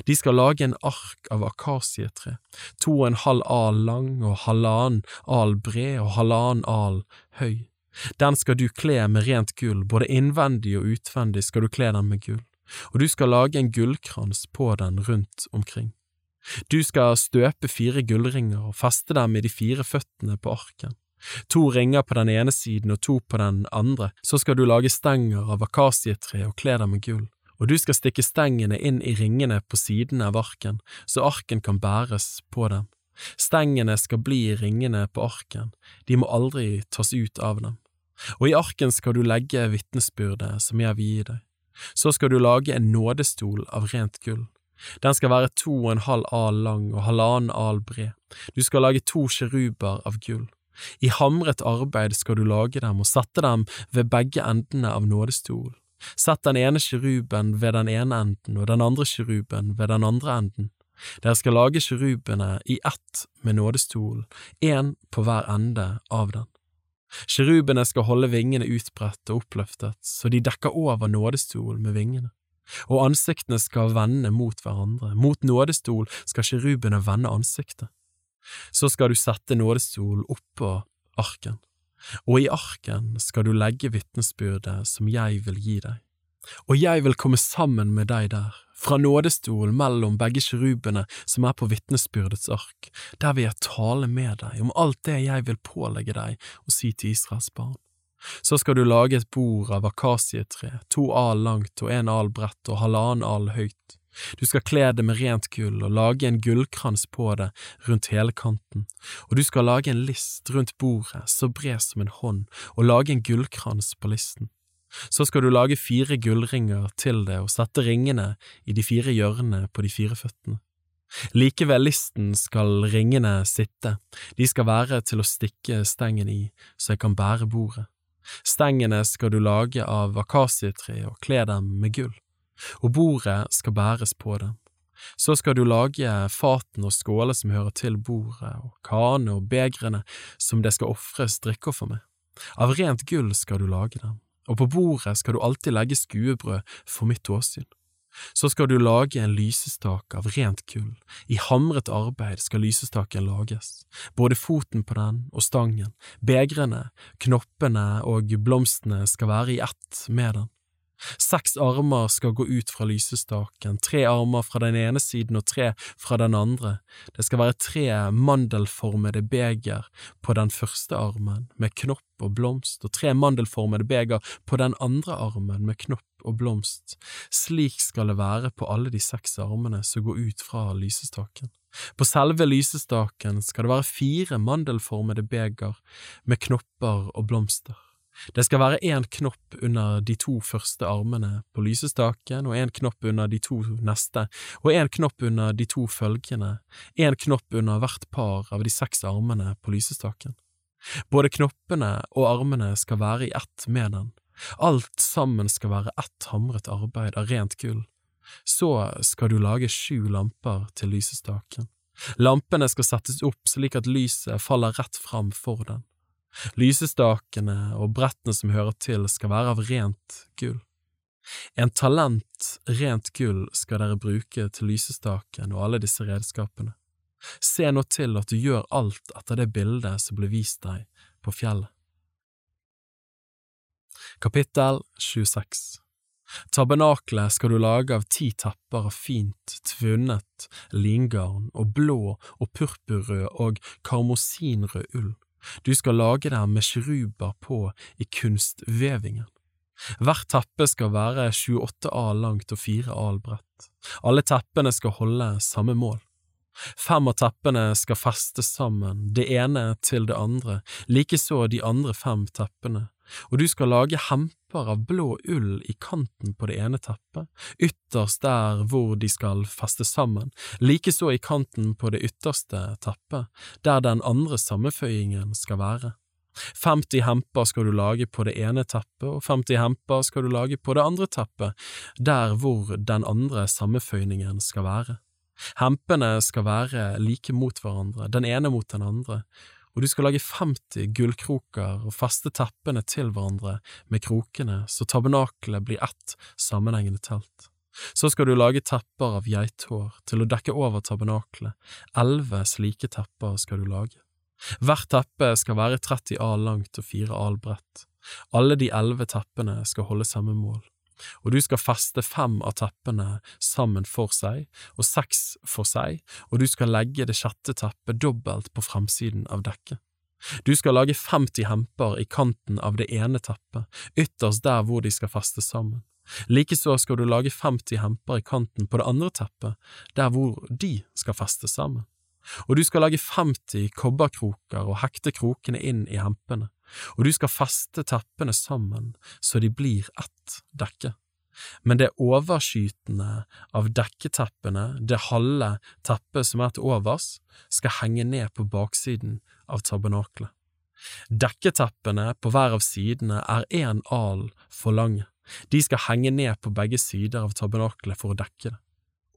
Speaker 1: De skal lage en ark av akasietre, to og en halv al lang og halvannen al bred og halvannen al høy. Den skal du kle med rent gull, både innvendig og utvendig skal du kle den med gull, og du skal lage en gullkrans på den rundt omkring. Du skal støpe fire gullringer og feste dem i de fire føttene på arken. To ringer på den ene siden og to på den andre, så skal du lage stenger av akasietre og kle dem med gull og du skal stikke stengene inn i ringene på sidene av arken, så arken kan bæres på dem. Stengene skal bli i ringene på arken, de må aldri tas ut av dem. Og i arken skal du legge vitnesbyrdet som jeg vil gi deg. Så skal du lage en nådestol av rent gull. Den skal være to og en halv al lang og halvannen al bred. Du skal lage to sjeruber av gull. I hamret arbeid skal du lage dem og sette dem ved begge endene av nådestolen. Sett den ene kiruben ved den ene enden og den andre kiruben ved den andre enden. Dere skal lage kirubene i ett med nådestolen, én på hver ende av den. Kirubene skal holde vingene utbredt og oppløftet, så de dekker over nådestolen med vingene. Og ansiktene skal vende mot hverandre, mot nådestol skal kirubene vende ansiktet. Så skal du sette nådestolen oppå arken og i arken skal du legge vitnesbyrdet som jeg vil gi deg.
Speaker 2: Og jeg vil komme sammen med deg der, fra nådestolen mellom begge kirubene som er på vitnesbyrdets ark, der vil jeg tale med deg om alt det jeg vil pålegge deg å si til Israels barn. Så skal du lage et bord av akasietre, to al langt og en al bredt og halvannen al høyt. Du skal kle det med rent gull og lage en gullkrans på det rundt hele kanten, og du skal lage en list rundt bordet så bred som en hånd og lage en gullkrans på listen. Så skal du lage fire gullringer til det og sette ringene i de fire hjørnene på de fire føttene. Like ved listen skal ringene sitte, de skal være til å stikke stengen i så jeg kan bære bordet. Stengene skal du lage av akasietre og kle dem med gull, og bordet skal bæres på dem. Så skal du lage faten og skåler som hører til bordet, og kane og begrene som det skal ofres drikkeoffer med. Av rent gull skal du lage dem og på bordet skal du alltid legge skuebrød for mitt åsyn. Så skal du lage en lysestake av rent gull, i hamret arbeid skal lysestaken lages, både foten på den og stangen, begrene, knoppene og blomstene skal være i ett med den. Seks armer skal gå ut fra lysestaken, tre armer fra den ene siden og tre fra den andre. Det skal være tre mandelformede beger på den første armen, med knopp og blomst, og tre mandelformede beger på den andre armen, med knopp og blomst. Slik skal det være på alle de seks armene som går ut fra lysestaken. På selve lysestaken skal det være fire mandelformede beger med knopper og blomster. Det skal være én knopp under de to første armene på lysestaken og én knopp under de to neste, og én knopp under de to følgende, én knopp under hvert par av de seks armene på lysestaken. Både knoppene og armene skal være i ett med den, alt sammen skal være ett hamret arbeid av rent gull. Så skal du lage sju lamper til lysestaken. Lampene skal settes opp slik at lyset faller rett fram for den. Lysestakene og brettene som hører til, skal være av rent gull. En talent rent gull skal dere bruke til lysestaken og alle disse redskapene. Se nå til at du gjør alt etter det bildet som ble vist deg på fjellet. Kapittel 26 Tabernaklet skal du lage av ti tepper av fint, tvunnet lingarn og blå og purpurrød og karmosinrød ull du skal lage dem med kiruber på i kunstvevingen. Hvert teppe skal være 28 al langt og 4 al bredt. Alle teppene skal holde samme mål. Fem av teppene skal festes sammen, det ene til det andre, likeså de andre fem teppene, og du skal lage hemper av blå ull i kanten på det ene teppet, ytterst der hvor de skal festes sammen, likeså i kanten på det ytterste teppet, der den andre sammenføyingen skal være. 50 hemper skal du lage på det ene teppet, og 50 hemper skal du lage på det andre teppet, der hvor den andre sammenføyningen skal være. Hempene skal være like mot hverandre, den ene mot den andre, og du skal lage 50 gullkroker og feste teppene til hverandre med krokene så tabernakelet blir ett sammenhengende telt. Så skal du lage tepper av geithår til å dekke over tabernakelet, elleve slike tepper skal du lage. Hvert teppe skal være 30 al langt og 4 al bredt. Alle de elleve teppene skal holde samme mål og du skal feste fem av teppene sammen for seg og seks for seg, og du skal legge det sjette teppet dobbelt på fremsiden av dekket. Du skal lage 50 hemper i kanten av det ene teppet, ytterst der hvor de skal festes sammen. Likeså skal du lage 50 hemper i kanten på det andre teppet, der hvor de skal festes sammen. Og du skal lage 50 kobberkroker og hekte krokene inn i hempene og du skal feste teppene sammen så de blir ett dekke. Men det overskytende av dekketeppene, det halve teppet som er til overs, skal henge ned på baksiden av tabernaklet. Dekketeppene på hver av sidene er én al for lange, de skal henge ned på begge sider av tabernaklet for å dekke det.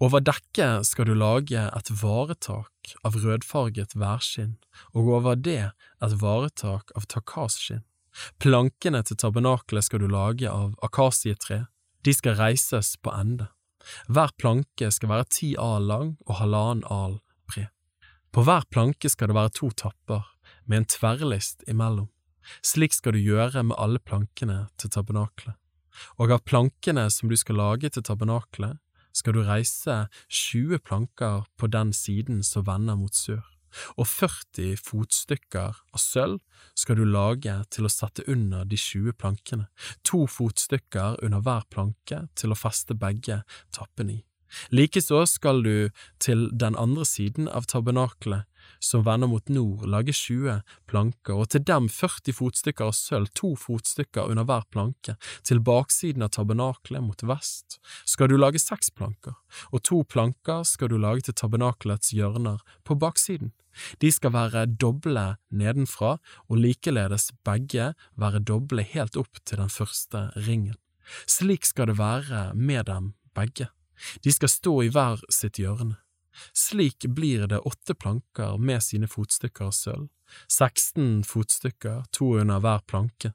Speaker 2: Over dekket skal du lage et varetak av rødfarget værskinn, og over det et varetak av takasskinn. Plankene til tabernaklet skal du lage av akasietre, de skal reises på ende. Hver planke skal være ti al lang og halvannen al bred. På hver planke skal det være to tapper, med en tverrlist imellom. Slik skal du gjøre med alle plankene til tabernaklet.
Speaker 1: Og av plankene som du skal lage til tabernaklet, skal du reise 20 planker på den siden som vender mot sør, og 40 fotstykker av sølv skal du lage til å sette under de 20 plankene, to fotstykker under hver planke til å feste begge tappene i. Likeså skal du til den andre siden av tabernakelet som vender mot nord, lage 20 planker, og til dem 40 fotstykker av sølv, to fotstykker under hver planke. Til baksiden av tabernakelet mot vest skal du lage seks planker, og to planker skal du lage til tabernakelets hjørner på baksiden. De skal være doble nedenfra, og likeledes begge være doble helt opp til den første ringen. Slik skal det være med dem begge. De skal stå i hver sitt hjørne. Slik blir det åtte planker med sine fotstykker av sølv, 16 fotstykker, to under hver planke.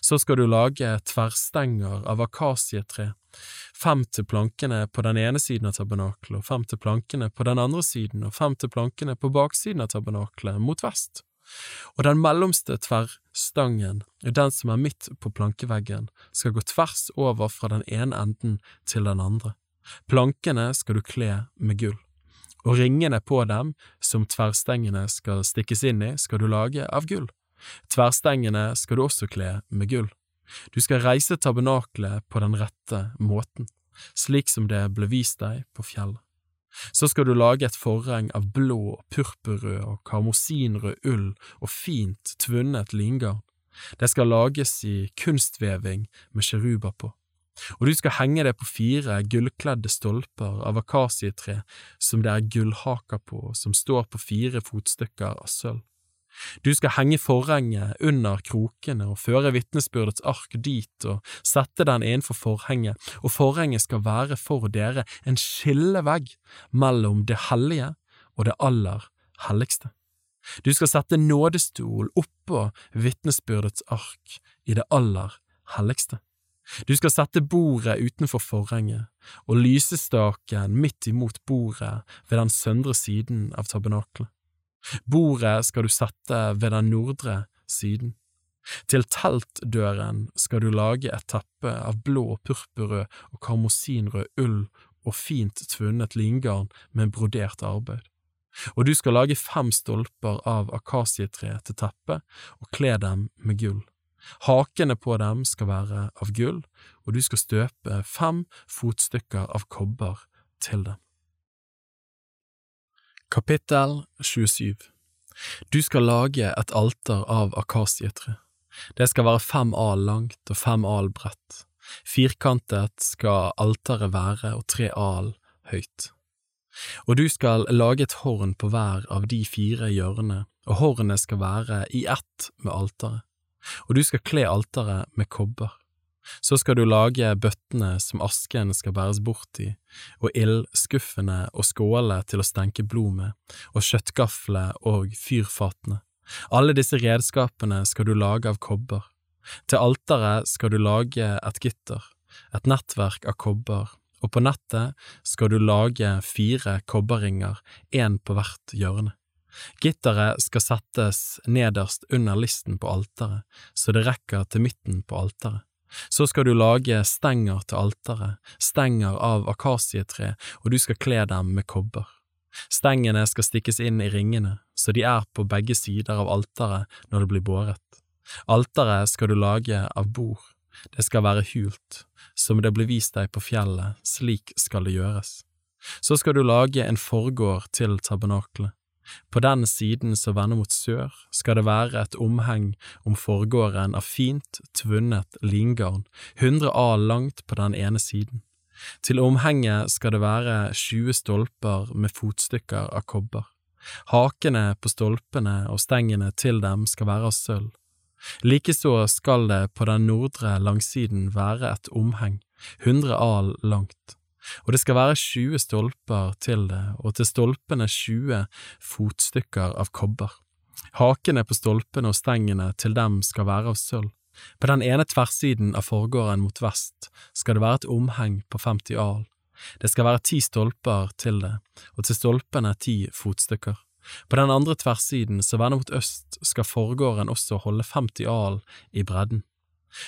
Speaker 1: Så skal du lage tverrstenger av akasietre, fem til plankene på den ene siden av tabernakelet og fem til plankene på den andre siden og fem til plankene på baksiden av tabernakelet mot vest. Og den mellomste tverrstangen, den som er midt på plankeveggen, skal gå tvers over fra den ene enden til den andre. Plankene skal du kle med gull og ringene på dem, som tverrstengene skal stikkes inn i, skal du lage av gull. Tverrstengene skal du også kle med gull. Du skal reise tabernaklet på den rette måten, slik som det ble vist deg på fjellet. Så skal du lage et forheng av blå, purpurrød og karmosinrød ull og fint tvunnet lingarn. Det skal lages i kunstveving med sjeruber på og du skal henge det på fire gullkledde stolper av akasietre som det er gullhaker på, som står på fire fotstykker av sølv. Du skal henge forhenget under krokene og føre vitnesbyrdets ark dit og sette den innenfor forhenget, og forhenget skal være for dere en skillevegg mellom det hellige og det aller helligste. Du skal sette nådestol oppå vitnesbyrdets ark i det aller helligste. Du skal sette bordet utenfor forhenget, og lysestaken midt imot bordet ved den søndre siden av tabernaklet. Bordet skal du sette ved den nordre siden. Til teltdøren skal du lage et teppe av blå, purpurrød og karmosinrød ull og fint tvunnet lingarn med brodert arbeid. Og du skal lage fem stolper av akasietre til teppet og kle dem med gull. Hakene på dem skal være av gull, og du skal støpe fem fotstykker av kobber til dem. Kapittel 27 Du skal lage et alter av akasietre. Det skal være fem al langt og fem al bredt. Firkantet skal alteret være og tre al høyt. Og du skal lage et horn på hver av de fire hjørnene, og hornet skal være i ett med alteret og du skal kle alteret med kobber. Så skal du lage bøttene som asken skal bæres bort i, og ildskuffene og skålene til å stenke blod med, og kjøttgaflene og fyrfatene. Alle disse redskapene skal du lage av kobber. Til alteret skal du lage et gitter, et nettverk av kobber, og på nettet skal du lage fire kobberringer, én på hvert hjørne. Gitteret skal settes nederst under listen på alteret, så det rekker til midten på alteret. Så skal du lage stenger til alteret, stenger av akasietre, og du skal kle dem med kobber. Stengene skal stikkes inn i ringene, så de er på begge sider av alteret når det blir båret. Alteret skal du lage av bord, det skal være hult, som det ble vist deg på fjellet, slik skal det gjøres. Så skal du lage en forgård til tabernaklet. På den siden som vender mot sør, skal det være et omheng om forgården av fint, tvunnet lingarn, hundre a langt på den ene siden. Til omhenget skal det være tjue stolper med fotstykker av kobber. Hakene på stolpene og stengene til dem skal være av sølv. Likeså skal det på den nordre langsiden være et omheng, hundre al langt og det skal være 20 stolper til det, og til stolpene 20 fotstykker av kobber. Hakene på stolpene og stengene til dem skal være av sølv. På den ene tverrsiden av forgården mot vest skal det være et omheng på 50 al. Det skal være ti stolper til det, og til stolpene ti fotstykker. På den andre tverrsiden, som vender mot øst, skal forgården også holde 50 al i bredden.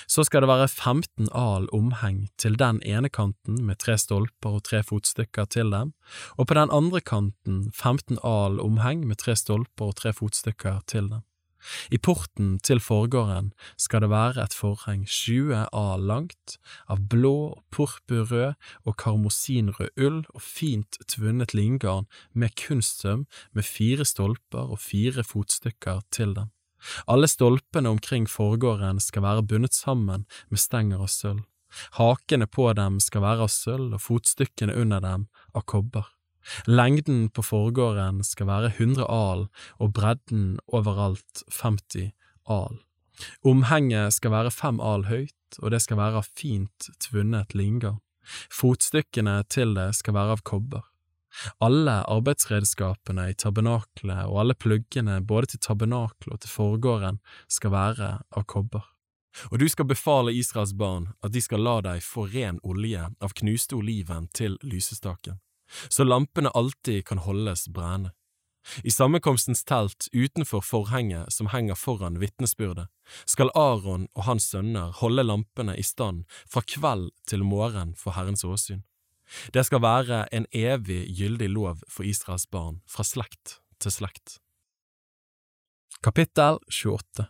Speaker 1: Så skal det være 15 al omheng til den ene kanten med tre stolper og tre fotstykker til dem, og på den andre kanten 15 al omheng med tre stolper og tre fotstykker til dem. I porten til forgården skal det være et forheng 20 al langt, av blå, purpurrød og karmosinrød ull og fint tvunnet lingarn med kunstsøm med fire stolper og fire fotstykker til dem. Alle stolpene omkring forgården skal være bundet sammen med stenger av sølv. Hakene på dem skal være av sølv og fotstykkene under dem av kobber. Lengden på forgården skal være 100 al og bredden overalt 50 al. Omhenget skal være fem al høyt, og det skal være av fint tvunnet lingarn. Fotstykkene til det skal være av kobber. Alle arbeidsredskapene i tabernaklet og alle pluggene både til tabernaklet og til forgården skal være av kobber. Og du skal befale Israels barn at de skal la deg få ren olje av knuste oliven til lysestaken, så lampene alltid kan holdes brennende. I sammenkomstens telt utenfor forhenget som henger foran vitnesbyrdet, skal Aron og hans sønner holde lampene i stand fra kveld til morgen for Herrens åsyn. Det skal være en evig gyldig lov for Israels barn, fra slekt til slekt. Kapittel 28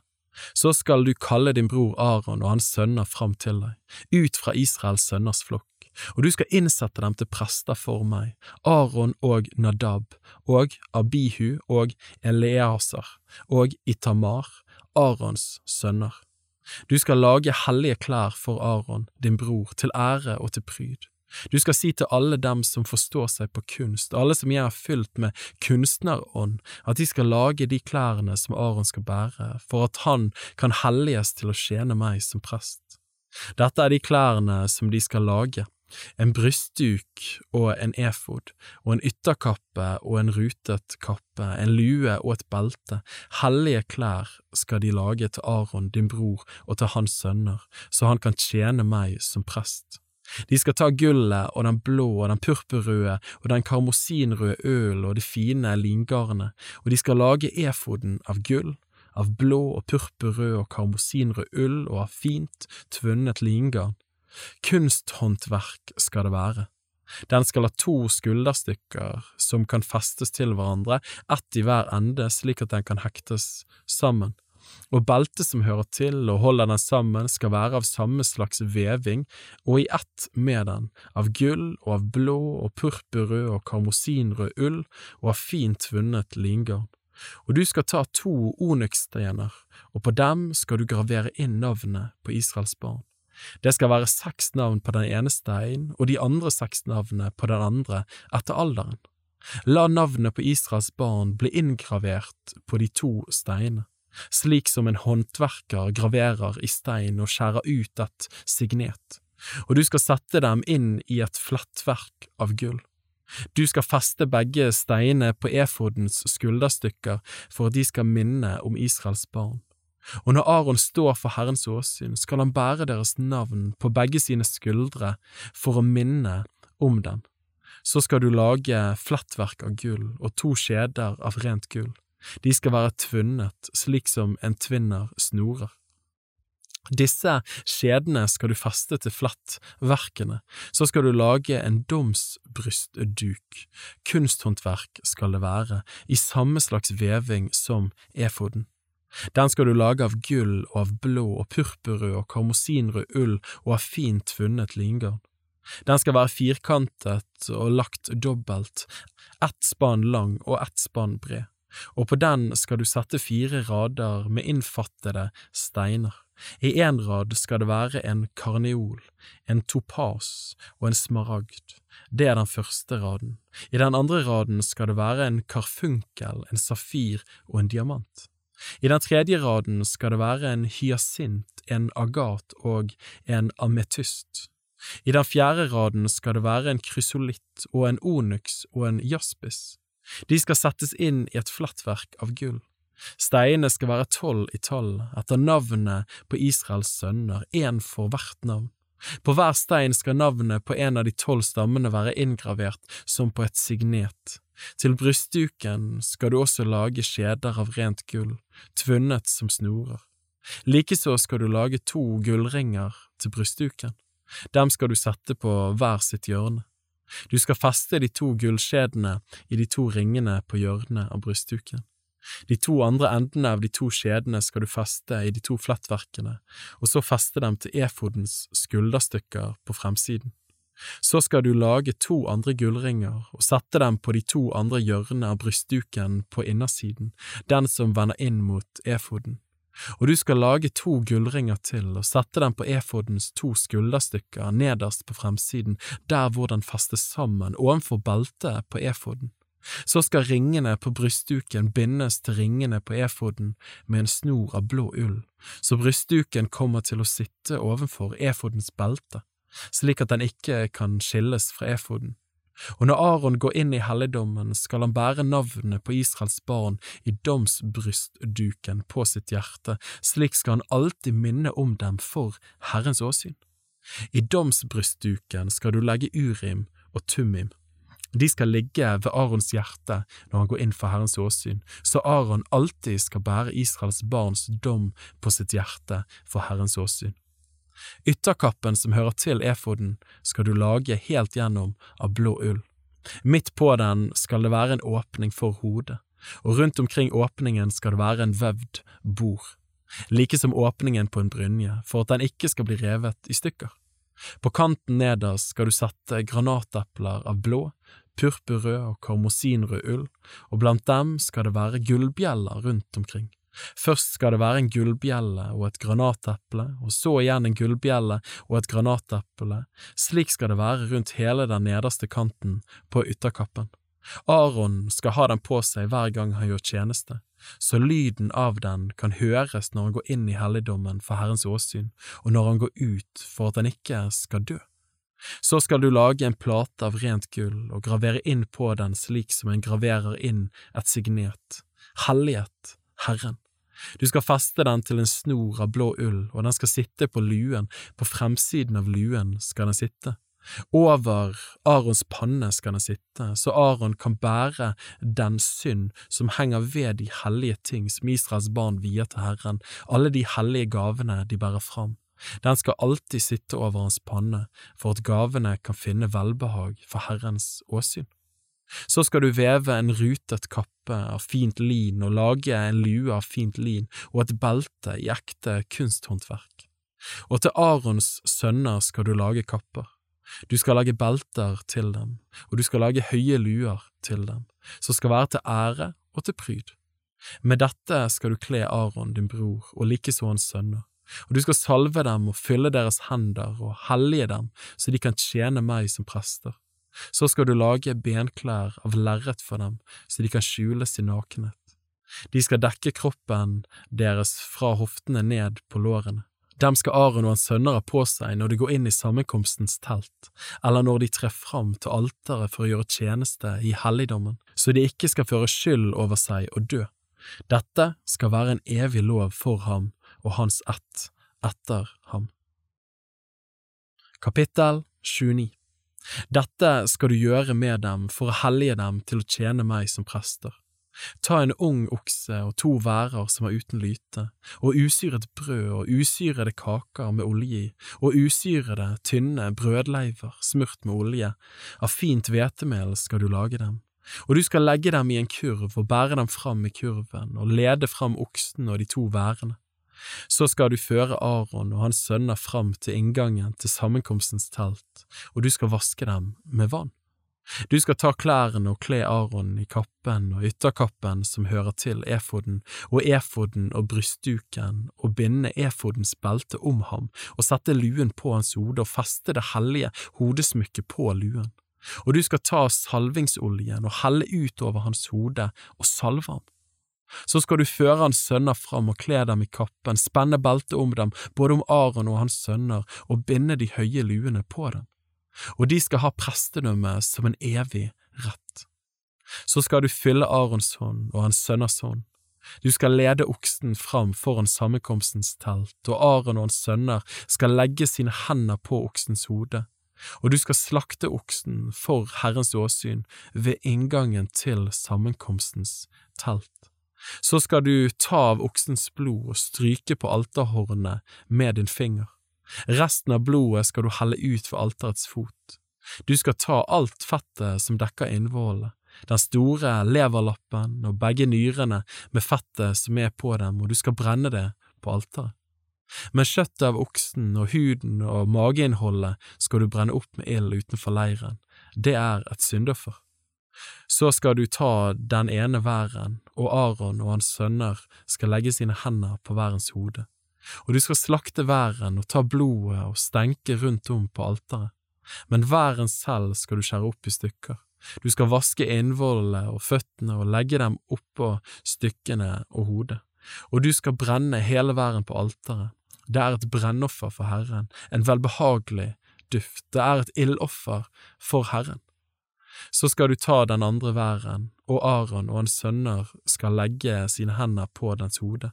Speaker 1: Så skal du kalle din bror Aron og hans sønner fram til deg, ut fra Israels sønners flokk, og du skal innsette dem til prester for meg, Aron og Nadab, og Abihu og Eleasar, og Itamar, Arons sønner. Du skal lage hellige klær for Aron, din bror, til ære og til pryd. Du skal si til alle dem som forstår seg på kunst, alle som jeg har fylt med kunstnerånd, at de skal lage de klærne som Aron skal bære, for at han kan helliges til å tjene meg som prest. Dette er de klærne som de skal lage, en brystduk og en efod, og en ytterkappe og en rutet kappe, en lue og et belte, hellige klær skal de lage til Aron din bror og til hans sønner, så han kan tjene meg som prest. De skal ta gullet og den blå og den purpurrøde og den karmosinrøde øl og det fine lingarnet, og de skal lage efoden av gull, av blå og purpurrød og karmosinrød ull og av fint, tvunnet lingarn. Kunsthåndverk skal det være. Den skal ha to skulderstykker som kan festes til hverandre, ett i hver ende slik at den kan hektes sammen og beltet som hører til og holder den sammen skal være av samme slags veving og i ett med den, av gull og av blå og purpurrød og karmosinrød ull og av fint vunnet lingarn. Og du skal ta to onykssteiner, og på dem skal du gravere inn navnet på Israels barn. Det skal være seks navn på den ene steinen og de andre seks navnene på den andre etter alderen. La navnet på Israels barn bli inngravert på de to steinene slik som en håndverker graverer i stein og skjærer ut et signet, og du skal sette dem inn i et flettverk av gull. Du skal feste begge steinene på efodens skulderstykker for at de skal minne om Israels barn. Og når Aron står for Herrens åsyn, skal han bære deres navn på begge sine skuldre for å minne om dem. Så skal du lage flettverk av gull og to skjeder av rent gull. De skal være tvunnet slik som en tvinner snorer. Disse skjedene skal du feste til flettverkene, så skal du lage en domsbrystduk, kunsthåndverk skal det være, i samme slags veving som efoden. Den skal du lage av gull og av blå og purpurrød og karmosinrød ull og av fint tvunnet lingarn. Den skal være firkantet og lagt dobbelt, ett spann lang og ett spann bred og på den skal du sette fire rader med innfattede steiner. I én rad skal det være en karneol, en topas og en smaragd. Det er den første raden. I den andre raden skal det være en karfunkel, en safir og en diamant. I den tredje raden skal det være en hyasint, en agat og en ametyst. I den fjerde raden skal det være en krysolitt og en onyx og en jaspis. De skal settes inn i et flattverk av gull. Steinene skal være tolv i tall, etter navnet på Israels sønner, én for hvert navn. På hver stein skal navnet på en av de tolv stammene være inngravert som på et signet. Til brystduken skal du også lage skjeder av rent gull, tvunnet som snorer. Likeså skal du lage to gullringer til brystduken. Dem skal du sette på hver sitt hjørne. Du skal feste de to gullskjedene i de to ringene på hjørnet av brystduken. De to andre endene av de to skjedene skal du feste i de to flettverkene, og så feste dem til efodens skulderstykker på fremsiden. Så skal du lage to andre gullringer og sette dem på de to andre hjørnene av brystduken på innersiden, den som vender inn mot efoden. Og du skal lage to gullringer til og sette dem på efodens to skulderstykker nederst på fremsiden, der hvor den festes sammen ovenfor beltet på efoden. Så skal ringene på brystduken bindes til ringene på efoden med en snor av blå ull, så brystduken kommer til å sitte ovenfor efodens belte, slik at den ikke kan skilles fra efoden. Og når Aron går inn i helligdommen, skal han bære navnet på Israels barn i domsbrystduken på sitt hjerte, slik skal han alltid minne om dem for Herrens åsyn. I domsbrystduken skal du legge urim og tumim. De skal ligge ved Arons hjerte når han går inn for Herrens åsyn, så Aron alltid skal bære Israels barns dom på sitt hjerte for Herrens åsyn. Ytterkappen som hører til efoden, skal du lage helt gjennom av blå ull. Midt på den skal det være en åpning for hodet, og rundt omkring åpningen skal det være en vevd bord, like som åpningen på en brynje, for at den ikke skal bli revet i stykker. På kanten nederst skal du sette granatepler av blå, purpurrød og karmosinrød ull, og blant dem skal det være gullbjeller rundt omkring. Først skal det være en gullbjelle og et granateple, og så igjen en gullbjelle og et granateple, slik skal det være rundt hele den nederste kanten på ytterkappen. Aron skal ha den på seg hver gang han gjør tjeneste, så lyden av den kan høres når han går inn i helligdommen for Herrens åsyn, og når han går ut for at han ikke skal dø. Så skal du lage en plate av rent gull og gravere inn på den slik som en graverer inn et signet, hellighet, Herren. Du skal feste den til en snor av blå ull, og den skal sitte på luen, på fremsiden av luen skal den sitte. Over Arons panne skal den sitte, så Aron kan bære den synd som henger ved de hellige ting som Israels barn vier til Herren, alle de hellige gavene de bærer fram. Den skal alltid sitte over hans panne, for at gavene kan finne velbehag for Herrens åsyn. Så skal du veve en rutet kappe av fint lin og lage en lue av fint lin og et belte i ekte kunsthåndverk. Og til Arons sønner skal du lage kapper. Du skal lage belter til dem, og du skal lage høye luer til dem, som skal være til ære og til pryd. Med dette skal du kle Aron din bror og likeså hans sønner, og du skal salve dem og fylle deres hender og hellige dem så de kan tjene meg som prester. Så skal du lage benklær av lerret for dem, så de kan skjule sin nakenhet. De skal dekke kroppen deres fra hoftene ned på lårene. Dem skal Aron og hans sønner ha på seg når de går inn i sammenkomstens telt, eller når de trer fram til alteret for å gjøre tjeneste i helligdommen, så de ikke skal føre skyld over seg og dø. Dette skal være en evig lov for ham og hans ett etter ham. Kapittel 29 dette skal du gjøre med dem for å hellige dem til å tjene meg som prester. Ta en ung okse og to værer som er uten lyte, og usyret brød og usyrede kaker med olje i, og usyrede, tynne brødleiver smurt med olje, av fint hvetemel skal du lage dem. Og du skal legge dem i en kurv og bære dem fram i kurven og lede fram oksen og de to værene. Så skal du føre Aron og hans sønner fram til inngangen til sammenkomstens telt, og du skal vaske dem med vann. Du skal ta klærne og kle Aron i kappen og ytterkappen som hører til efoden, og efoden og brystduken, og binde efodens belte om ham, og sette luen på hans hode og feste det hellige hodesmykket på luen. Og du skal ta salvingsoljen og helle ut over hans hode og salve ham. Så skal du føre hans sønner fram og kle dem i kappen, spenne beltet om dem, både om Aron og hans sønner, og binde de høye luene på dem. Og de skal ha prestedømme som en evig rett. Så skal du fylle Arons hånd og hans sønners hånd. Du skal lede oksen fram foran sammenkomstens telt, og Aron og hans sønner skal legge sine hender på oksens hode, og du skal slakte oksen for Herrens åsyn ved inngangen til sammenkomstens telt. Så skal du ta av oksens blod og stryke på alterhornet med din finger. Resten av blodet skal du helle ut for alterets fot. Du skal ta alt fettet som dekker innvollene, den store leverlappen og begge nyrene med fettet som er på dem, og du skal brenne det på alteret. Men kjøttet av oksen og huden og mageinnholdet skal du brenne opp med ild utenfor leiren, det er et syndoffer. Så skal du ta den ene væren, og Aron og hans sønner skal legge sine hender på værens hode. Og du skal slakte væren og ta blodet og stenke rundt om på alteret. Men væren selv skal du skjære opp i stykker. Du skal vaske innvollene og føttene og legge dem oppå stykkene og hodet. Og du skal brenne hele væren på alteret. Det er et brennoffer for Herren, en velbehagelig duft, det er et ildoffer for Herren. Så skal du ta den andre væren, og Aron og hans sønner skal legge sine hender på dens hode.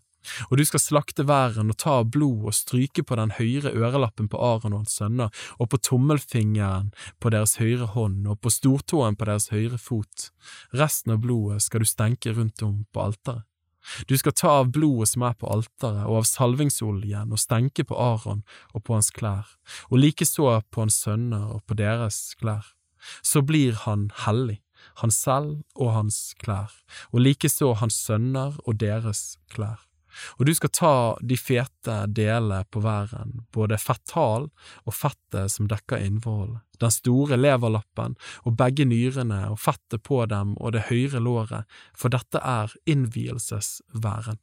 Speaker 1: Og du skal slakte væren og ta av blod og stryke på den høyre ørelappen på Aron og hans sønner, og på tommelfingeren på deres høyre hånd og på stortåen på deres høyre fot. Resten av blodet skal du stenke rundt om på alteret. Du skal ta av blodet som er på alteret, og av salvingsoljen, og stenke på Aron og på hans klær, og likeså på hans sønner og på deres klær. Så blir han hellig, han selv og hans klær, og likeså hans sønner og deres klær. Og du skal ta de fete delene på væren, både fetthal og fettet som dekker innvollene, den store leverlappen og begge nyrene og fettet på dem og det høyre låret, for dette er innvielsesværen.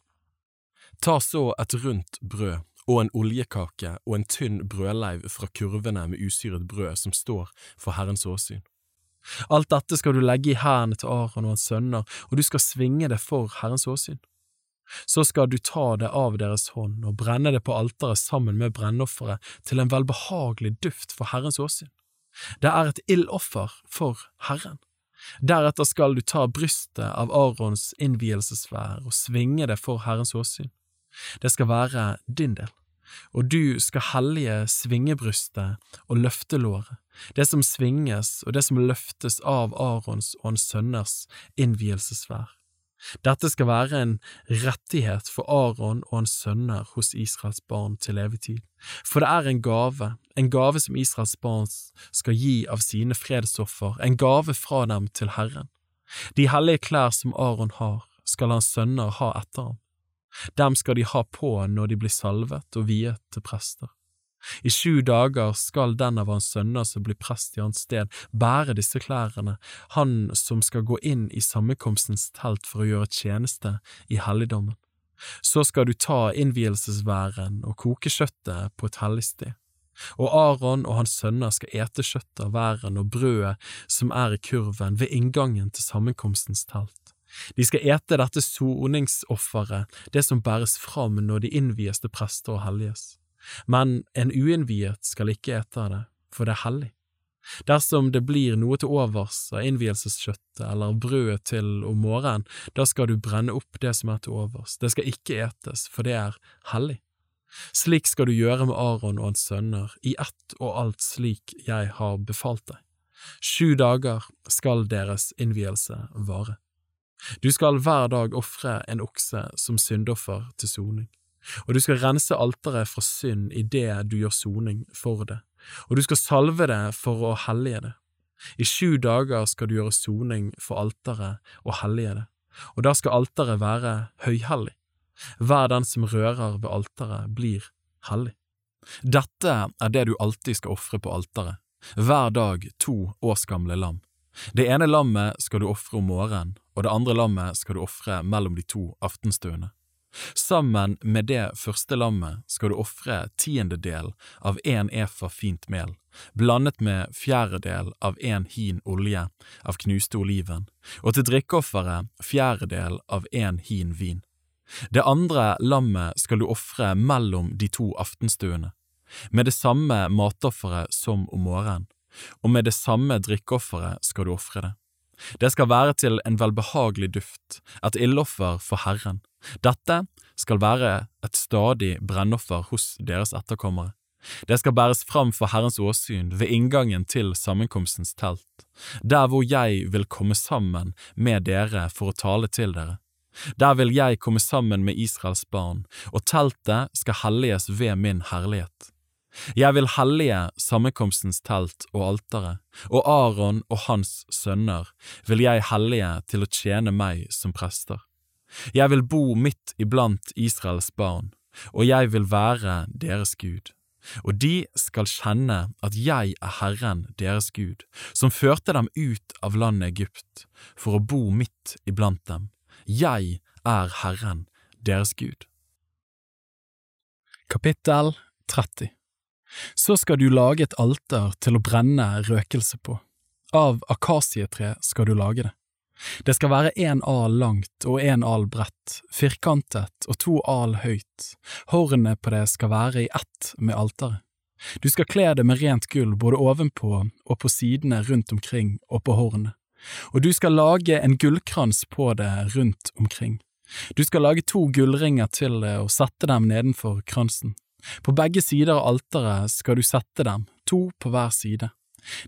Speaker 1: Ta så et rundt brød og en oljekake og en tynn brødleiv fra kurvene med usyret brød som står for Herrens åsyn. Alt dette skal du legge i hendene til Aron og hans sønner, og du skal svinge det for Herrens åsyn. Så skal du ta det av deres hånd og brenne det på alteret sammen med brennofferet til en velbehagelig duft for Herrens åsyn. Det er et ildoffer for Herren. Deretter skal du ta brystet av Arons innvielsesvær og svinge det for Herrens åsyn. Det skal være din del, og du skal hellige svingebrystet og løftelåret, det som svinges og det som løftes av Arons og hans sønners innvielsesvær. Dette skal være en rettighet for Aron og hans sønner hos Israels barn til levetid, for det er en gave, en gave som Israels barn skal gi av sine fredsoffer, en gave fra dem til Herren. De hellige klær som Aron har, skal hans sønner ha etter ham. Dem skal de ha på når de blir salvet og viet til prester. I sju dager skal den av hans sønner som blir prest i hans sted, bære disse klærne, han som skal gå inn i sammenkomstens telt for å gjøre tjeneste i helligdommen. Så skal du ta innvielsesværen og koke kjøttet på et hellig sted. Og Aron og hans sønner skal ete kjøttet av væren og brødet som er i kurven ved inngangen til sammenkomstens telt. De skal ete dette soningsofferet, det som bæres fram når de innvies til prester og helliges men en uinnviet skal ikke ete det, for det er hellig. Dersom det blir noe til overs av innvielseskjøttet eller brødet til om morgenen, da skal du brenne opp det som er til overs, det skal ikke etes, for det er hellig. Slik skal du gjøre med Aron og hans sønner, i ett og alt slik jeg har befalt deg. Sju dager skal deres innvielse vare. Du skal hver dag ofre en okse som syndoffer til soning og du skal rense alteret fra synd i det du gjør soning for det, og du skal salve det for å hellige det. I sju dager skal du gjøre soning for alteret og hellige det, og da skal alteret være høyhellig. Hver den som rører ved alteret, blir hellig. Dette er det du alltid skal ofre på alteret, hver dag to årsgamle lam. Det ene lammet skal du ofre om morgenen, og det andre lammet skal du ofre mellom de to aftenstuene. Sammen med det første lammet skal du ofre tiendedel av en efa fint mel, blandet med fjerdedel av en hin olje av knuste oliven, og til drikkeofferet fjerdedel av en hin vin. Det andre lammet skal du ofre mellom de to aftenstuene, med det samme matofferet som om morgenen, og med det samme drikkeofferet skal du ofre det. Det skal være til en velbehagelig duft, et ildoffer for Herren. Dette skal være et stadig brennoffer hos deres etterkommere. Det skal bæres fram for Herrens åsyn ved inngangen til sammenkomstens telt, der hvor jeg vil komme sammen med dere for å tale til dere. Der vil jeg komme sammen med Israels barn, og teltet skal helliges ved min herlighet. Jeg vil hellige sammenkomstens telt og alteret, og Aron og hans sønner vil jeg hellige til å tjene meg som prester. Jeg vil bo midt iblant Israels barn, og jeg vil være deres Gud. Og de skal kjenne at jeg er Herren deres Gud, som førte dem ut av landet Egypt, for å bo midt iblant dem. Jeg er Herren deres Gud.
Speaker 2: Kapittel 30 Så skal du lage et alter til å brenne røkelse på. Av akasietre skal du lage det. Det skal være én al langt og én al bredt, firkantet og to al høyt, hornet på det skal være i ett med alteret. Du skal kle det med rent gull både ovenpå og på sidene rundt omkring og på hornet, og du skal lage en gullkrans på det rundt omkring. Du skal lage to gullringer til det og sette dem nedenfor kransen. På begge sider av alteret skal du sette dem, to på hver side.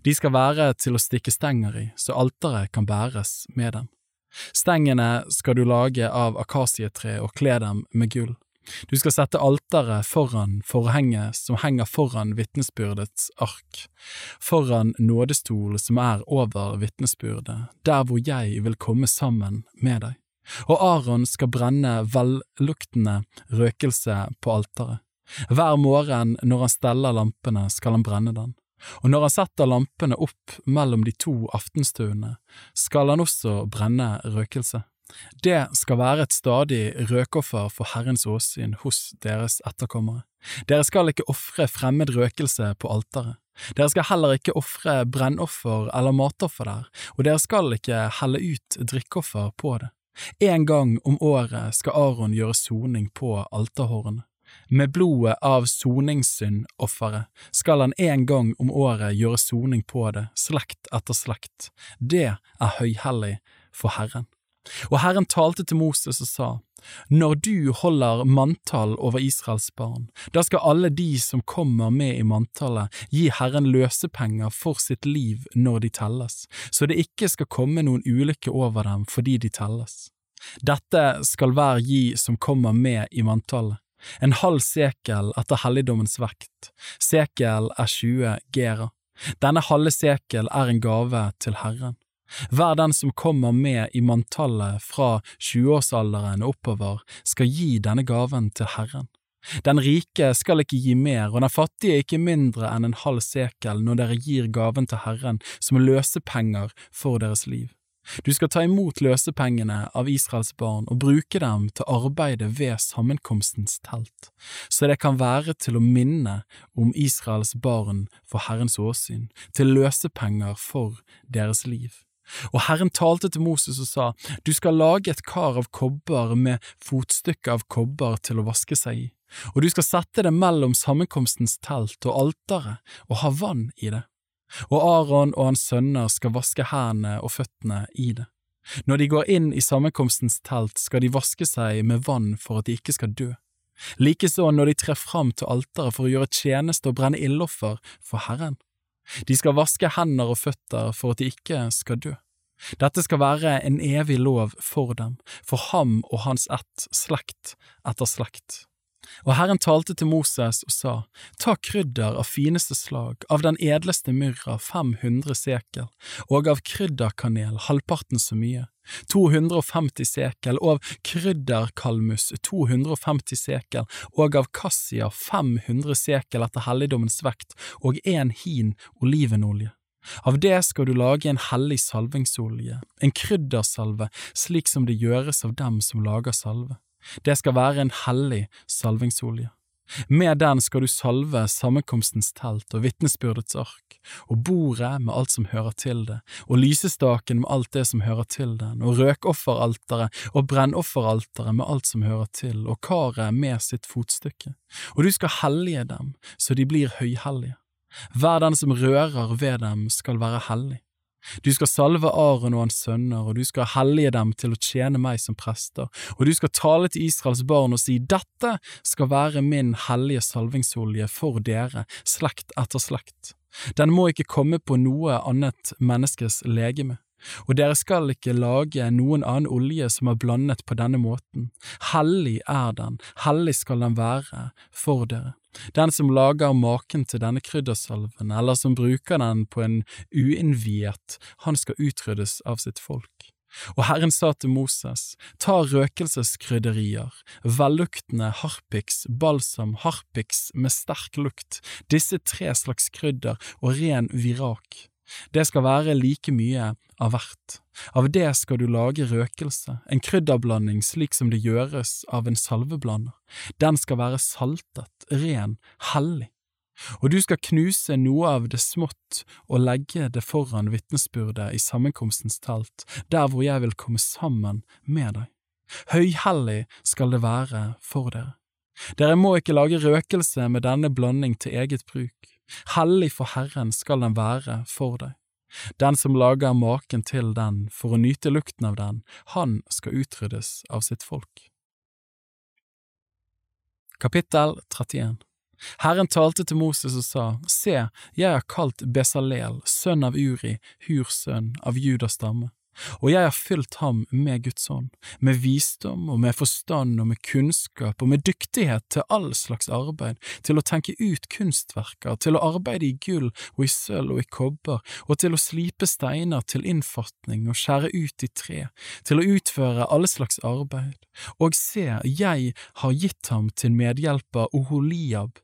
Speaker 2: De skal være til å stikke stenger i, så alteret kan bæres med dem. Stengene skal du lage av akasietre og kle dem med gull. Du skal sette alteret foran forhenget som henger foran vitnesbyrdets ark, foran nådestolen som er over vitnesbyrdet, der hvor jeg vil komme sammen med deg. Og Aron skal brenne velluktende røkelse på alteret. Hver morgen når han steller lampene, skal han brenne den og når han setter lampene opp mellom de to aftenstuene, skal han også brenne røkelse. Det skal være et stadig røkoffer for Herrens åsyn hos deres etterkommere. Dere skal ikke ofre fremmed røkelse på alteret. Dere skal heller ikke ofre brennoffer eller matoffer der, og dere skal ikke helle ut drikkeoffer på det. En gang om året skal Aron gjøre soning på alterhårene. Med blodet av soningssyndofferet skal han en gang om året gjøre soning på det, slekt etter slekt. Det er høyhellig for Herren. Og Herren talte til Moses og sa, Når du holder manntall over Israels barn, da skal alle de som kommer med i manntallet, gi Herren løsepenger for sitt liv når de telles, så det ikke skal komme noen ulykke over dem fordi de telles. Dette skal hver gi som kommer med i manntallet en halv sekel etter helligdommens vekt, sekel er 20 gera. Denne halve sekel er en gave til Herren. Hver den som kommer med i manntallet fra 20-årsalderen og oppover, skal gi denne gaven til Herren. Den rike skal ikke gi mer, og den fattige ikke mindre enn en halv sekel når dere gir gaven til Herren som løsepenger for deres liv. Du skal ta imot løsepengene av Israels barn og bruke dem til arbeidet ved sammenkomstens telt, så det kan være til å minne om Israels barn for Herrens åsyn, til løsepenger for deres liv. Og Herren talte til Moses og sa, Du skal lage et kar av kobber med fotstykker av kobber til å vaske seg i, og du skal sette det mellom sammenkomstens telt og alteret og ha vann i det og Aron og hans sønner skal vaske hendene og føttene i det. Når de går inn i sammenkomstens telt, skal de vaske seg med vann for at de ikke skal dø. Likeså når de trer fram til alteret for å gjøre tjeneste og brenne ildoffer for Herren. De skal vaske hender og føtter for at de ikke skal dø. Dette skal være en evig lov for dem, for ham og hans ett, slekt etter slekt. Og Herren talte til Moses og sa, Ta krydder av fineste slag, av den edleste myrra 500 sekel, og av krydderkanel halvparten så mye, 250 sekel, og av krydderkalmus 250 sekel, og av kassia 500 sekel etter helligdommens vekt, og en hin olivenolje. Av det skal du lage en hellig salvingsolje, en kryddersalve, slik som det gjøres av dem som lager salve. Det skal være en hellig salvingsolje. Med den skal du salve sammenkomstens telt og vitnesbyrdets ark, og bordet med alt som hører til det, og lysestaken med alt det som hører til den, og røkofferalteret og brennofferalteret med alt som hører til, og karet med sitt fotstykke. Og du skal hellige dem så de blir høyhellige. Hver den som rører ved dem skal være hellig. Du skal salve Aron og hans sønner, og du skal hellige dem til å tjene meg som prester, og du skal tale til Israels barn og si, Dette skal være min hellige salvingsolje for dere, slekt etter slekt. Den må ikke komme på noe annet menneskes legeme.
Speaker 1: og dere skal ikke lage noen annen olje som er blandet på denne måten. Hellig er den, hellig skal den være for dere. Den som lager maken til denne kryddersalven, eller som bruker den på en uinnviet, han skal utryddes av sitt folk. Og Herren sa til Moses, ta røkelseskrydderier, velluktende harpiks, balsam, harpiks med sterk lukt, disse tre slags krydder og ren virak det skal være like mye av hvert. Av det skal du lage røkelse, en krydderblanding slik som det gjøres av en salveblander. Den skal være saltet, ren, hellig. Og du skal knuse noe av det smått og legge det foran vitnesbyrdet i sammenkomstens telt, der hvor jeg vil komme sammen med deg. Høyhellig skal det være for dere. Dere må ikke lage røkelse med denne blanding til eget bruk. Hellig for Herren skal den være for deg. Den som lager maken til den for å nyte lukten av den, han skal utryddes av sitt folk. Kapittel 31 Herren talte til Moses og sa, Se, jeg har kalt Besalel, sønn av Uri, Hurs sønn, av Judas stamme og jeg har fylt ham med Guds ånd, med visdom og med forstand og med kunnskap og med dyktighet til all slags arbeid, til å tenke ut kunstverker, til å arbeide i gull og i sølv og i kobber, og til å slipe steiner til innfatning og skjære ut i tre, til å utføre alle slags arbeid. Og se, jeg har gitt ham til medhjelper Oholiab,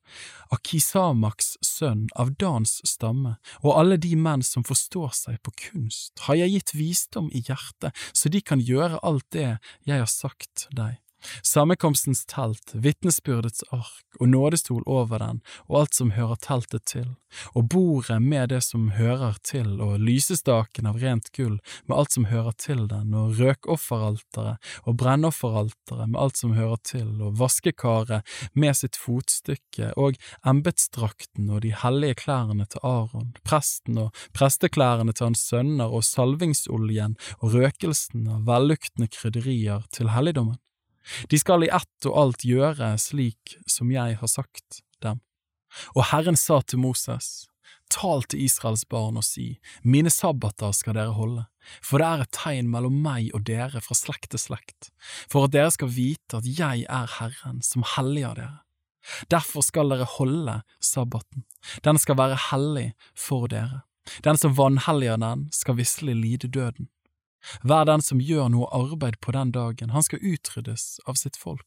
Speaker 1: Akisamaks sønn av Dans stamme, og alle de menn som forstår seg på kunst, har jeg gitt visdom i hjertet, så de kan gjøre alt det jeg har sagt deg. Sammenkomstens telt, vitnesbyrdets ark og nådestol over den og alt som hører teltet til, og bordet med det som hører til, og lysestaken av rent gull med alt som hører til den, og røkofferalteret og brennofferalteret med alt som hører til, og vaskekaret med sitt fotstykke, og embetsdrakten og de hellige klærne til Aron, presten og presteklærne til hans sønner, og salvingsoljen og røkelsen av velluktende krydderier til helligdommen. De skal i ett og alt gjøre slik som jeg har sagt dem. Og Herren sa til Moses, Tal til Israels barn og si, Mine sabbater skal dere holde, for det er et tegn mellom meg og dere fra slekt til slekt, for at dere skal vite at jeg er Herren som helliger dere. Derfor skal dere holde sabbaten, den skal være hellig for dere. Den som vanhelliger den, skal visselig lide døden. Hver den som gjør noe arbeid på den dagen, han skal utryddes av sitt folk.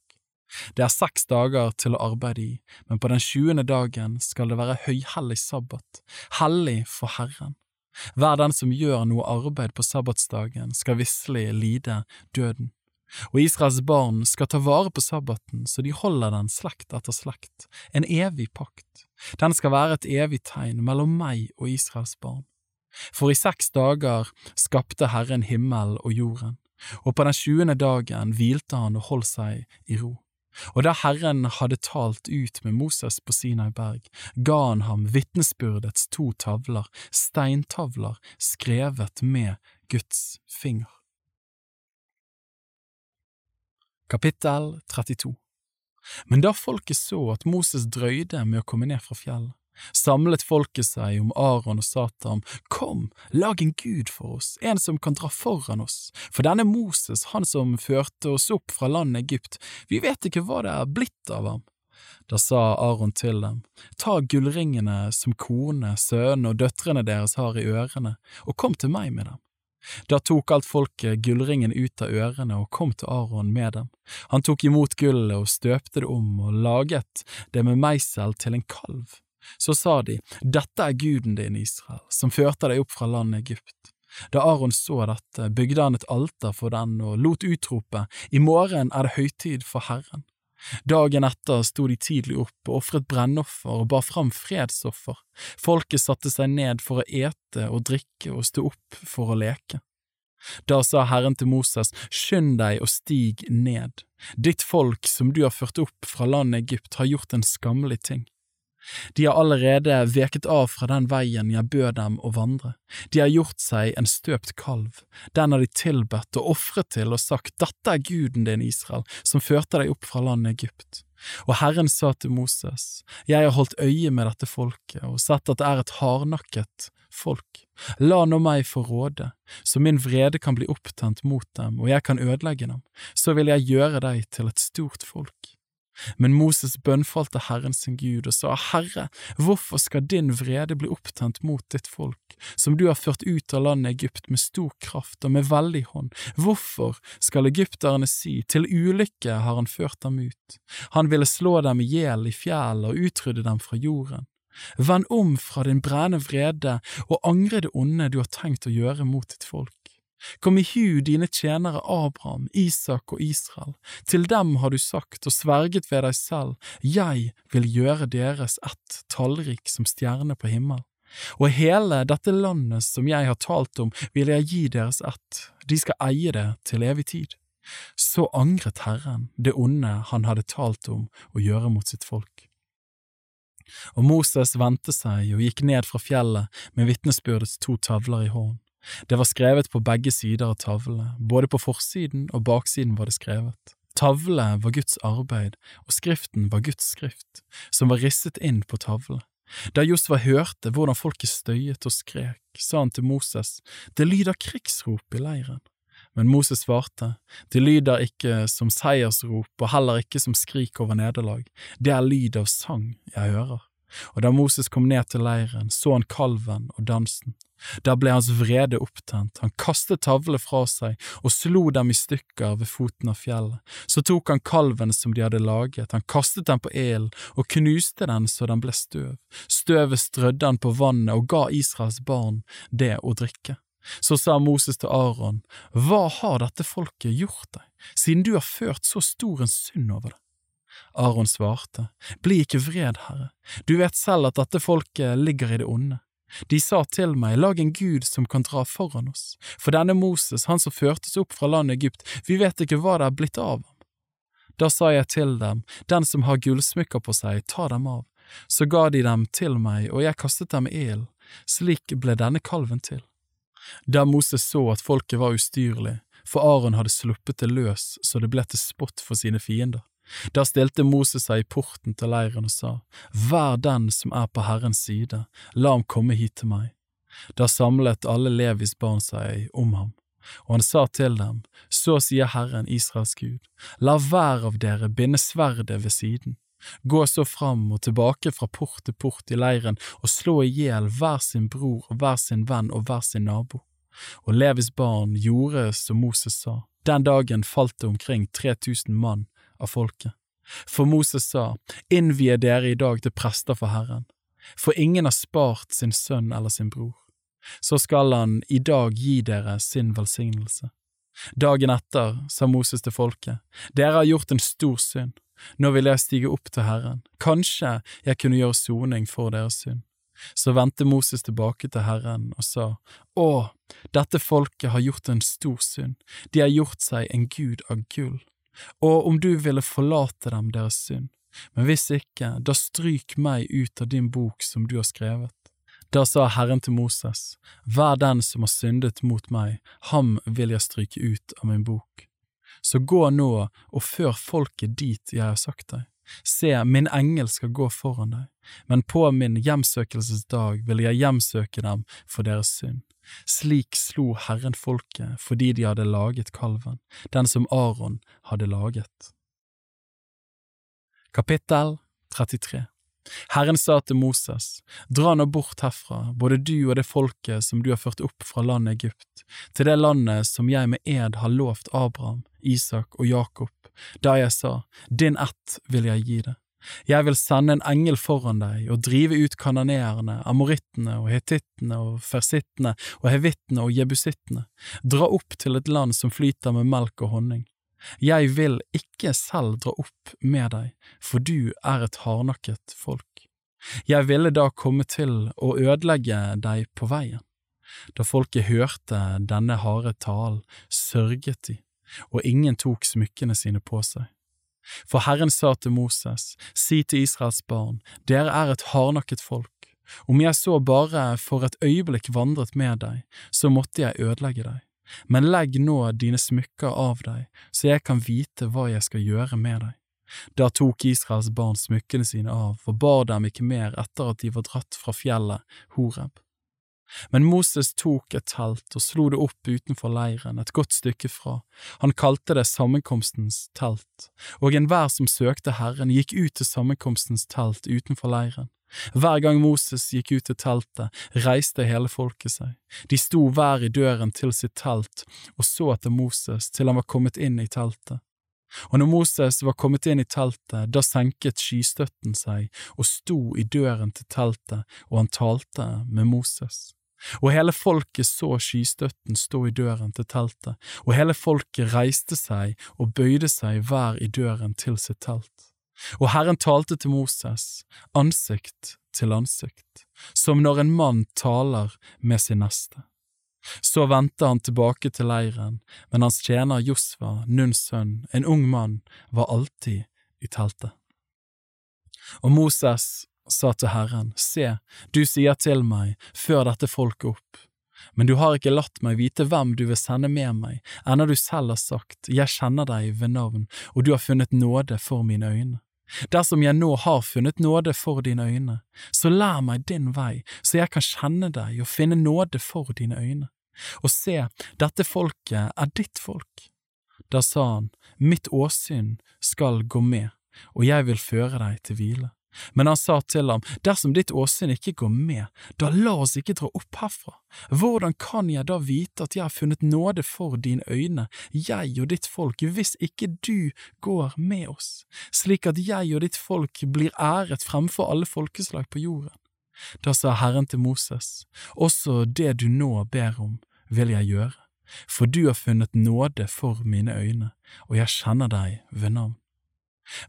Speaker 1: Det er seks dager til å arbeide i, men på den tjuende dagen skal det være høyhellig sabbat, hellig for Herren. Hver den som gjør noe arbeid på sabbatsdagen, skal visselig lide døden. Og Israels barn skal ta vare på sabbaten så de holder den slekt etter slekt, en evig pakt. Den skal være et evig tegn mellom meg og Israels barn. For i seks dager skapte Herren himmel og jorden, og på den tjuende dagen hvilte han og holdt seg i ro. Og da Herren hadde talt ut med Moses på Sinai berg, ga han ham vitnesbyrdets to tavler, steintavler skrevet med Guds finger. Kapittel 32 Men da folket så at Moses drøyde med å komme ned fra fjellet, samlet folket seg om Aron og Satan. Kom, lag en gud for oss, en som kan dra foran oss, for denne Moses, han som førte oss opp fra landet Egypt, vi vet ikke hva det er blitt av ham. Da sa Aron til dem, Ta gullringene som kone, sønnene og døtrene deres har i ørene, og kom til meg med dem. Da tok alt folket gullringen ut av ørene og kom til Aron med dem. Han tok imot gullet og støpte det om og laget det med meisel til en kalv. Så sa de, Dette er guden din, Israel, som førte deg opp fra landet Egypt. Da Aron så dette, bygde han et alter for den og lot utrope, I morgen er det høytid for Herren. Dagen etter sto de tidlig opp og ofret brennoffer og bar fram fredsoffer. Folket satte seg ned for å ete og drikke og stå opp for å leke. Da sa Herren til Moses, skynd deg og stig ned. Ditt folk som du har ført opp fra landet Egypt, har gjort en skammelig ting. De har allerede veket av fra den veien jeg bød dem å vandre. De har gjort seg en støpt kalv, den har de tilbedt og ofret til og sagt, dette er guden din, Israel, som førte deg opp fra landet Egypt. Og Herren sa til Moses, jeg har holdt øye med dette folket og sett at det er et hardnakket folk, la nå meg få råde, så min vrede kan bli opptent mot dem og jeg kan ødelegge dem, så vil jeg gjøre deg til et stort folk. Men Moses bønnfalte Herren sin Gud og sa, Herre, hvorfor skal din vrede bli opptent mot ditt folk, som du har ført ut av landet Egypt med stor kraft og med veldig hånd? Hvorfor skal egypterne si, til ulykke har han ført dem ut? Han ville slå dem i hjel i fjellet og utrydde dem fra jorden. Vend om fra din brennende vrede og angre det onde du har tenkt å gjøre mot ditt folk. Kom i hu dine tjenere Abraham, Isak og Israel, til dem har du sagt og sverget ved deg selv, jeg vil gjøre deres ett tallrik som stjerne på himmel. Og hele dette landet som jeg har talt om, vil jeg gi deres ett, de skal eie det til evig tid. Så angret Herren det onde han hadde talt om å gjøre mot sitt folk. Og Moses vendte seg og gikk ned fra fjellet med vitnesbyrdets to tavler i hånden. Det var skrevet på begge sider av tavlene, både på forsiden og baksiden var det skrevet. Tavlene var Guds arbeid, og skriften var Guds skrift, som var risset inn på tavlene. Da Josva hørte hvordan folket støyet og skrek, sa han til Moses, det lyder krigsrop i leiren. Men Moses svarte, det lyder ikke som seiersrop og heller ikke som skrik over nederlag, det er lyd av sang jeg hører. Og da Moses kom ned til leiren, så han kalven og dansen. Da ble hans vrede opptent, han kastet tavlene fra seg og slo dem i stykker ved foten av fjellet. Så tok han kalven som de hadde laget, han kastet den på elen og knuste den så den ble støv. Støvet strødde han på vannet og ga Israels barn det å drikke. Så sa Moses til Aron, Hva har dette folket gjort deg, siden du har ført så stor en synd over det? Aron svarte, Bli ikke vred, Herre, du vet selv at dette folket ligger i det onde. De sa til meg, lag en gud som kan dra foran oss, for denne Moses, han som førtes opp fra landet Egypt, vi vet ikke hva det er blitt av ham. Da sa jeg til dem, den som har gullsmykker på seg, ta dem av. Så ga de dem til meg, og jeg kastet dem i ilden. Slik ble denne kalven til. Da Moses så at folket var ustyrlig, for Aron hadde sluppet det løs så det ble til spott for sine fiender. Da stilte Moses seg i porten til leiren og sa, Vær den som er på Herrens side, la ham komme hit til meg. Da samlet alle Levis barn seg om ham, og han sa til dem, Så sier Herren Israels Gud, la hver av dere binde sverdet ved siden. Gå så fram og tilbake fra port til port i leiren og slå i hjel hver sin bror og hver sin venn og hver sin nabo. Og Levis barn gjorde som Moses sa. Den dagen falt det omkring 3000 mann av folket. For Moses sa, innvie dere i dag til prester for Herren, for ingen har spart sin sønn eller sin bror. Så skal han i dag gi dere sin velsignelse. Dagen etter sa Moses til folket, dere har gjort en stor synd, nå vil jeg stige opp til Herren, kanskje jeg kunne gjøre soning for deres synd. Så vendte Moses tilbake til Herren og sa, Å, dette folket har gjort en stor synd, de har gjort seg en gud av gull og om du ville forlate dem deres synd, men hvis ikke, da stryk meg ut av din bok som du har skrevet. Da sa Herren til Moses, Vær den som har syndet mot meg, ham vil jeg stryke ut av min bok. Så gå nå og før folket dit jeg har sagt deg. Se, min engel skal gå foran deg, men på min hjemsøkelsesdag vil jeg hjemsøke dem for deres synd. Slik slo Herren folket fordi de hadde laget kalven, den som Aron hadde laget. Kapittel 33 Herren sa til Moses, dra nå bort herfra, både du og det folket som du har ført opp fra landet Egypt, til det landet som jeg med ed har lovt Abraham, Isak og Jakob, da jeg sa, din ett vil jeg gi det. Jeg vil sende en engel foran deg og drive ut kananeerne, amorittene og hetittene og fersittene og hevittene og jebusittene, dra opp til et land som flyter med melk og honning. Jeg vil ikke selv dra opp med deg, for du er et hardnakket folk. Jeg ville da komme til å ødelegge deg på veien. Da folket hørte denne harde talen, sørget de, og ingen tok smykkene sine på seg. For Herren sa til Moses, si til Israels barn, dere er et hardnakket folk. Om jeg så bare for et øyeblikk vandret med deg, så måtte jeg ødelegge deg. Men legg nå dine smykker av deg, så jeg kan vite hva jeg skal gjøre med deg. Da tok Israels barn smykkene sine av og bar dem ikke mer etter at de var dratt fra fjellet Horeb. Men Moses tok et telt og slo det opp utenfor leiren, et godt stykke fra. Han kalte det sammenkomstens telt, og enhver som søkte Herren, gikk ut til sammenkomstens telt utenfor leiren. Hver gang Moses gikk ut til teltet, reiste hele folket seg. De sto hver i døren til sitt telt og så etter Moses til han var kommet inn i teltet. Og når Moses var kommet inn i teltet, da senket skystøtten seg og sto i døren til teltet, og han talte med Moses. Og hele folket så skystøtten stå i døren til teltet, og hele folket reiste seg og bøyde seg hver i døren til sitt telt. Og Herren talte til Moses, ansikt til ansikt, som når en mann taler med sin neste. Så vendte han tilbake til leiren, men hans tjener Josva, Nuns sønn, en ung mann, var alltid i teltet. Og Moses sa til Herren, Se, du sier til meg, før dette folket opp. Men du har ikke latt meg vite hvem du vil sende med meg, ennå du selv har sagt, Jeg kjenner deg ved navn, og du har funnet nåde for mine øyne. Dersom jeg nå har funnet nåde for dine øyne, så lær meg din vei, så jeg kan kjenne deg og finne nåde for dine øyne. Og se, dette folket er ditt folk. Da sa han, Mitt åsyn skal gå med, og jeg vil føre deg til hvile. Men han sa til ham, dersom ditt åsyn ikke går med, da la oss ikke dra opp herfra. Hvordan kan jeg da vite at jeg har funnet nåde for dine øyne, jeg og ditt folk, hvis ikke du går med oss, slik at jeg og ditt folk blir æret fremfor alle folkeslag på jorden? Da sa Herren til Moses, også det du nå ber om, vil jeg gjøre, for du har funnet nåde for mine øyne, og jeg kjenner deg ved navn.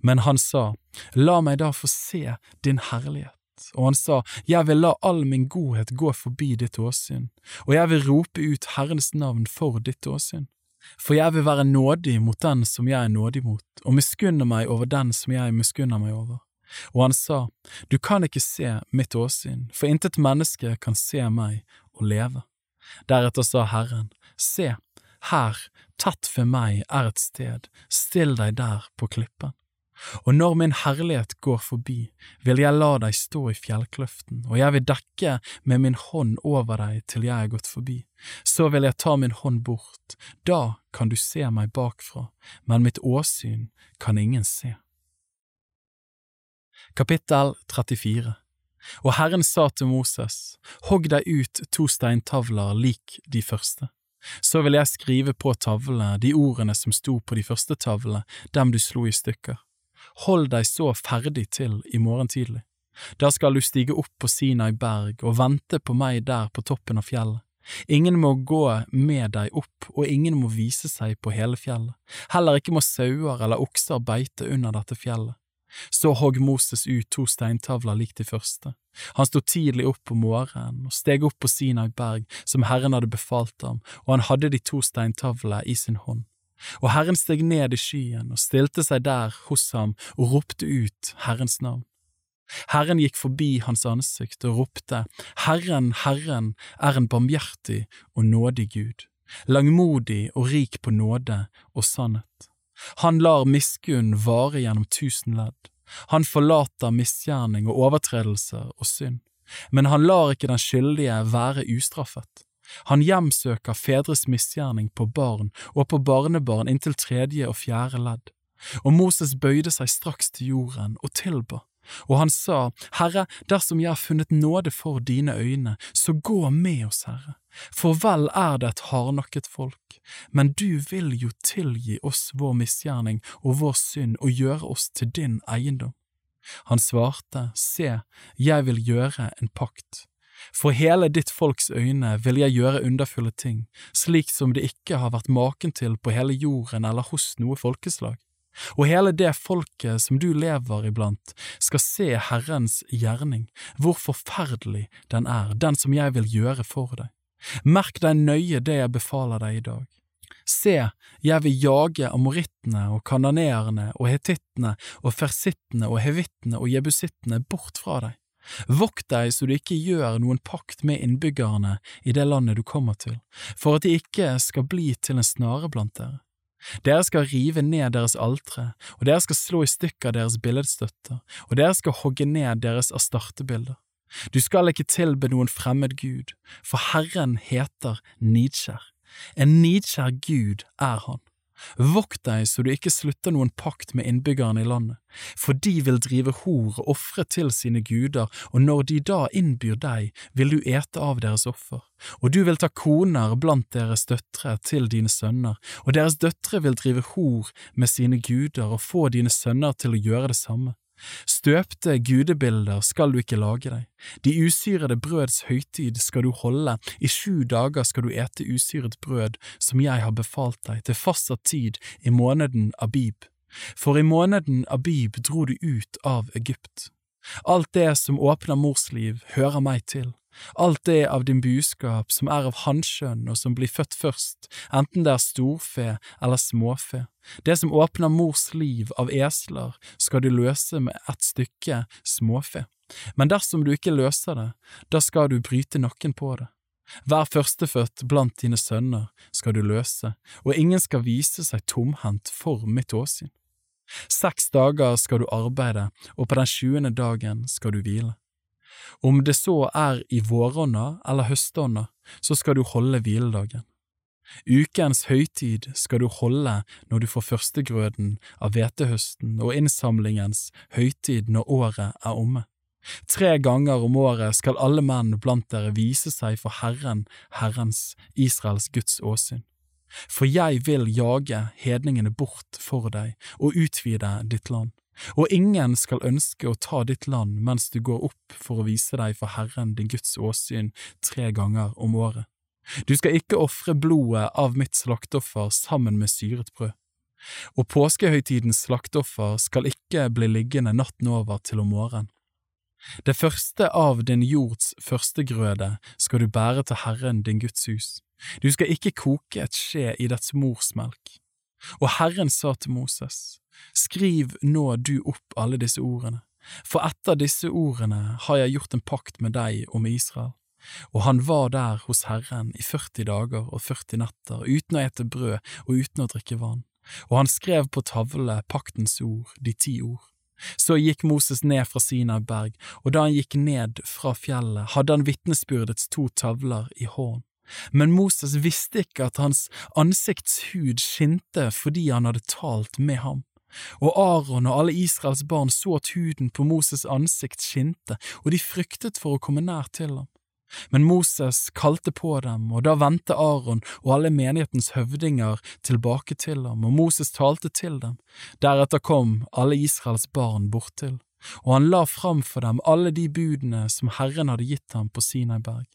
Speaker 1: Men han sa, La meg da få se din herlighet. Og han sa, Jeg vil la all min godhet gå forbi ditt åsyn, og jeg vil rope ut Herrens navn for ditt åsyn. For jeg vil være nådig mot den som jeg er nådig mot, og miskunne meg over den som jeg miskunner meg over. Og han sa, Du kan ikke se mitt åsyn, for intet menneske kan se meg og leve. Deretter sa Herren, Se, her, tett ved meg er et sted, still deg der på klippen. Og når min herlighet går forbi, vil jeg la deg stå i fjellkløften, og jeg vil dekke med min hånd over deg til jeg er gått forbi. Så vil jeg ta min hånd bort, da kan du se meg bakfra, men mitt åsyn kan ingen se. Kapittel 34 Og Herren sa til Moses, hogg deg ut to steintavler lik de første. Så vil jeg skrive på tavlene de ordene som sto på de første tavlene, dem du slo i stykker. Hold deg så ferdig til i morgen tidlig. Da skal du stige opp på Sinai berg og vente på meg der på toppen av fjellet. Ingen må gå med deg opp, og ingen må vise seg på hele fjellet. Heller ikke må sauer eller okser beite under dette fjellet. Så hogg Moses ut to steintavler lik de første. Han sto tidlig opp om morgenen og steg opp på Sinai berg som Herren hadde befalt ham, og han hadde de to steintavlene i sin hånd. Og Herren steg ned i skyen og stilte seg der hos ham og ropte ut Herrens navn. Herren gikk forbi hans ansikt og ropte, Herren, Herren er en barmhjertig og nådig Gud, langmodig og rik på nåde og sannhet. Han lar miskunn vare gjennom tusen ledd, han forlater misgjerning og overtredelser og synd, men han lar ikke den skyldige være ustraffet. Han hjemsøker fedres misgjerning på barn og på barnebarn inntil tredje og fjerde ledd. Og Moses bøyde seg straks til jorden og tilba. Og han sa, Herre, dersom jeg har funnet nåde for dine øyne, så gå med oss, Herre. For vel er det et hardnakket folk, men du vil jo tilgi oss vår misgjerning og vår synd og gjøre oss til din eiendom. Han svarte, Se, jeg vil gjøre en pakt for hele ditt folks øyne vil jeg gjøre underfulle ting, slik som det ikke har vært maken til på hele jorden eller hos noe folkeslag. Og hele det folket som du lever iblant, skal se Herrens gjerning, hvor forferdelig den er, den som jeg vil gjøre for deg. Merk deg nøye det jeg befaler deg i dag. Se, jeg vil jage amorittene og kananeerne og hetittene og fersittene og hevittene og jebusittene bort fra deg Vokt deg så du ikke gjør noen pakt med innbyggerne i det landet du kommer til, for at de ikke skal bli til en snare blant dere. Dere skal rive ned deres altre, og dere skal slå i stykker deres billedstøtter, og dere skal hogge ned deres astartebilder. Du skal ikke tilbe noen fremmed gud, for Herren heter nidkjær. En nidkjær gud er han. Vokt deg så du ikke slutter noen pakt med innbyggerne i landet, for de vil drive hor og ofre til sine guder, og når de da innbyr deg, vil du ete av deres offer, og du vil ta koner blant deres døtre til dine sønner, og deres døtre vil drive hor med sine guder og få dine sønner til å gjøre det samme. Støpte gudebilder skal du ikke lage deg, de usyrede brøds høytid skal du holde, i sju dager skal du ete usyret brød som jeg har befalt deg, til fastsatt tid i måneden Abib, for i måneden Abib dro du ut av Egypt. Alt det som åpner mors liv, hører meg til, alt det av din buskap som er av hannkjønn og som blir født først, enten det er storfe eller småfe, det som åpner mors liv av esler, skal du løse med et stykke småfe, men dersom du ikke løser det, da skal du bryte nakken på det. Hver førstefødt blant dine sønner skal du løse, og ingen skal vise seg tomhendt for mitt åsyn. Seks dager skal du arbeide, og på den sjuende dagen skal du hvile. Om det så er i vårånda eller høstånda, så skal du holde hviledagen. Ukens høytid skal du holde når du får førstegrøden av hvetehøsten og innsamlingens høytid når året er omme. Tre ganger om året skal alle menn blant dere vise seg for Herren, Herrens, Israels Guds åsyn. For jeg vil jage hedningene bort for deg og utvide ditt land, og ingen skal ønske å ta ditt land mens du går opp for å vise deg for Herren din Guds åsyn tre ganger om året. Du skal ikke ofre blodet av mitt slakteoffer sammen med syret brød. Og påskehøytidens slakteoffer skal ikke bli liggende natten over til om morgenen. Det første av din jords førstegrøde skal du bære til Herren din Guds hus. Du skal ikke koke et skje i dets morsmelk. Og Herren sa til Moses, Skriv nå du opp alle disse ordene, for etter disse ordene har jeg gjort en pakt med deg og med Israel. Og han var der hos Herren i 40 dager og 40 netter uten å ete brød og uten å drikke vann, og han skrev på tavle paktens ord, de ti ord. Så gikk Moses ned fra Sinai berg, og da han gikk ned fra fjellet, hadde han vitnesbyrdets to tavler i hånd. Men Moses visste ikke at hans ansiktshud skinte fordi han hadde talt med ham. Og Aron og alle Israels barn så at huden på Moses ansikt skinte, og de fryktet for å komme nær til ham. Men Moses kalte på dem, og da vendte Aron og alle menighetens høvdinger tilbake til ham, og Moses talte til dem. Deretter kom alle Israels barn borttil, og han la fram for dem alle de budene som Herren hadde gitt ham på Sinaiberg.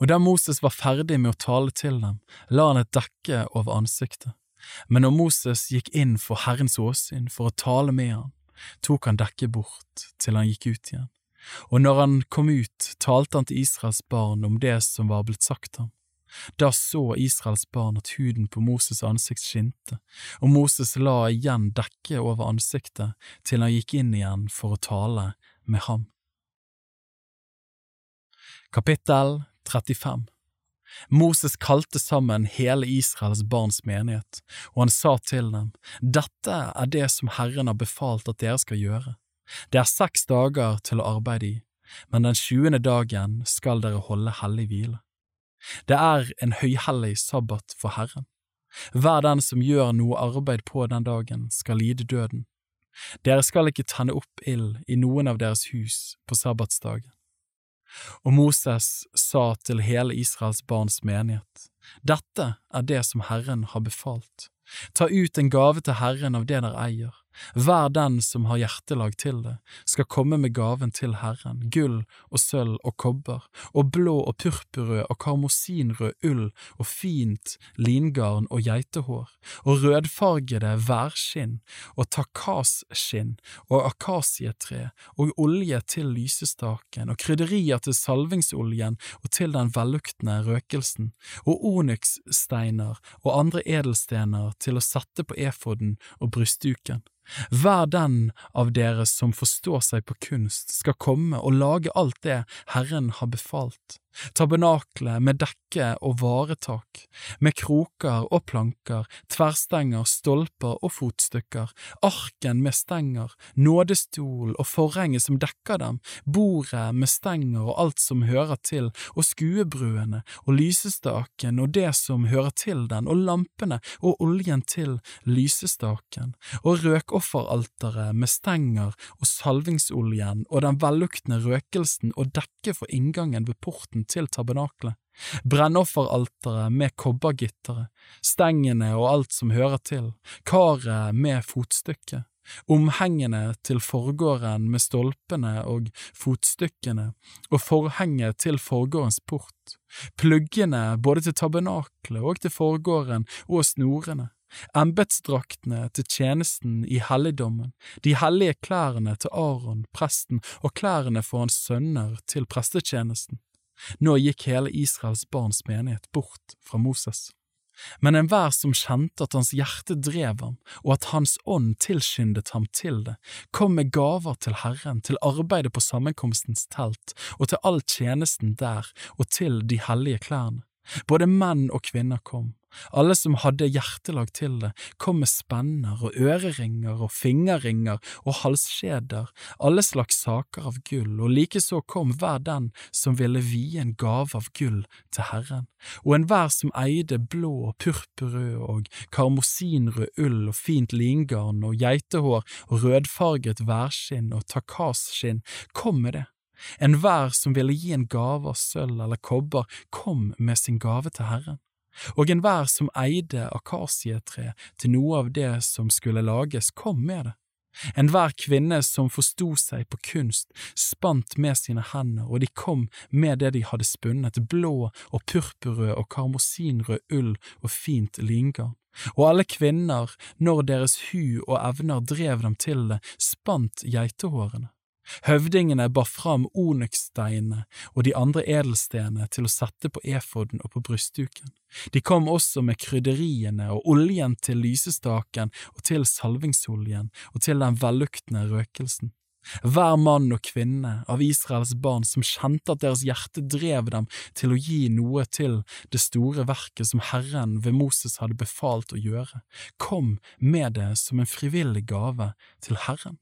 Speaker 1: Og da Moses var ferdig med å tale til dem, la han et dekke over ansiktet. Men når Moses gikk inn for Herrens åsyn for å tale med ham, tok han dekket bort til han gikk ut igjen. Og når han kom ut, talte han til Israels barn om det som var blitt sagt ham. Da så Israels barn at huden på Moses' ansikt skinte, og Moses la igjen dekket over ansiktet til han gikk inn igjen for å tale med ham. Kapittel 35 Moses kalte sammen hele Israels barns menighet, og han sa til dem, Dette er det som Herren har befalt at dere skal gjøre. Det er seks dager til å arbeide i, men den sjuende dagen skal dere holde hellig hvile. Det er en høyhellig sabbat for Herren. Hver den som gjør noe arbeid på den dagen, skal lide døden. Dere skal ikke tenne opp ild i noen av deres hus på sabbatsdagen. Og Moses sa til hele Israels barns menighet, Dette er det som Herren har befalt. Ta ut en gave til Herren av det dere eier, hver den som har hjertelag til det, skal komme med gaven til Herren, gull og sølv og kobber, og blå og purpurrød og karmosinrød ull og fint lingarn og geitehår, og rødfargede værskinn og takasskinn og akasietre og olje til lysestaken og krydderier til salvingsoljen og til den velluktende røkelsen, og onykssteiner og andre edelstener til å sette på efoden og brystduken. Hver den av dere som forstår seg på kunst, skal komme og lage alt det Herren har befalt. Tabernaklet med dekke og varetak, med kroker og planker, tverrstenger, stolper og fotstykker, arken med stenger, nådestol og forhenget som dekker dem, bordet med stenger og alt som hører til, og skuebruene og lysestaken og det som hører til den, og lampene og oljen til lysestaken, og røkofferalteret med stenger og salvingsoljen og den velluktende røkelsen og dekket for inngangen ved porten til tabernaklet, brennofferalteret med kobbergitteret, stengene og alt som hører til, karet med fotstykket, omhengene til forgården med stolpene og fotstykkene, og forhenget til forgårdens port, pluggene både til tabernaklet og til forgården og snorene, embetsdraktene til tjenesten i helligdommen, de hellige klærne til Aron, presten, og klærne for hans sønner til prestetjenesten. Nå gikk hele Israels barns menighet bort fra Moses. Men enhver som kjente at hans hjerte drev ham, og at hans ånd tilskyndet ham til det, kom med gaver til Herren, til arbeidet på sammenkomstens telt, og til all tjenesten der, og til de hellige klærne. Både menn og kvinner kom, alle som hadde hjertelag til det, kom med spenner og øreringer og fingerringer og halskjeder, alle slags saker av gull, og likeså kom hver den som ville vie en gave av gull til Herren, og enhver som eide blå, og purpurrød og karmosinrød ull og fint lingarn og geitehår og rødfarget værskinn og takasskinn, kom med det. Enhver som ville gi en gave av sølv eller kobber, kom med sin gave til Herren og enhver som eide akasietre til noe av det som skulle lages, kom med det. Enhver kvinne som forsto seg på kunst, spant med sine hender, og de kom med det de hadde spunnet, blå og purpurrød og karmosinrød ull og fint lingarn. Og alle kvinner, når deres hu og evner drev dem til det, spant geitehårene. Høvdingene bar fram onykssteinene og de andre edelstenene til å sette på efoden og på brystduken. De kom også med krydderiene og oljen til lysestaken og til salvingsoljen og til den velluktende røkelsen. Hver mann og kvinne av Israels barn som kjente at deres hjerte drev dem til å gi noe til det store verket som Herren ved Moses hadde befalt å gjøre, kom med det som en frivillig gave til Herren.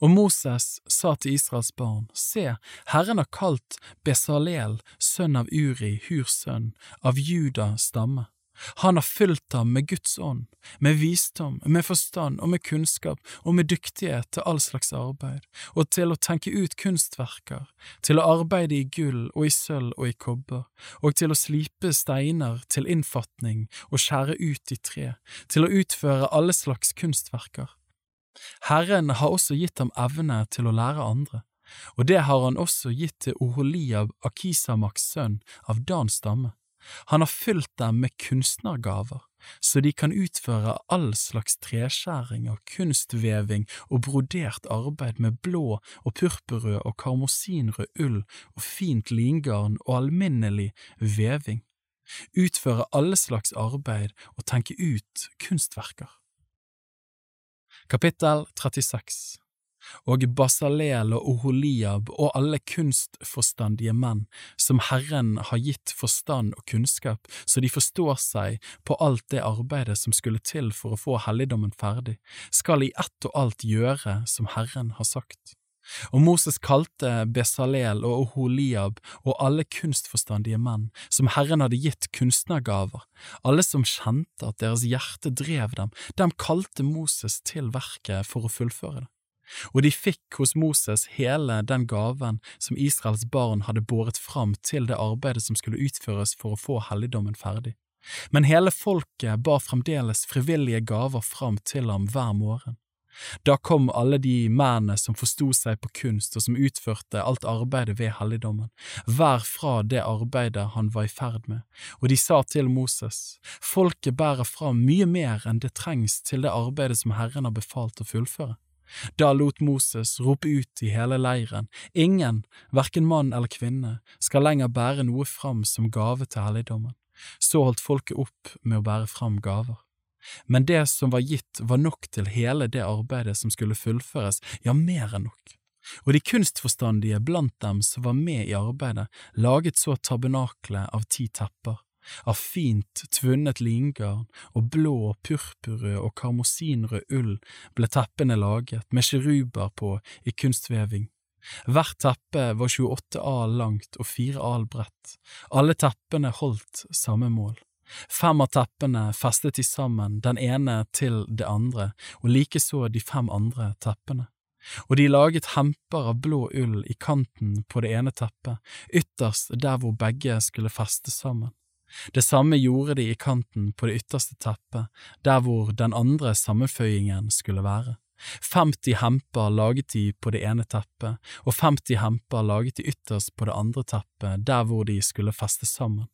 Speaker 1: Og Moses sa til Israels barn, Se, Herren har kalt Besalel, sønn av Uri, Hurs sønn, av Juda stamme. Han har fylt ham med Guds ånd, med visdom, med forstand og med kunnskap og med dyktighet til all slags arbeid, og til å tenke ut kunstverker, til å arbeide i gull og i sølv og i kobber, og til å slipe steiner til innfatning og skjære ut i tre, til å utføre alle slags kunstverker. Herren har også gitt ham evne til å lære andre, og det har han også gitt til Oholiab, Akisamaks sønn av Dans stamme. Han har fylt dem med kunstnergaver, så de kan utføre all slags treskjæring og kunstveving og brodert arbeid med blå og purpurrød og karmosinrød ull og fint lingarn og alminnelig veving, utføre alle slags arbeid og tenke ut kunstverker. Kapittel 36 Og Basalel og Oholiab og alle kunstforstandige menn, som Herren har gitt forstand og kunnskap, så de forstår seg på alt det arbeidet som skulle til for å få helligdommen ferdig, skal i ett og alt gjøre som Herren har sagt. Og Moses kalte Besalel og Oholiab og alle kunstforstandige menn, som Herren hadde gitt kunstnergaver, alle som kjente at deres hjerte drev dem, dem kalte Moses til verket for å fullføre det. Og de fikk hos Moses hele den gaven som Israels barn hadde båret fram til det arbeidet som skulle utføres for å få helligdommen ferdig. Men hele folket bar fremdeles frivillige gaver fram til ham hver morgen. Da kom alle de mennene som forsto seg på kunst og som utførte alt arbeidet ved helligdommen, hver fra det arbeidet han var i ferd med, og de sa til Moses, folket bærer fram mye mer enn det trengs til det arbeidet som Herren har befalt å fullføre. Da lot Moses rope ut i hele leiren, ingen, hverken mann eller kvinne, skal lenger bære noe fram som gave til helligdommen. Så holdt folket opp med å bære fram gaver. Men det som var gitt var nok til hele det arbeidet som skulle fullføres, ja, mer enn nok. Og de kunstforstandige blant dem som var med i arbeidet, laget så tabernaklet av ti tepper, av fint tvunnet lingarn og blå, purpurrød og karmosinrød ull ble teppene laget, med kiruber på i kunstveving. Hvert teppe var 28 al langt og 4 al bredt, alle teppene holdt samme mål. Fem av teppene festet de sammen, den ene til det andre, og likeså de fem andre teppene. Og de laget hemper av blå ull i kanten på det ene teppet, ytterst der hvor begge skulle festes sammen. Det samme gjorde de i kanten på det ytterste teppet, der hvor den andre sammenføyingen skulle være. 50 hemper laget de på det ene teppet, og 50 hemper laget de ytterst på det andre teppet, der hvor de skulle festes sammen.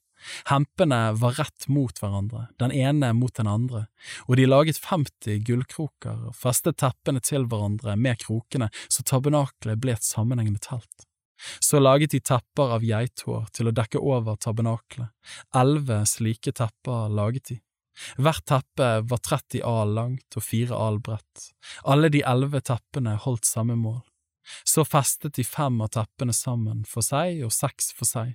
Speaker 1: Hempene var rett mot hverandre, den ene mot den andre, og de laget 50 gullkroker og festet teppene til hverandre med krokene så tabernakelet ble et sammenhengende telt. Så laget de tepper av geithår til å dekke over tabernakelet, elleve slike tepper laget de. Hvert teppe var 30 al langt og fire al bredt, alle de elleve teppene holdt samme mål. Så festet de fem av teppene sammen for seg og seks for seg.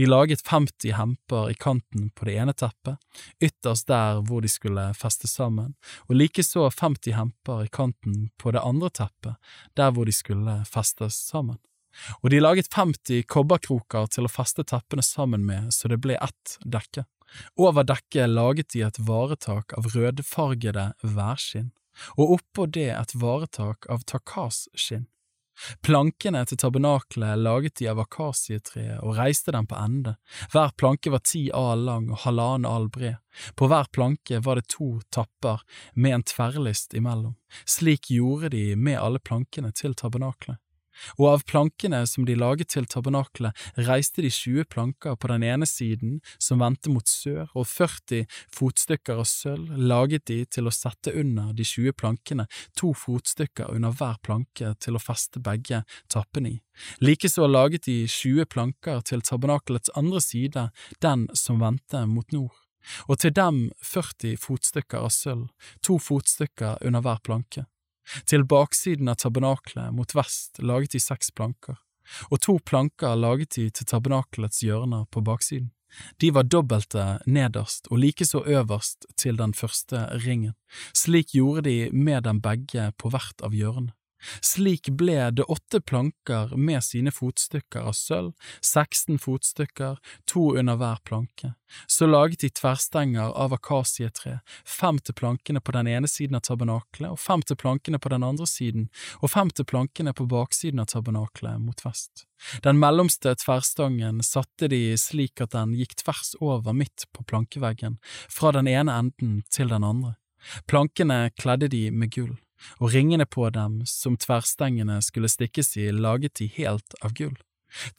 Speaker 1: De laget 50 hemper i kanten på det ene teppet, ytterst der hvor de skulle festes sammen, og likeså 50 hemper i kanten på det andre teppet, der hvor de skulle festes sammen og de laget 50 kobberkroker til å feste teppene sammen med så det ble ett dekke. Over dekket laget de et varetak av rødfargede værskinn, og oppå det et varetak av takasskinn. Plankene til tabernaklet laget de av akasietreet og reiste dem på ende, hver planke var ti al lang og halvannen al bred, på hver planke var det to tapper med en tverrlist imellom, slik gjorde de med alle plankene til tabernakelet og av plankene som de laget til tabernaklet, reiste de 20 planker på den ene siden som vendte mot sør, og 40 fotstykker av sølv laget de til å sette under de 20 plankene, to fotstykker under hver planke til å feste begge tappene i. Likeså laget de 20 planker til tabernakelets andre side, den som vendte mot nord og til dem 40 fotstykker av sølv, to fotstykker under hver planke. Til baksiden av tabernaklet mot vest laget de seks planker, og to planker laget de til tabernakelets hjørner på baksiden. De var dobbelte nederst og likeså øverst til den første ringen. Slik gjorde de med dem begge på hvert av hjørnene. Slik ble det åtte planker med sine fotstykker av sølv, 16 fotstykker, to under hver planke. Så laget de tverrstenger av akasietre, fem til plankene på den ene siden av tabernaklet og fem til plankene på den andre siden, og fem til plankene på baksiden av tabernaklet mot vest. Den mellomste tverrstangen satte de slik at den gikk tvers over midt på plankeveggen, fra den ene enden til den andre. Plankene kledde de med gull og ringene på dem som tverrstengene skulle stikkes i, laget de helt av gull.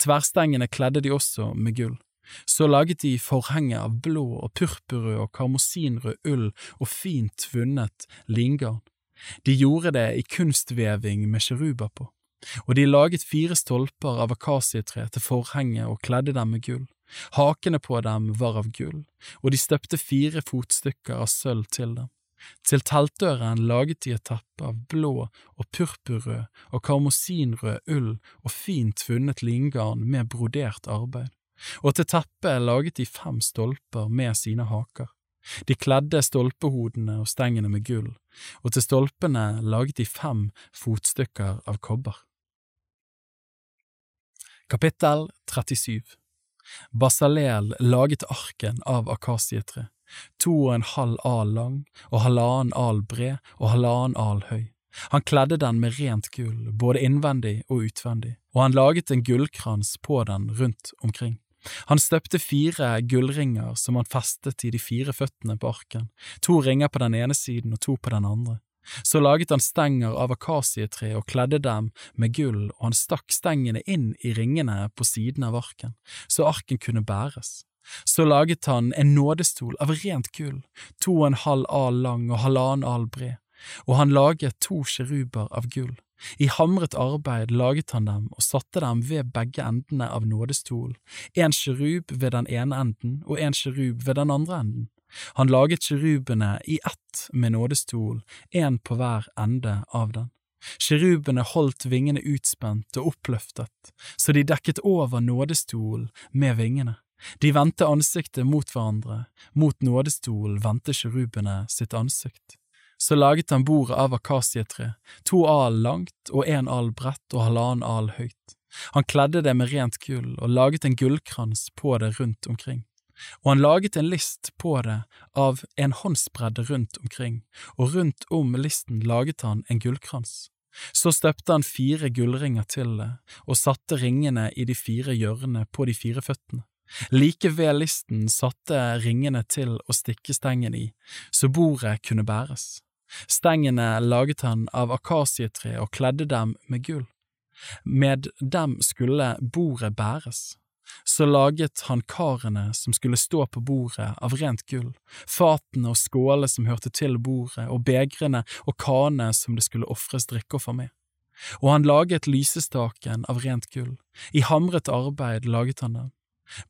Speaker 1: Tverrstengene kledde de også med gull. Så laget de forhenget av blå og purpurrød og karmosinrød ull og fint vunnet lingarn. De gjorde det i kunstveving med sjeruber på, og de laget fire stolper av akasietre til forhenget og kledde dem med gull. Hakene på dem var av gull, og de støpte fire fotstykker av sølv til dem. Til teltdøren laget de et teppe av blå og purpurrød og karmosinrød ull og fint funnet lingarn med brodert arbeid, og til teppet laget de fem stolper med sine haker. De kledde stolpehodene og stengene med gull, og til stolpene laget de fem fotstykker av kobber. Kapittel 37 Basalel laget arken av akasietre to og en halv al lang og halvannen al bred og halvannen al høy. Han kledde den med rent gull, både innvendig og utvendig, og han laget en gullkrans på den rundt omkring. Han støpte fire gullringer som han festet i de fire føttene på arken, to ringer på den ene siden og to på den andre. Så laget han stenger av akasietre og kledde dem med gull, og han stakk stengene inn i ringene på siden av arken, så arken kunne bæres. Så laget han en nådestol av rent gull, to og en halv al lang og halvannen al bred, og han laget to sjeruber av gull. I hamret arbeid laget han dem og satte dem ved begge endene av nådestolen, en sjerub ved den ene enden og en sjerub ved den andre enden. Han laget sjerubene i ett med nådestolen, en på hver ende av den. Kirubene holdt vingene utspent og oppløftet, så de dekket over nådestolen med vingene. De vendte ansiktet mot hverandre, mot nådestolen vendte kjerubene sitt ansikt. Så laget han bordet av akasietre, to al langt og en al bredt og halvannen al høyt. Han kledde det med rent gull og laget en gullkrans på det rundt omkring. Og han laget en list på det av en håndsbredde rundt omkring, og rundt om listen laget han en gullkrans. Så støpte han fire gullringer til det, og satte ringene i de fire hjørnene på de fire føttene. Like ved listen satte ringene til å stikke stengen i, så bordet kunne bæres. Stengene laget han av akasietre og kledde dem med gull. Med dem skulle bordet bæres. Så laget han karene som skulle stå på bordet av rent gull, fatene og skålene som hørte til bordet, og begrene og kanene som det skulle ofres drikkeoffer med. Og han laget lysestaken av rent gull, i hamret arbeid laget han den.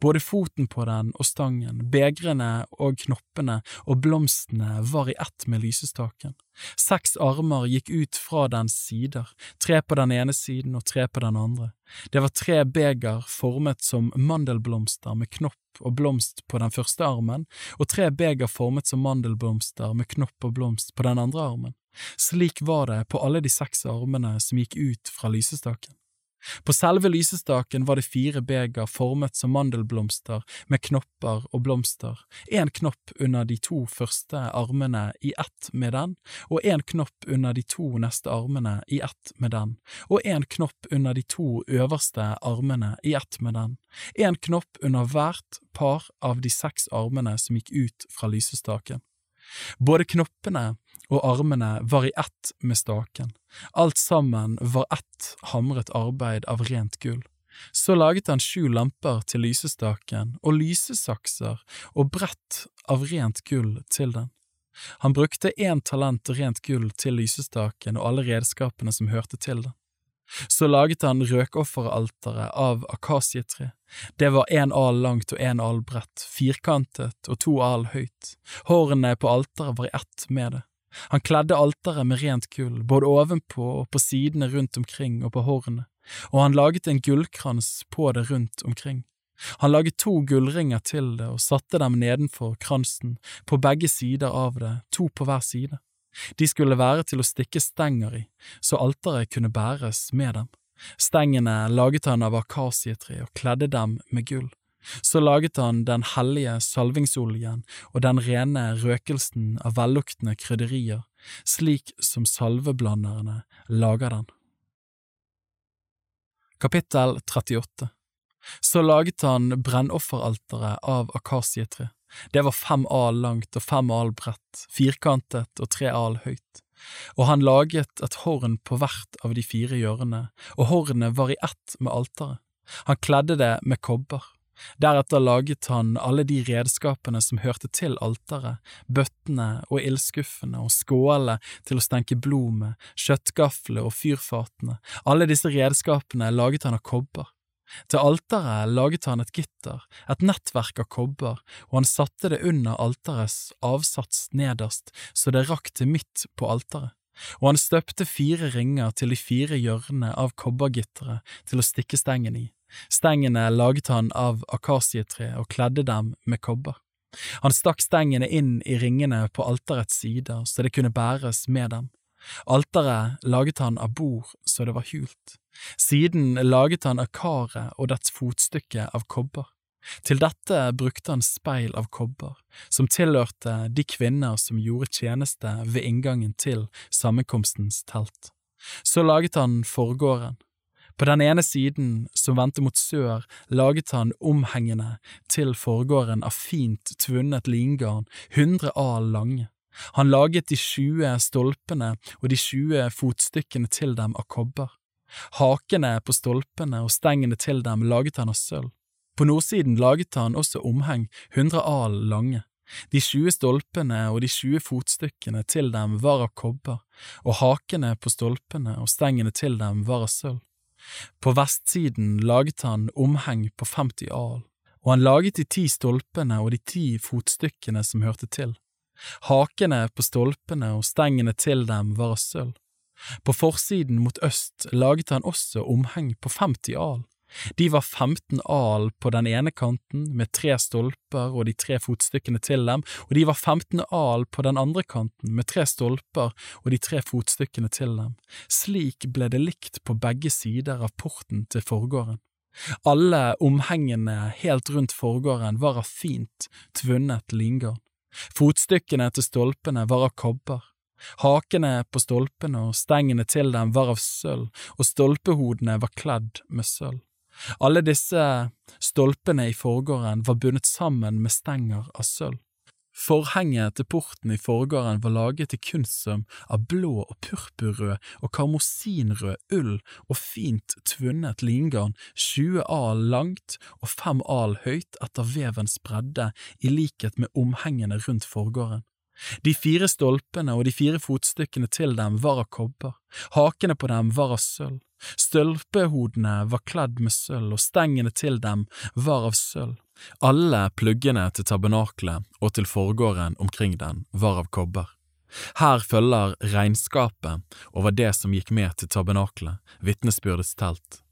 Speaker 1: Både foten på den og stangen, begrene og knoppene og blomstene var i ett med lysestaken. Seks armer gikk ut fra dens sider, tre på den ene siden og tre på den andre. Det var tre beger formet som mandelblomster med knopp og blomst på den første armen, og tre beger formet som mandelblomster med knopp og blomst på den andre armen. Slik var det på alle de seks armene som gikk ut fra lysestaken. På selve lysestaken var det fire beger formet som mandelblomster med knopper og blomster, én knopp under de to første armene i ett med den, og én knopp under de to neste armene i ett med den, og én knopp under de to øverste armene i ett med den, én knopp under hvert par av de seks armene som gikk ut fra lysestaken. Både knoppene og armene var i ett med staken, alt sammen var ett hamret arbeid av rent gull. Så laget han sju lamper til lysestaken og lysesakser og brett av rent gull til den. Han brukte én talent rent gull til lysestaken og alle redskapene som hørte til den. Så laget han røkofferalteret av akasietre. Det var én al langt og én al bredt, firkantet og to al høyt. Hårene på alteret var i ett med det. Han kledde alteret med rent gull, både ovenpå og på sidene rundt omkring og på hårene, og han laget en gullkrans på det rundt omkring. Han laget to gullringer til det og satte dem nedenfor kransen, på begge sider av det, to på hver side. De skulle være til å stikke stenger i, så alteret kunne bæres med dem. Stengene laget han av akasietre og kledde dem med gull. Så laget han den hellige salvingsoljen og den rene røkelsen av velluktende krydderier, slik som salveblanderne lager den. Kapittel 38 Så laget han brennofferalteret av akasietre. Det var fem al langt og fem al bredt, firkantet og tre al høyt. Og han laget et horn på hvert av de fire hjørnene, og hornet var i ett med alteret. Han kledde det med kobber. Deretter laget han alle de redskapene som hørte til alteret, bøttene og ildskuffene og skålene til å stenke blod med, kjøttgaflene og fyrfatene, alle disse redskapene laget han av kobber. Til alteret laget han et gitter, et nettverk av kobber, og han satte det under alterets avsats nederst så det rakk til midt på alteret. Og han støpte fire ringer til de fire hjørnene av kobbergitteret til å stikke stengen i. Stengene laget han av akasietre og kledde dem med kobber. Han stakk stengene inn i ringene på alterets sider så det kunne bæres med dem. Alteret laget han av bord så det var hult. Siden laget han av karet og dets fotstykke av kobber. Til dette brukte han speil av kobber, som tilhørte de kvinner som gjorde tjeneste ved inngangen til sammenkomstens telt. Så laget han forgården, på den ene siden, som vendte mot sør, laget han omhengende til forgården av fint tvunnet lingarn, hundre al lange. Han laget de tjue stolpene og de tjue fotstykkene til dem av kobber. Hakene på stolpene og stengene til dem laget han av sølv. På nordsiden laget han også omheng hundre al lange. De tjue stolpene og de tjue fotstykkene til dem var av kobber, og hakene på stolpene og stengene til dem var av sølv. På vestsiden laget han omheng på 50 al, og han laget de ti stolpene og de ti fotstykkene som hørte til. Hakene på stolpene og stengene til dem var av sølv. På forsiden mot øst laget han også omheng på 50 al. De var 15 al på den ene kanten, med tre stolper og de tre fotstykkene til dem, og de var 15 al på den andre kanten, med tre stolper og de tre fotstykkene til dem. Slik ble det likt på begge sider av porten til forgården. Alle omhengene helt rundt forgården var av fint, tvunnet lingarn. Fotstykkene til stolpene var av kobber. Hakene på stolpene og stengene til dem var av sølv, og stolpehodene var kledd med sølv. Alle disse stolpene i forgården var bundet sammen med stenger av sølv. Forhenget til porten i forgården var laget i kunstsøm av blå og purpurrød og karmosinrød ull og fint tvunnet lingarn, 20 al langt og 5 al høyt etter vevens bredde, i likhet med omhengene rundt forgården. De fire stolpene og de fire fotstykkene til dem var av kobber, hakene på dem var av sølv, stølpehodene var kledd med sølv og stengene til dem var av sølv. Alle pluggene til tabernaklet og til forgården omkring den var av kobber. Her følger regnskapet over det som gikk med til tabernaklet, vitnesbyrdets telt.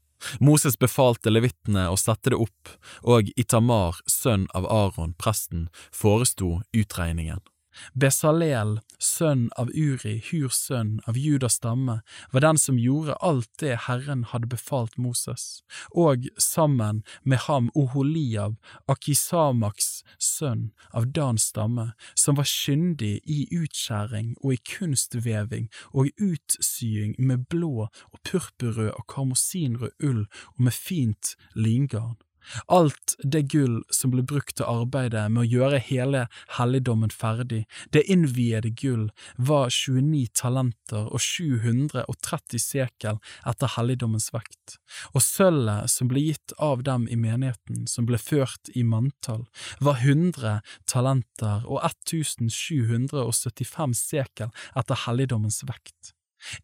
Speaker 1: Moses befalte levittene å sette det opp, og Itamar, sønn av Aron, presten, foresto utregningen. Besalel, sønn av Uri, Hurs sønn av Judas stamme, var den som gjorde alt det Herren hadde befalt Moses, og sammen med ham Oholiab, Akisamaks sønn av Dans stamme, som var kyndig i utskjæring og i kunstveving og utsying med blå og purpurrød og karmosinrød ull og med fint lingarn. Alt det gull som ble brukt til arbeidet med å gjøre hele helligdommen ferdig, det innviede gull, var 29 talenter og 730 sekel etter helligdommens vekt, og sølvet som ble gitt av dem i menigheten, som ble ført i manntall, var 100 talenter og 1775 sekel etter helligdommens vekt.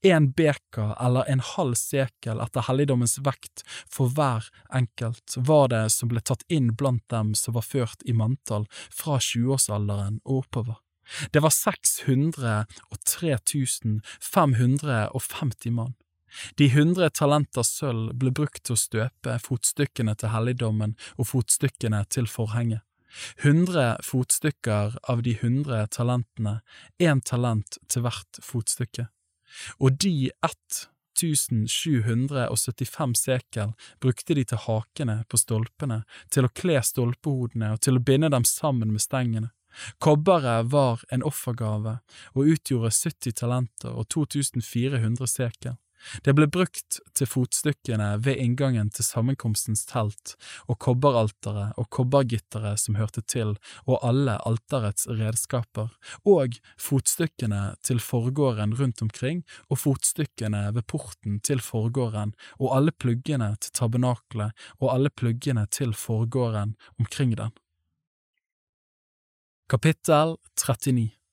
Speaker 1: En beker eller en halv sekel etter helligdommens vekt for hver enkelt var det som ble tatt inn blant dem som var ført i manntall fra tjueårsalderen og oppover. Det var 603 550 mann. De hundre talenter sølv ble brukt til å støpe fotstykkene til helligdommen og fotstykkene til forhenget. Hundre fotstykker av de hundre talentene, én talent til hvert fotstykke og de 1775 sekel brukte de til hakene på stolpene, til å kle stolpehodene og til å binde dem sammen med stengene. Kobberet var en offergave og utgjorde 70 talenter og 2400 sekel. Det ble brukt til fotstykkene ved inngangen til sammenkomstens telt og kobberalteret og kobbergitteret som hørte til, og alle alterets redskaper, og fotstykkene til forgården rundt omkring og fotstykkene ved porten til forgården og alle pluggene til tabernaklet og alle pluggene til forgården omkring den. Kapittel 39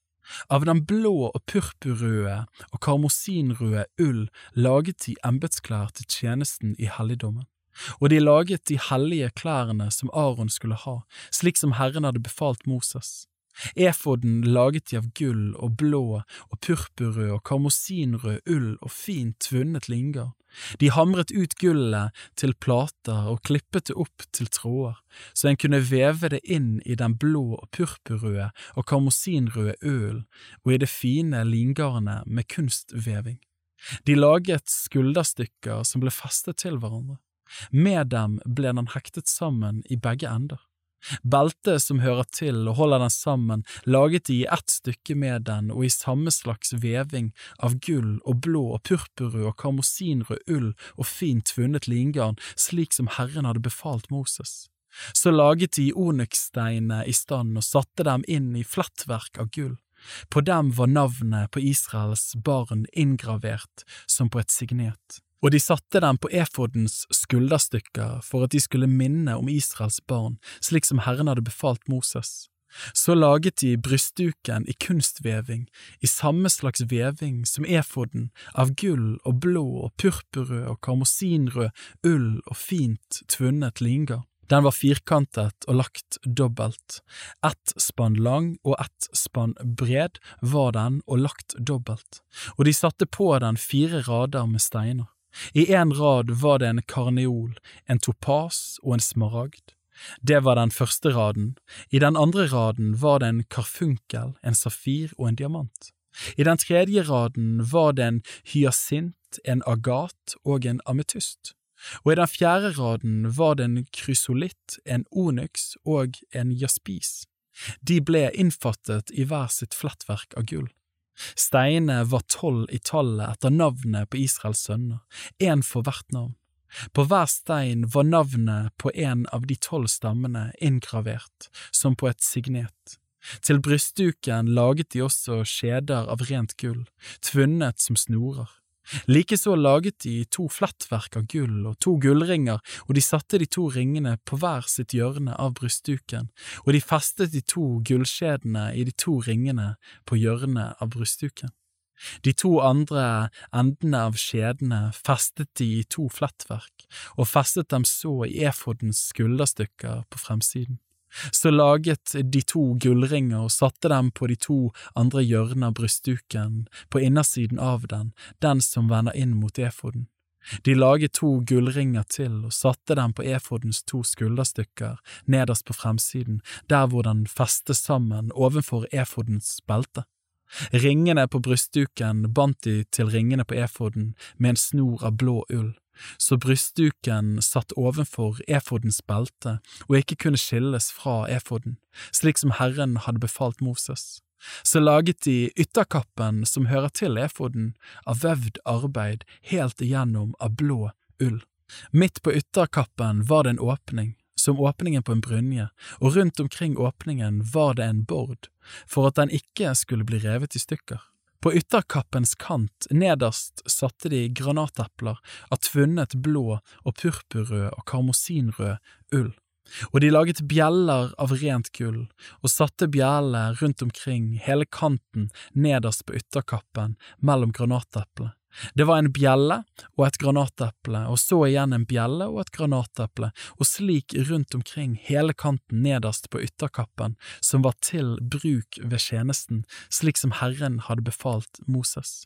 Speaker 1: av den blå og purpurrøde og karmosinrøde ull laget de embetsklær til tjenesten i helligdommen. Og de laget de hellige klærne som Aron skulle ha, slik som Herren hadde befalt Moses. Efoden laget de av gull og blå og purpurrød og karmosinrød ull og fint tvunnet lingar. De hamret ut gullet til plater og klippet det opp til tråder, så en kunne veve det inn i den blå og purpurrøde og karmosinrøde ølen og i det fine lingarnet med kunstveving. De laget skulderstykker som ble festet til hverandre. Med dem ble den hektet sammen i begge ender. Beltet som hører til og holder den sammen, laget de i ett stykke med den og i samme slags veving av gull og blå og purpurrød og karmosinrød ull og fint tvunnet lingarn, slik som Herren hadde befalt Moses. Så laget de onykssteinene i stand og satte dem inn i flettverk av gull. På dem var navnet på Israels barn inngravert som på et signet og de satte dem på efodens skulderstykker for at de skulle minne om Israels barn, slik som Herren hadde befalt Moses. Så laget de brystduken i kunstveving, i samme slags veving som efoden, av gull og blå og purpurrød og karmosinrød ull og fint tvunnet linga. Den var firkantet og lagt dobbelt. Ett spann lang og ett spann bred var den og lagt dobbelt, og de satte på den fire rader med steiner. I én rad var det en karneol, en topas og en smaragd. Det var den første raden, i den andre raden var det en karfunkel, en safir og en diamant. I den tredje raden var det en hyasint, en agat og en ametyst, og i den fjerde raden var det en krysolitt, en onyx og en jaspis. De ble innfattet i hver sitt flettverk av gull. Steinene var tolv i tallet etter navnet på Israels sønner, én for hvert navn. På hver stein var navnet på en av de tolv stammene inngravert, som på et signet. Til brystduken laget de også skjeder av rent gull, tvunnet som snorer. Likeså laget de to flettverk av gull og to gullringer, og de satte de to ringene på hver sitt hjørne av brystduken, og de festet de to gullskjedene i de to ringene på hjørnet av brystduken. De to andre endene av skjedene festet de i to flettverk, og festet dem så i efodens skulderstykker på fremsiden. Så laget de to gullringer og satte dem på de to andre hjørnene av brystduken, på innersiden av den, den som vender inn mot efoden. De laget to gullringer til og satte dem på efodens to skulderstykker nederst på fremsiden, der hvor den festes sammen ovenfor efodens belte. Ringene på brystduken bandt de til ringene på efoden med en snor av blå ull, så brystduken satt ovenfor efodens belte og ikke kunne skilles fra efoden, slik som Herren hadde befalt Moses. Så laget de ytterkappen som hører til efoden, av vevd arbeid helt igjennom av blå ull. Midt på ytterkappen var det en åpning, som åpningen på en brynje, og rundt omkring åpningen var det en bord, for at den ikke skulle bli revet i stykker. På ytterkappens kant nederst satte de granatepler av tvunnet blå og purpurrød og karmosinrød ull, og de laget bjeller av rent gull og satte bjellene rundt omkring hele kanten nederst på ytterkappen mellom granateplene. Det var en bjelle og et granateple, og så igjen en bjelle og et granateple, og slik rundt omkring hele kanten nederst på ytterkappen, som var til bruk ved tjenesten, slik som Herren hadde befalt Moses.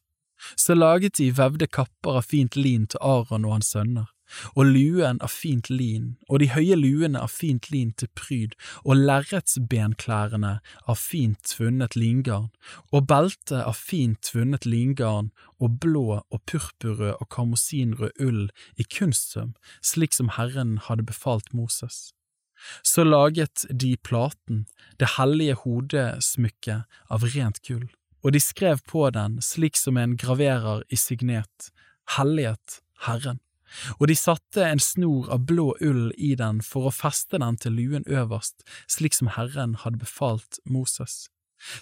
Speaker 1: Så laget de vevde kapper av fint lin til Aron og hans sønner, og luen av fint lin, og de høye luene av fint lin til pryd, og lerretsbenklærne av fint tvunnet lingarn, og beltet av fint tvunnet lingarn, og blå og purpurrød og karmosinrød ull i kunstsøm, slik som Herren hadde befalt Moses. Så laget de platen, det hellige hodesmykket av rent gull, og de skrev på den slik som en graverer i signet, Hellighet Herren og de satte en snor av blå ull i den for å feste den til luen øverst, slik som Herren hadde befalt Moses.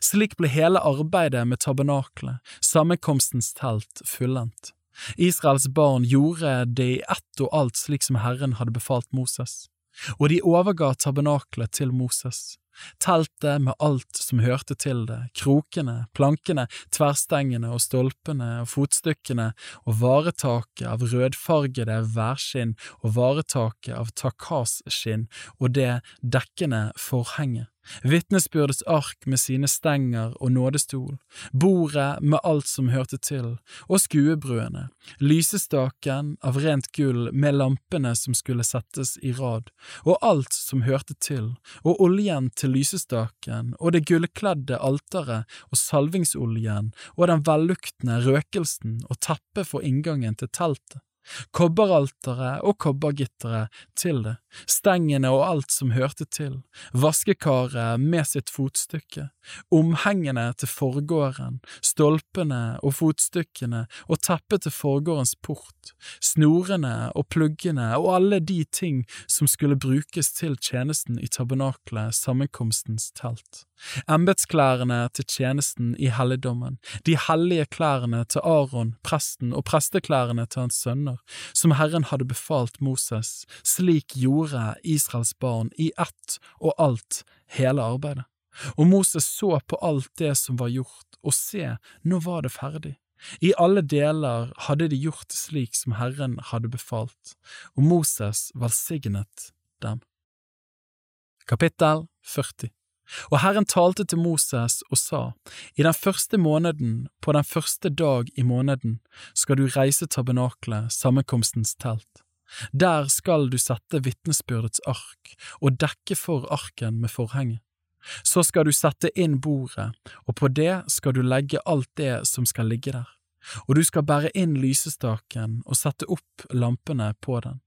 Speaker 1: Slik ble hele arbeidet med tabernaklet, sammenkomstens telt, fullendt. Israels barn gjorde det i ett og alt slik som Herren hadde befalt Moses, og de overga tabernaklet til Moses. Teltet med alt som hørte til det, krokene, plankene, tverrstengene og stolpene og fotstykkene og varetaket av rødfargede værskinn og varetaket av takasskinn og det dekkende forhenget vitnesbyrdets ark med sine stenger og nådestol, bordet med alt som hørte til, og skuebrødene, lysestaken av rent gull med lampene som skulle settes i rad, og alt som hørte til, og oljen til lysestaken, og det gullkledde alteret og salvingsoljen og den velluktende røkelsen og teppet for inngangen til teltet kobberalteret og kobbergitteret til det, stengene og alt som hørte til, vaskekaret med sitt fotstykke, omhengene til forgården, stolpene og fotstykkene og teppet til forgårdens port, snorene og pluggene og alle de ting som skulle brukes til tjenesten i tabernaklet, sammenkomstens telt, embetsklærne til tjenesten i helligdommen, de hellige klærne til Aron, presten, og presteklærne til hans sønner, som Herren hadde befalt Moses, slik gjorde Israels barn i ett og alt hele arbeidet. Og Moses så på alt det som var gjort, og se, nå var det ferdig. I alle deler hadde de gjort slik som Herren hadde befalt, og Moses velsignet dem.
Speaker 2: Kapittel 40 Og Herren talte til Moses og sa, I den første måneden, på den første dag i måneden, skal du reise tabernaklet, sammenkomstens telt. Der skal du sette vitnesbyrdets ark og dekke for arken med forhenget. Så skal du sette inn bordet, og på det skal du legge alt det som skal ligge der, og du skal bære inn lysestaken og sette opp lampene på den.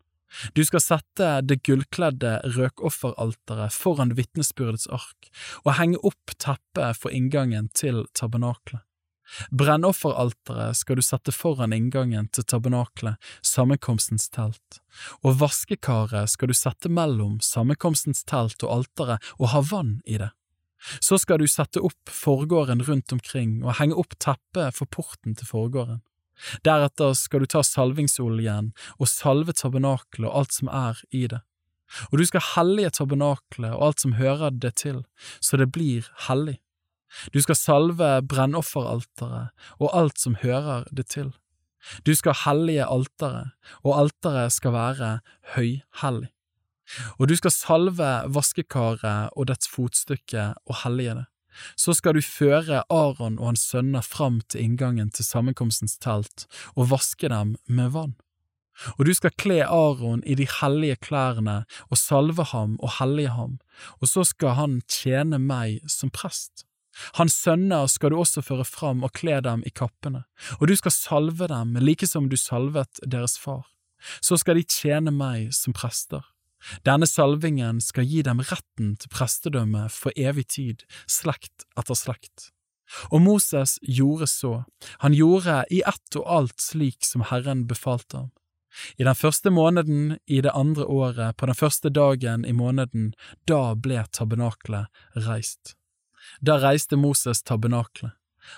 Speaker 2: Du skal sette det gullkledde røkofferalteret foran vitnesbyrdets ark og henge opp teppet for inngangen til tabernaklet. Brennofferalteret skal du sette foran inngangen til tabernaklet, sammenkomstens telt, og vaskekaret skal du sette mellom sammenkomstens telt og alteret og ha vann i det. Så skal du sette opp forgården rundt omkring og henge opp teppet for porten til forgården. Deretter skal du ta salvingsoljen og salve tabernaklet og alt som er i det. Og du skal hellige tabernaklet og alt som hører det til, så det blir hellig. Du skal salve brennofferalteret og alt som hører det til. Du skal hellige alteret, og alteret skal være høyhellig. Og du skal salve vaskekaret og dets fotstykke og hellige det. Så skal du føre Aron og hans sønner fram til inngangen til sammenkomstens telt og vaske dem med vann. Og du skal kle Aron i de hellige klærne og salve ham og hellige ham, og så skal han tjene meg som prest. Hans sønner skal du også føre fram og kle dem i kappene, og du skal salve dem like som du salvet deres far. Så skal de tjene meg som prester. Denne salvingen skal gi dem retten til prestedømme for evig tid, slekt etter slekt. Og Moses gjorde så, han gjorde i ett og alt slik som Herren befalte ham. I den første måneden i det andre året, på den første dagen i måneden, da ble tabernaklet reist. Da reiste Moses tabernaklet.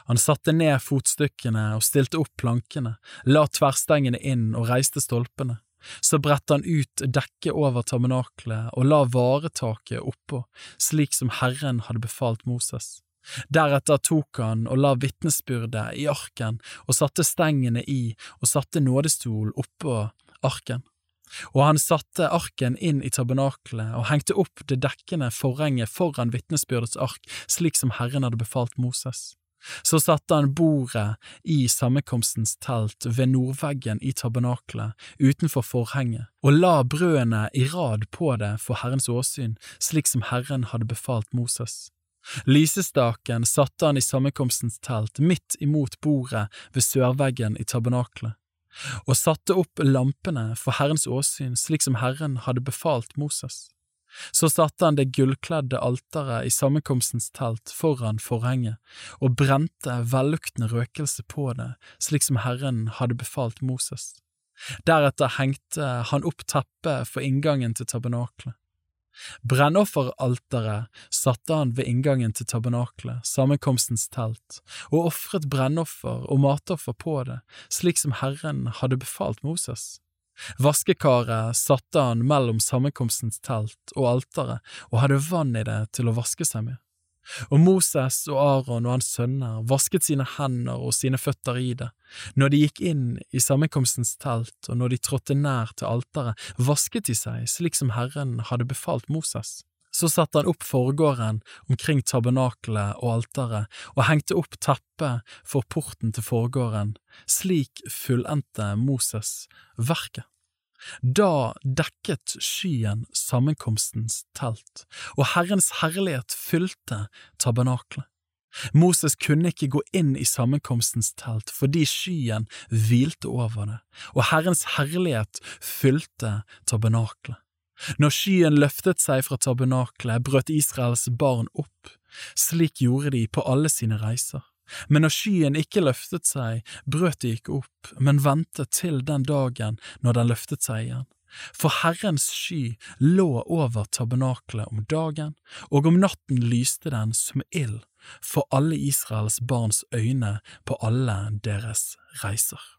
Speaker 2: Han satte ned fotstykkene og stilte opp plankene, la tverrstengene inn og reiste stolpene. Så bredte han ut dekket over tabernaklet og la varetaket oppå, slik som Herren hadde befalt Moses. Deretter tok han og la vitnesbyrdet i arken og satte stengene i og satte nådestol oppå arken. Og han satte arken inn i tabernaklet og hengte opp det dekkende forhenget foran vitnesbyrdets ark, slik som Herren hadde befalt Moses. Så satte han bordet i sammenkomstens telt ved nordveggen i tabernaklet utenfor forhenget, og la brødene i rad på det for Herrens åsyn, slik som Herren hadde befalt Moses. Lysestaken satte han i sammenkomstens telt midt imot bordet ved sørveggen i tabernaklet, og satte opp lampene for Herrens åsyn slik som Herren hadde befalt Moses. Så satte han det gullkledde alteret i sammenkomstens telt foran forhenget, og brente velluktende røkelse på det, slik som Herren hadde befalt Moses. Deretter hengte han opp teppet for inngangen til tabernaklet. Brennofferalteret satte han ved inngangen til tabernaklet, sammenkomstens telt, og ofret brennoffer og matoffer på det, slik som Herren hadde befalt Moses. Vaskekaret satte han mellom sammenkomstens telt og alteret og hadde vann i det til å vaske seg med. Og Moses og Aron og hans sønner vasket sine hender og sine føtter i det. Når de gikk inn i sammenkomstens telt og når de trådte nær til alteret, vasket de seg slik som Herren hadde befalt Moses. Så satte han opp forgården omkring tabernakelet og alteret og hengte opp teppet for porten til forgården. Slik fullendte Moses verket. Da dekket skyen sammenkomstens telt, og Herrens herlighet fylte tabernaklet. Moses kunne ikke gå inn i sammenkomstens telt fordi skyen hvilte over det, og Herrens herlighet fylte tabernaklet. Når skyen løftet seg fra tabernaklet, brøt Israels barn opp. Slik gjorde de på alle sine reiser. Men når skyen ikke løftet seg, brøt de ikke opp, men ventet til den dagen når den løftet seg igjen. For Herrens sky lå over tabernaklet om dagen, og om natten lyste den som ild for alle Israels barns øyne på alle deres reiser.